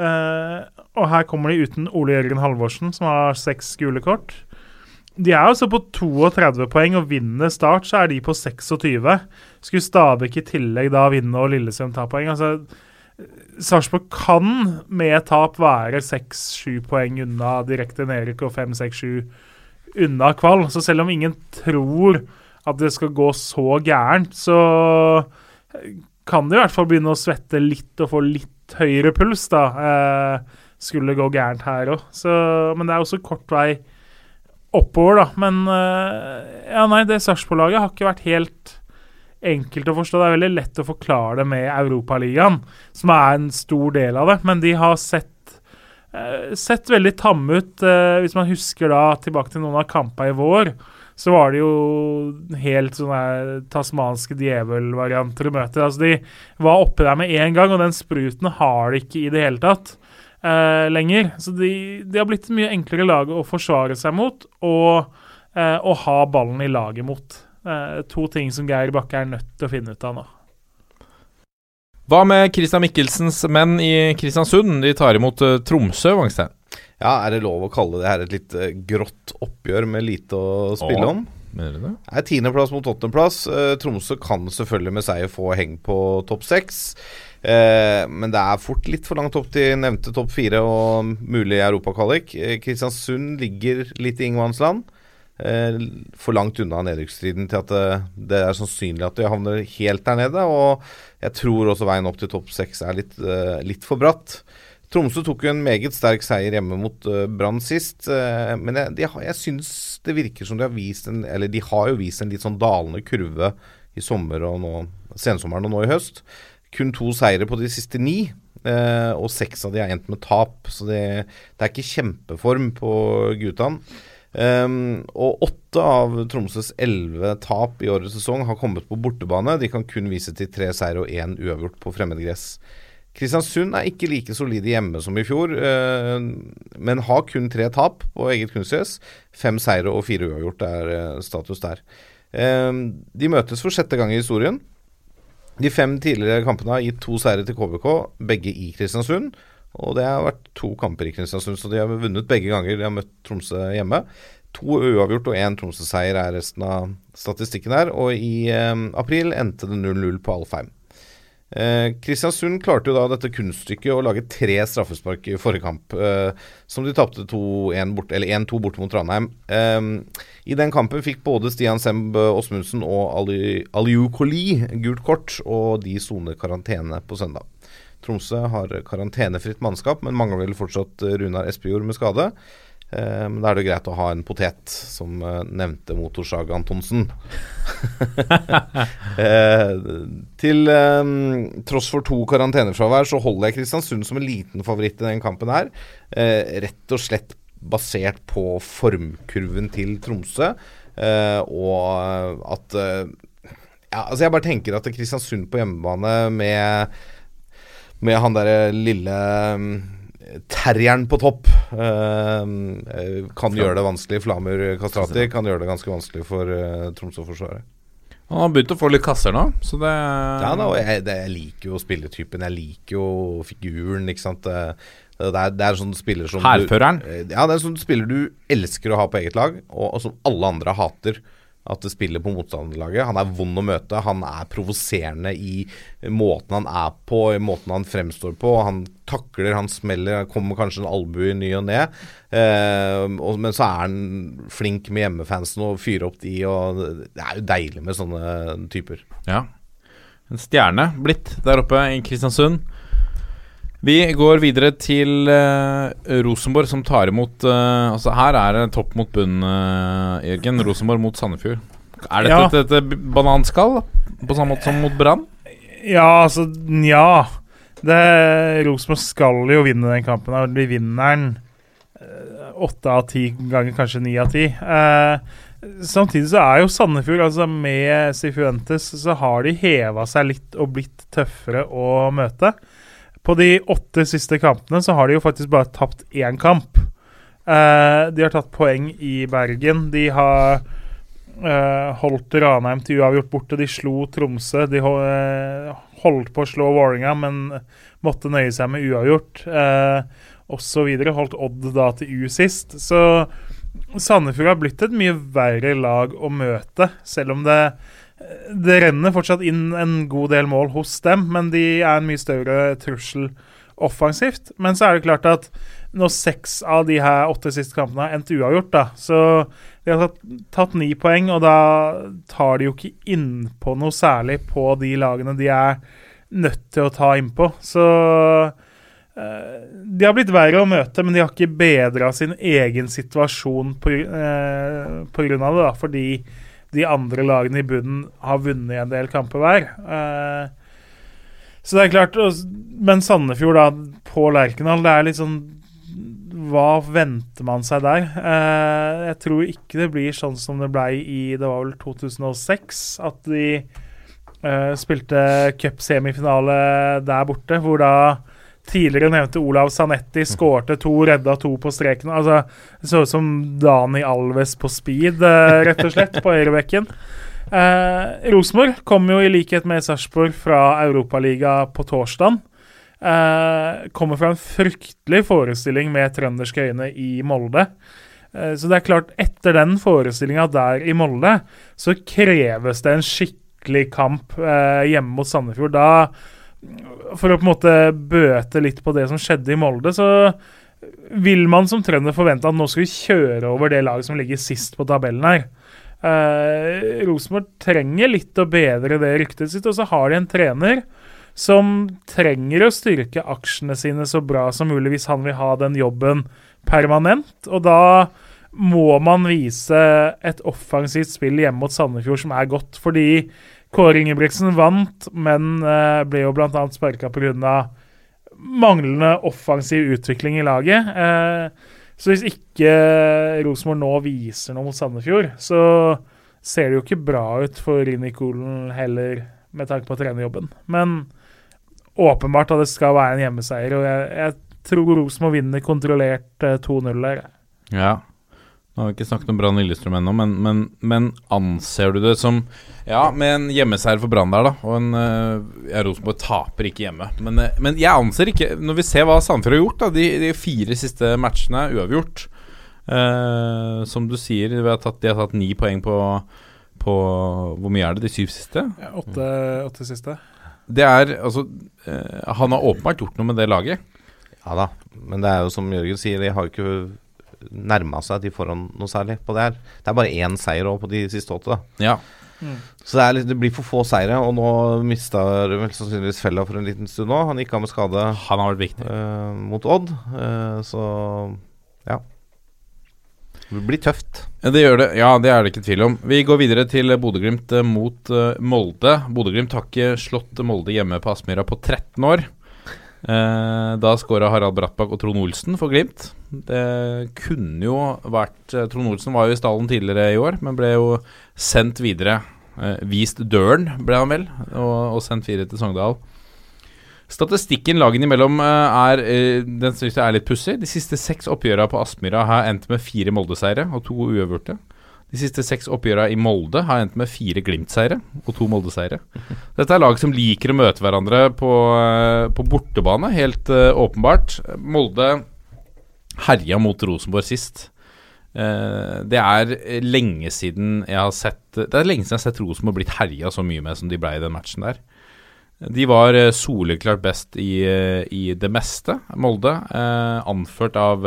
Eh, og her kommer de uten Ole Jørgen Halvorsen, som har seks gule kort. De er altså på 32 poeng, og vinner Start, så er de på 26. Skulle Stabæk i tillegg da vinne og Lillesund ta poeng? Altså, Sarpsborg kan med tap være 6-7 poeng unna direkte nedrykk og 5-6-7 unna kval. Så selv om ingen tror at det skal gå så gærent, så kan det i hvert fall begynne å svette litt og få litt høyere puls, da. Eh, skulle det gå gærent her òg. Men det er også kort vei oppover, da. Men eh, ja, nei, det Sarpsborg-laget har ikke vært helt enkelt å forstå. Det er veldig lett å forklare det med Europaligaen, som er en stor del av det. Men de har sett, eh, sett veldig tamme ut. Eh, hvis man husker da tilbake til noen av kampene i vår, så var det jo helt sånne tasmanske djevelvarianter å møte. Altså, de var oppe der med en gang, og den spruten har de ikke i det hele tatt eh, lenger. Så de, de har blitt mye enklere lag å forsvare seg mot, og eh, å ha ballen i laget mot. Eh, to ting som Geir Bakke er nødt til å finne ut av nå. Hva med Christian Michelsens menn i Kristiansund? De tar imot eh, Tromsø, Vangstein. Ja, er det lov å kalle det her et litt eh, grått oppgjør med lite å spille Åh. om? Mener du det? er tiendeplass mot åttendeplass. Eh, Tromsø kan selvfølgelig med seier få heng på topp seks. Eh, men det er fort litt for langt opp til nevnte topp fire og mulig europakvalik. Eh, Kristiansund ligger litt i ingenmannsland. Eh, for langt unna nedrykksstriden til at det, det er sannsynlig at de havner helt der nede. Og jeg tror også veien opp til topp seks er litt, eh, litt for bratt. Tromsø tok jo en meget sterk seier hjemme mot uh, Brann sist. eh, men jeg, de jeg syns det virker som de har vist en Eller de har jo vist en litt sånn dalende kurve i sommer og nå sensommeren og nå i høst. Kun to seire på de siste ni, eh, og seks av de har endt med tap. Så det, det er ikke kjempeform på guttene. Um, og åtte av Tromsøs elleve tap i årets sesong har kommet på bortebane. De kan kun vise til tre seire og én uavgjort på fremmedgress. Kristiansund er ikke like solide hjemme som i fjor, uh, men har kun tre tap på eget kunstgress. Fem seire og fire uavgjort er uh, status der. Eh, de møtes for sjette gang i historien. De fem tidligere kampene har gitt to seire til KBK, begge i Kristiansund. Og det har vært to kamper i Kristiansund, så de har vunnet begge ganger de har møtt Tromsø hjemme. To uavgjort og én Tromsø-seier er resten av statistikken her. Og i eh, april endte det 0-0 på Alfheim. Eh, Kristiansund klarte jo da dette kunststykket å lage tre straffespark i forrige kamp, eh, som de tapte 1-2 bort, eller 1-2 borte mot Trondheim. Eh, I den kampen fikk både Stian Semb Åsmundsen og Aliu Koli gult kort, og de soner karantene på søndag. Tromsø har karantenefritt mannskap, men mangler vel fortsatt eh, Runar Espejord med skade. Eh, men da er det jo greit å ha en potet, som eh, nevnte Motorsag Antonsen. eh, til tross for to karantenefravær, så holder jeg Kristiansund som en liten favoritt i den kampen her. Rett og slett basert på formkurven til Tromsø, og at ja, altså Jeg bare tenker at Kristiansund på hjemmebane med med han derre lille terrieren på topp uh, kan gjøre det vanskelig. Flamur Kastrati kan gjøre det ganske vanskelig for uh, Tromsø-forsvaret. Han har begynt å få litt kasser nå, så det Ja, da, og jeg, det, jeg liker jo spilletypen. Jeg liker jo figuren, ikke sant. Det, det er, det er sånn spiller som Hærføreren. Ja, det er sånn spiller du elsker å ha på eget lag, og, og som alle andre hater at det spiller på motstanderlaget. Han er vond å møte. Han er provoserende i måten han er på, i måten han fremstår på. Han takler, han smeller, kommer kanskje en albue i ny og ne. Eh, men så er han flink med hjemmefansen og fyrer opp de, og det er jo deilig med sånne typer. Ja. En stjerne blitt der oppe i Kristiansund. Vi går videre til uh, Rosenborg, som tar imot uh, Altså Her er det topp mot bunn, uh, Jørgen. Rosenborg mot Sandefjord. Er dette Ja. et, et, bananskall, på samme måte som mot Brann? Ja, altså Nja. Rosenborg skal jo vinne den kampen. og De vinner den åtte av ti ganger, kanskje ni av ti. Samtidig så er jo Sandefjord, altså med Sifuentes, så har de heva seg litt og blitt tøffere å møte. På de åtte siste kampene så har de jo faktisk bare tapt én kamp. Uh, de har tatt poeng i Bergen. De har uh, holdt Ranheim til uavgjort borte. De slo Tromsø. De eh, holdt på å slå Vålerenga, men måtte nøye seg med uavgjort. Uh, videre. Holdt Odd da til U sist. Så Sandefjord har blitt et mye verre lag å møte, selv om det det renner fortsatt inn en god del mål hos dem, men de er en mye større trussel offensivt. Men så er det klart at når seks av de her åtte siste kampene har endt uavgjort, da, så de har tatt, tatt ni poeng, og da tar de jo ikke innpå noe særlig på de lagene de er nødt til å ta innpå. Så eh, de har blitt verre å møte, men de har ikke bedra sin egen situasjon pga. eh, på grunn av det, da, fordi de andre lagene i bunnen har vunnet en del kamper hver. Eh, så det er klart Men Sandefjord, da, på Lerkendal, det er litt sånn Hva venter man seg der? Eh, jeg tror ikke det blir sånn som det ble i Det var vel 2006, at de spilte spilte cupsemifinale der borte, hvor da tidligere nevnte Olav Sanetti skårte to, redda to på streken. Altså, det så ut som Dani Alves på speed, eh, rett og slett, på høyrebekken. Eh, Rosenborg kom jo i likhet med Sarpsborg fra Europaliga på torsdag. Eh, kommer fra en fryktelig forestilling med trønderske øyne i Molde. Eh, så det er klart, etter den forestillinga der i Molde, så kreves det en skikkelig kamp eh, hjemme mot Sandefjord. Da, for å på en måte bøte litt på det som skjedde i Molde, så vil man som trønder forvente at nå skal vi kjøre over det laget som ligger sist på tabellen her. Eh, Rosenborg trenger litt å bedre det ryktet sitt, og så har de en trener som trenger å styrke aksjene sine så bra som mulig hvis han vil ha den jobben permanent. Og da må man vise et offensivt spill hjemme mot Sandefjord som er godt. Fordi Kåre Ingebrigtsen vant, men eh, ble jo bl.a. sparka pga. manglende offensiv utvikling i laget. Eh, så hvis ikke Rosenborg nå viser noe mot Sandefjord, så ser det jo ikke bra ut for Rini Kolen heller, med tanke på trenerjobben. Men åpenbart at det skal være en hjemmeseier, og jeg, jeg tror Rosenborg vinner kontrollert eh, 2-0 der. Ja. Nå har vi ikke snakket om Brann Lillestrøm ennå, men, men, men anser du det som Ja, med en hjemmeseier for Brann der, da, og en uh, ja, Rosenborg taper ikke hjemme. Men, eh, men jeg anser ikke Når vi ser hva Sandefjord har gjort, da, de, de fire siste matchene er uavgjort. Eh, som du sier, tatt, de har tatt ni poeng på, på Hvor mye er det? De syv siste? Ja, åtte, åtte siste. Det er altså eh, Han har åpenbart gjort noe med det laget. Ja da, men det er jo som Jørgen sier, de har jo ikke nærma seg de foran noe særlig på det her. Det er bare én seier òg på de siste åtte. da Ja. Så det, er litt, det blir for få seire, og nå mista vel sannsynligvis fella for en liten stund òg. Han gikk av med skade Han har vært viktig. uh, mot Odd, uh, så ja. Det blir tøft. Det gjør det. Ja, det er det ikke tvil om. Vi går videre til Bodø-Glimt eh, mot Molde. Bodø-Glimt har ikke slått Molde hjemme på Aspmyra på 13 år. Eh, da skåra Harald Brattbakk og Trond Olsen for Glimt. Det kunne jo vært eh, Trond Olsen var jo i stallen tidligere i år, men ble jo sendt videre. Eh, vist døren, ble han vel, og, og sendt videre til Sogndal. Statistikken lagene imellom er Den synes jeg er litt pussig. De siste seks oppgjørene på Aspmyra har endt med fire Molde-seire og to uavgjorte. De siste seks oppgjøra i Molde har endt med fire Glimt-seire og to Molde-seire. Dette er lag som liker å møte hverandre på, eh, på bortebane, helt uh, åpenbart. Molde herja mot Rosenborg sist. Uh, det er lenge siden jeg har sett Det er lenge siden jeg har sett Rosenborg blitt herja så mye med som de ble i den matchen der. De var eh, soleklart best i, i det meste, Molde. Anført av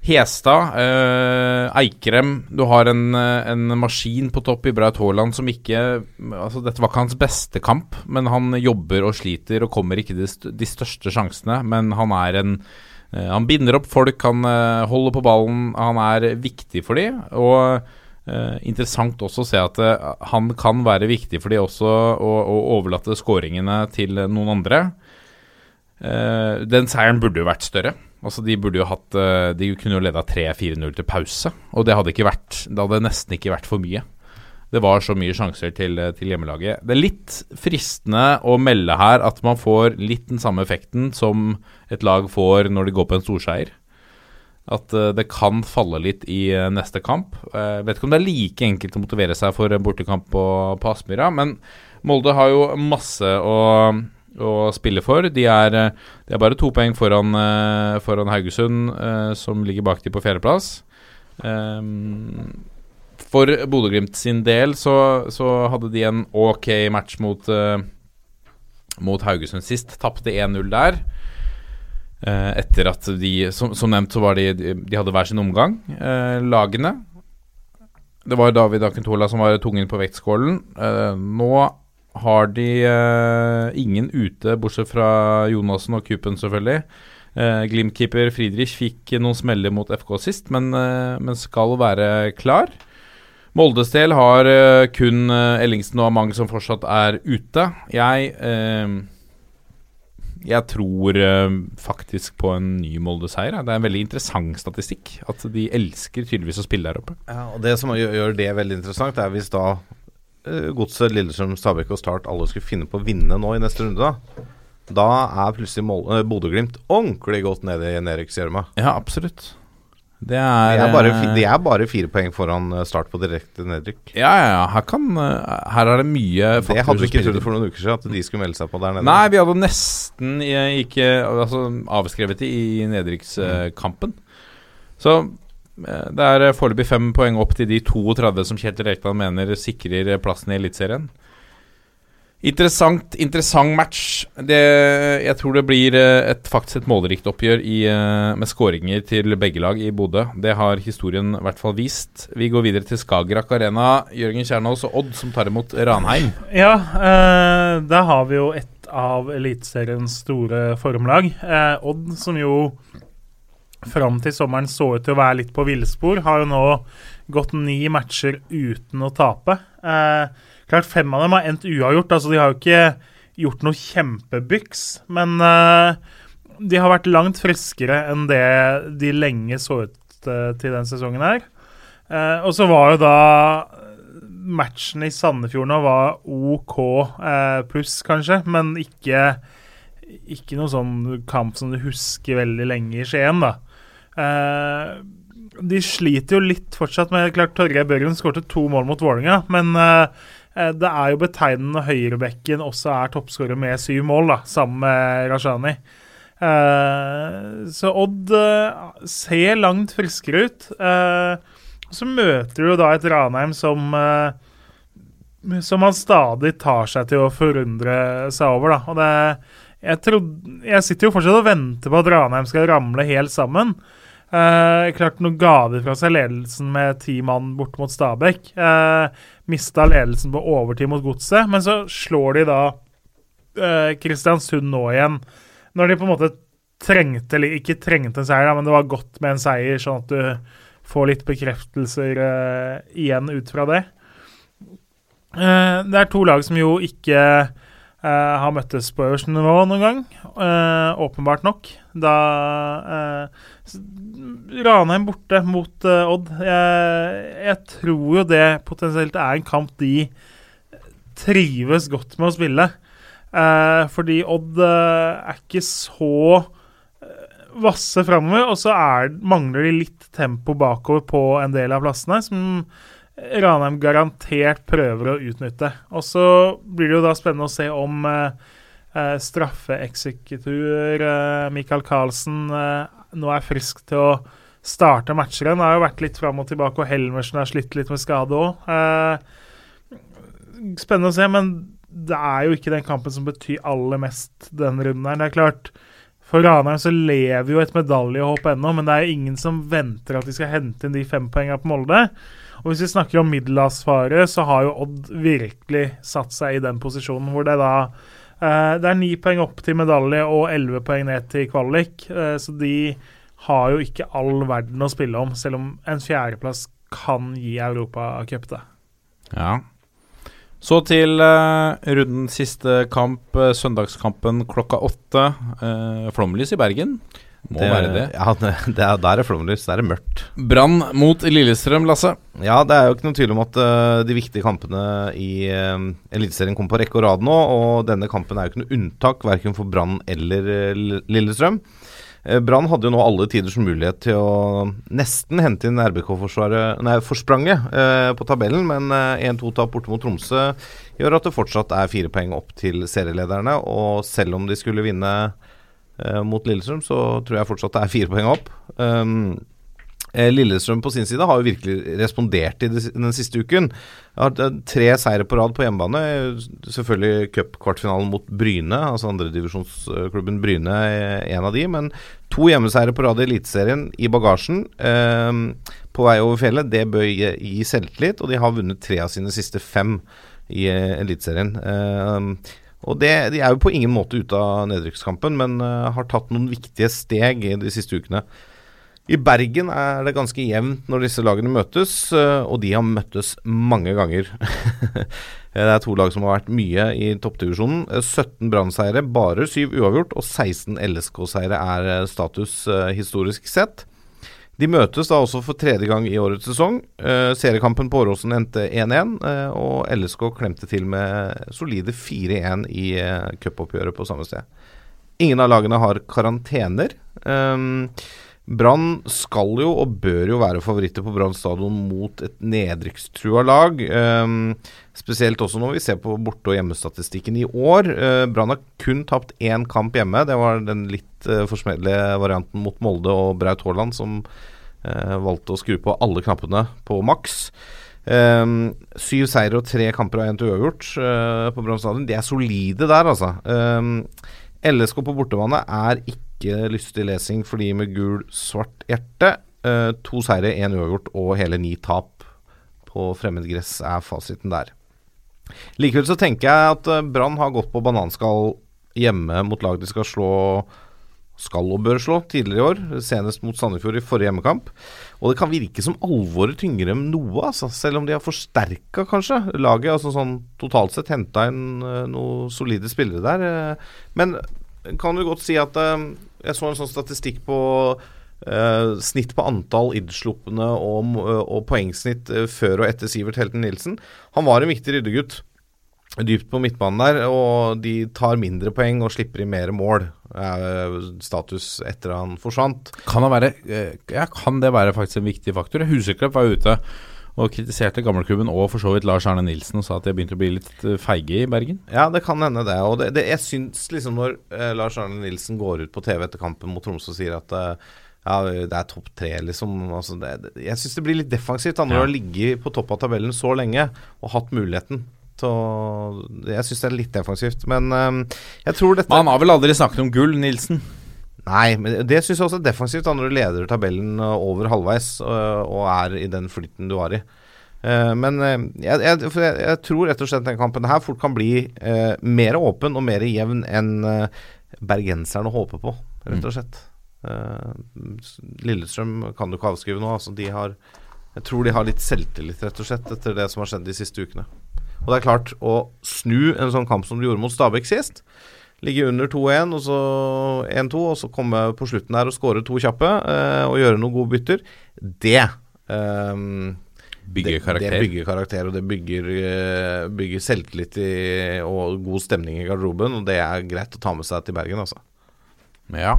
Hestad, eh, Eikrem Du har en, eh, en maskin på topp i Braut Haaland som ikke altså Dette var ikke hans beste kamp, men han jobber og sliter og kommer ikke de, største sjansene. Men han er en eh, Han binder opp folk, han eh, holder på ballen, han er viktig for de, og eh, interessant også å se at eh, han kan være viktig for de også, å å overlate skåringene til noen andre. Den seieren burde jo vært større. Altså De burde jo hatt eh, De kunne jo leda 3-4-0 til pause, og det hadde ikke vært Det hadde nesten ikke vært for mye. Det var så mye sjanser til, eh, til hjemmelaget. Det er litt fristende å melde her at man får litt den samme effekten som et lag får når de går på en storseier. At eh, det kan falle litt i neste kamp. Jeg vet ikke om det er like enkelt å motivere seg for en bortekamp på, på Aspmyra, men Molde har jo masse å, å spille for. De er, eh, de er bare to poeng foran, eh, foran Haugesund, eh, som ligger bak de på fjerdeplass. Um, for Bodø-Glimt sin del så, så hadde de en ok match mot, mot Haugesund sist. Tapte 1-0 der. Etter at de Som, som nevnt så var de De hadde hver sin omgang, eh, lagene. Det var David Akentola som var tungen på vektskålen. Nå har de uh, ingen ute, bortsett fra Jonassen og Kupen, selvfølgelig. Uh, Glimt-keeper Friedrich fikk noen smeller mot FK sist, men, uh, men skal være klar. Moldes del har kun Ellingsen og Amang som fortsatt er ute. Jeg Jeg tror uh, faktisk på en ny Molde-seier. Det er en veldig interessant statistikk. At de elsker tydeligvis å spille der oppe. Ja, og Det som gjør, det veldig interessant, er hvis da Godset, Lillestrøm, Stabæk og Start alle skulle finne på å vinne nå i neste runde, da. Da er plutselig eh, Bodø-Glimt ordentlig godt nede i nedrykksgjørma. Ja, absolutt. Det De, er, er bare eh, de er bare fire poeng foran eh, Start på direkte nedrykk. Ja, ja, ja. Her, kan, eh, her er det mye Det hadde vi ikke trodd for noen uker siden, at de skulle melde seg på der nede. Nei, vi hadde nesten eh, ikke altså, avskrevet det i nedrykkskampen. Så eh, det er eh, foreløpig fem poeng opp til de 32 som Kjetil Rekdal mener sikrer eh, plassen i Eliteserien. Interessant, interessant match. Det, jeg tror det blir eh, et, faktisk et målrikt oppgjør i, eh, med skåringer til begge lag i Bodø. Det har historien i hvert fall vist. Vi går videre til Skagerrak Arena. Jørgen Kjernås og Odd som tar imot Ranheim. Ja, eh, der har vi jo et av Eliteseriens store formlag. Eh, Odd, som jo fram til sommeren så ut til å være litt på villspor, har jo nå gått ni matcher uten å tape. Eh, klart Fem av dem har endt uavgjort. altså De har jo ikke gjort noe kjempebyks, men eh, de har vært langt friskere enn det de lenge så ut eh, til den sesongen her. Eh, og så var jo da matchen i Sandefjord nå var OK eh, pluss, kanskje, men ikke, ikke noe sånn kamp som du husker veldig lenge i Skien, da. Eh, de sliter jo litt fortsatt med Klart Torgeir Børgen skårte to mål mot Vålerenga, men eh, det er jo betegnende når høyrebekken også er toppskårer med syv mål, da, sammen med Rashani. Uh, så Odd uh, ser langt friskere ut. Så møter du da et Ranheim som Som han stadig tar seg til å forundre seg over, da. Og det jeg, trodde, jeg sitter jo fortsatt og venter på at Ranheim skal ramle helt sammen. Eh, klart Nå ga de fra seg ledelsen med ti mann bort mot Stabæk. Eh, Mista ledelsen på overtid mot Godset, men så slår de da eh, Kristiansund nå igjen. Når de på en måte trengte, eller ikke trengte en seier, da, men det var godt med en seier, sånn at du får litt bekreftelser eh, igjen ut fra det. Eh, det er to lag som jo ikke eh, har møttes på øverste nivå noen gang, eh, åpenbart nok. Da Ranheim borte mot uh, Odd. Jeg, jeg tror jo det potensielt er en kamp de trives godt med å spille. Uh, fordi Odd uh, er ikke så vasse framover, og så er, mangler de litt tempo bakover på en del av plassene, som Ranheim garantert prøver å utnytte. Og så blir det jo da spennende å se om straffeeksekutur Michael Carlsen nå er frisk til å starte matcher igjen. Har jo vært litt fram og tilbake, og Helmersen har slitt litt med skade òg. spennende å se, men det er jo ikke den kampen som betyr aller mest denne runden her. Det er klart, for Ranheim så lever jo et medaljehåp ennå, men det er jo ingen som venter at de skal hente inn de fem poengene på Molde. Og hvis vi snakker om middelhavsfare, så har jo Odd virkelig satt seg i den posisjonen hvor det da eh, Det er ni poeng opp til medalje og elleve poeng ned til kvalik, eh, så de har jo ikke all verden å spille om, selv om en fjerdeplass kan gi Europacup det. Ja. Så til uh, rundens siste kamp, søndagskampen klokka åtte. Uh, flomlys i Bergen. Må være det. Ja, det, det er, der er flomlys. Der er det mørkt. Brann mot Lillestrøm, Lasse. Ja, det er jo ikke noen tvil om at uh, de viktige kampene i uh, Eliteserien kommer på rekke og rad nå. Og denne kampen er jo ikke noe unntak, verken for Brann eller uh, Lillestrøm. Brann hadde jo nå alle tiders mulighet til å nesten hente inn RBK-forspranget eh, på tabellen, men eh, 1-2-tap borte mot Tromsø gjør at det fortsatt er fire poeng opp til serielederne. Og selv om de skulle vinne mot Lillestrøm, så tror jeg fortsatt det er fire poeng opp. Um, Lillestrøm på sin side har jo virkelig respondert i den siste uken. Har tre seire på rad på hjemmebane. Selvfølgelig cupkvartfinalen mot Bryne, altså andredivisjonsklubben Bryne, en av de. Men to hjemmeseire på rad i Eliteserien i bagasjen eh, på vei over fjellet. Det bør gi, gi selvtillit, og de har vunnet tre av sine siste fem i eh, Eliteserien. Eh, og det, De er jo på ingen måte ute av nedrykkskampen, men uh, har tatt noen viktige steg i de siste ukene. I Bergen er det ganske jevnt når disse lagene møtes, uh, og de har møttes mange ganger. det er to lag som har vært mye i toppdivisjonen. 17 Brann-seiere, bare 7 uavgjort, og 16 LSK-seire er status historisk sett. De møtes da også for tredje gang i årets sesong. Eh, seriekampen på Åråsen endte 1-1, eh, og LSK klemte til med solide 4-1 i eh, cupoppgjøret på samme sted. Ingen av lagene har karantener. Um, Brann skal jo og bør jo være favoritter på Brann stadion mot et nedrykkstrua lag. Um, spesielt også når vi ser på borte- og hjemmestatistikken i år. Uh, Brann har kun tapt én kamp hjemme. Det var den litt uh, forsmedelige varianten mot Molde og Braut Haaland som uh, valgte å skru på alle knappene på maks. Um, syv seire og tre kamper og én til uavgjort på Brann stadion. De er solide der, altså. Um, LSK på bortebane er ikke lystig lesing for de med gul-svart hjerte. Uh, to seire, én uavgjort og hele ni tap på fremmedgress er fasiten der. Likevel så tenker jeg at uh, Brann har gått på bananskall hjemme mot lag de skal slå skal og bør slå tidligere i år, senest mot Sandefjord i forrige hjemmekamp. Og det kan virke som alvoret tyngre enn noe, altså, selv om de har forsterka kanskje laget. altså sånn Totalt sett henta inn uh, noen solide spillere der. men kan du godt si at jeg så en sånn statistikk på uh, snitt på antall innslupne og, og, poengsnitt uh, før og etter Sivert Helten Nilsen. Han var en viktig ryddegutt dypt på midtbanen der, og de tar mindre poeng og slipper i mer mål. Uh, status etter han forsvant. Kan det, være, ja, kan det være faktisk en viktig faktor? Huseklepp var ute og kritiserte gamleklubben og for så vidt Lars Arne Nilsen og sa at de har begynt å bli litt eh, feige i Bergen? Ja, det kan hende det. Og det, det, jeg syns liksom når eh, Lars Arne Nilsen går ut på TV etter kampen mot Tromsø og sier at eh, ja, det er topp tre, liksom. Altså, det, jeg syns det blir litt defensivt da, når du har ligget på topp av tabellen så lenge og hatt muligheten. Så jeg syns det er litt defensivt. Men um, jeg tror dette Man har vel aldri snakket om gull, Nilsen? Nei, men det syns jeg også er defensivt da, når du leder tabellen uh, over halvveis og, og er i den flyten du var i. Uh, men jeg, jeg, jeg, tror rett og slett den kampen her fort kan bli mer åpen og mer jevn enn bergenserne håper på, rett og slett. Lillestrøm kan du ikke avskrive nå. Altså, de har, jeg tror de har litt selvtillit, rett og slett, etter det som har skjedd de siste ukene. Og det er klart, å snu en sånn kamp som du gjorde mot Stabæk sist ligge under 2-1 og så 1-2, og så komme på slutten her og skåre to kjappe eh, og gjøre noen gode bytter, det eh, Bygger karakter. Det, det bygger karakter, og det bygger, uh, bygger selvtillit i, og god stemning i garderoben. Og det er greit å ta med seg til Bergen, altså. Ja.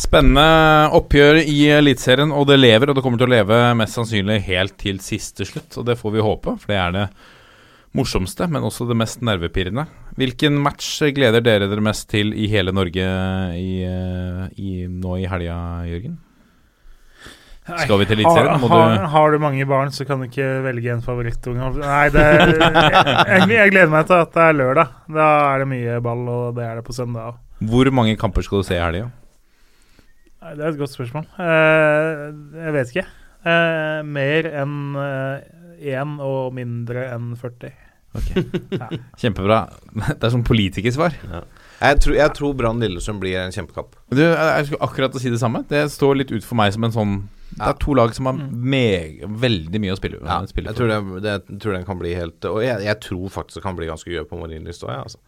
Spennende oppgjør i Eliteserien, og det lever. Og det kommer til å leve mest sannsynlig helt til siste slutt, og det får vi håpe, for det er det morsomste, men også det mest nervepirrende. Hvilken match gleder dere dere mest til i hele Norge i, eh, i, nå i helga, Jørgen? Skal vi til Eliteserien? Har, har, du har du mange barn, så kan du ikke velge en favorittunge. Nei, det, jeg, jeg gleder meg til at det er lørdag. Da er det mye ball, og det er det på søndag òg. Hvor mange kamper skal du se i helga? Det er et godt spørsmål. Eh, jeg vet ikke. Eh, mer enn én og mindre enn 40. Kjempebra. Det er sånn politikersvar. Jeg tror, jeg tror Brann Lillesund blir en kjempekamp. Du, jeg skulle akkurat å si det samme. Det står litt ut for meg som en sånn Det er to lag som har meg, veldig mye å spille, Ja, spille jeg tror, det, det, jeg tror den kan bli helt Og jeg, jeg tror faktisk det kan bli ganske gøy på Marienlyst òg, jeg, altså.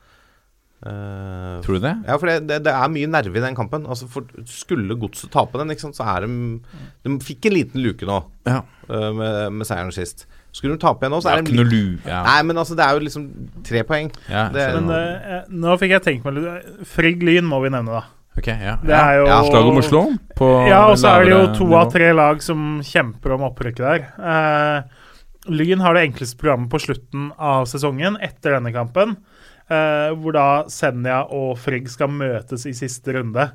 Uh, Tror du det? ja, for det, det, det er mye nerve i den kampen. Altså for Skulle godset tape den, ikke sant, så er de De fikk en liten luke nå Ja. uh, med, med seieren sist. Skulle de tape igjen nå, så er det en litt lu... Ja. Nei, men altså, det er jo liksom tre poeng. ja, det så- Men uh, nå fikk jeg tenkt meg litt Frigg Lyn må vi nevne, da. Ok, ja. Det er jo Ja, Slag om Oslo? På Ja, og så er det jo to nivå. av tre lag som kjemper om opprykket der. Uh, Lyn har det enkleste programmet på slutten av sesongen, etter denne kampen. Uh, hvor da Senja og Frigg skal møtes i siste runde.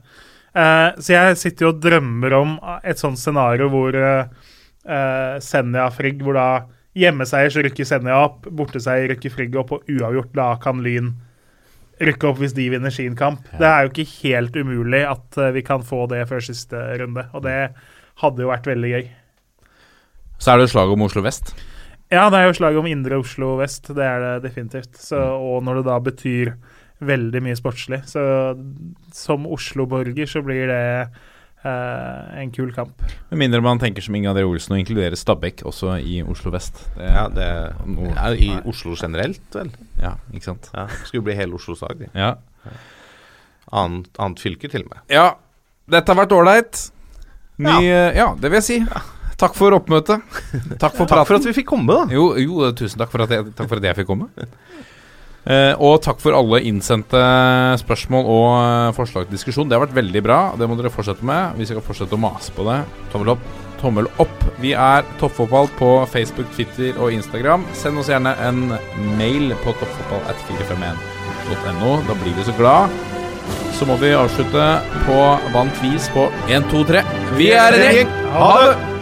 Uh, så jeg sitter jo og drømmer om et sånt scenario hvor uh, Senja Frigg, hvor da hjemmeseier så rykker Senja opp, borteseier rykker Frigg opp, og uavgjort da kan Lyn rykke opp hvis de vinner sin kamp. Det er jo ikke helt umulig at eh, vi kan få det før siste runde, og det hadde jo vært veldig gøy. Så er det jo slag om Oslo vest. Ja, det er jo slaget om Indre Oslo vest, det er det definitivt. Så, og når det da betyr veldig mye sportslig, så som Oslo-borger så blir det eh, en kul kamp. Med mindre man tenker som Inge André Olsen og inkluderer Stabæk også i Oslo vest. Det, Ja, det Noe- er jo i Oslo generelt, vel. ja, ikke sant. Ja, skulle bli hele Oslos lag. de. Ja. Annet, annet fylke, til og med. ja. Dette har vært ålreit. Ny eh, ja. det vil jeg si. Takk for oppmøtet. Takk for praten. Takk for at vi fikk komme, da. Jo, jo, tusen takk for at jeg, takk for at jeg fikk komme. Eh, og takk for alle innsendte spørsmål og eh, forslag til diskusjon. Det har vært veldig bra. Det må dere fortsette med. Vi skal fortsette å mase på det. Tommel opp. Tommel opp. Vi er Toppfotball på Facebook, Twitter og Instagram. Send oss gjerne en mail på toppfotball.451.no. Da blir vi så glad. Så må vi avslutte på vant vis på 1, 2, 3. Vi er en gjeng! Ha det!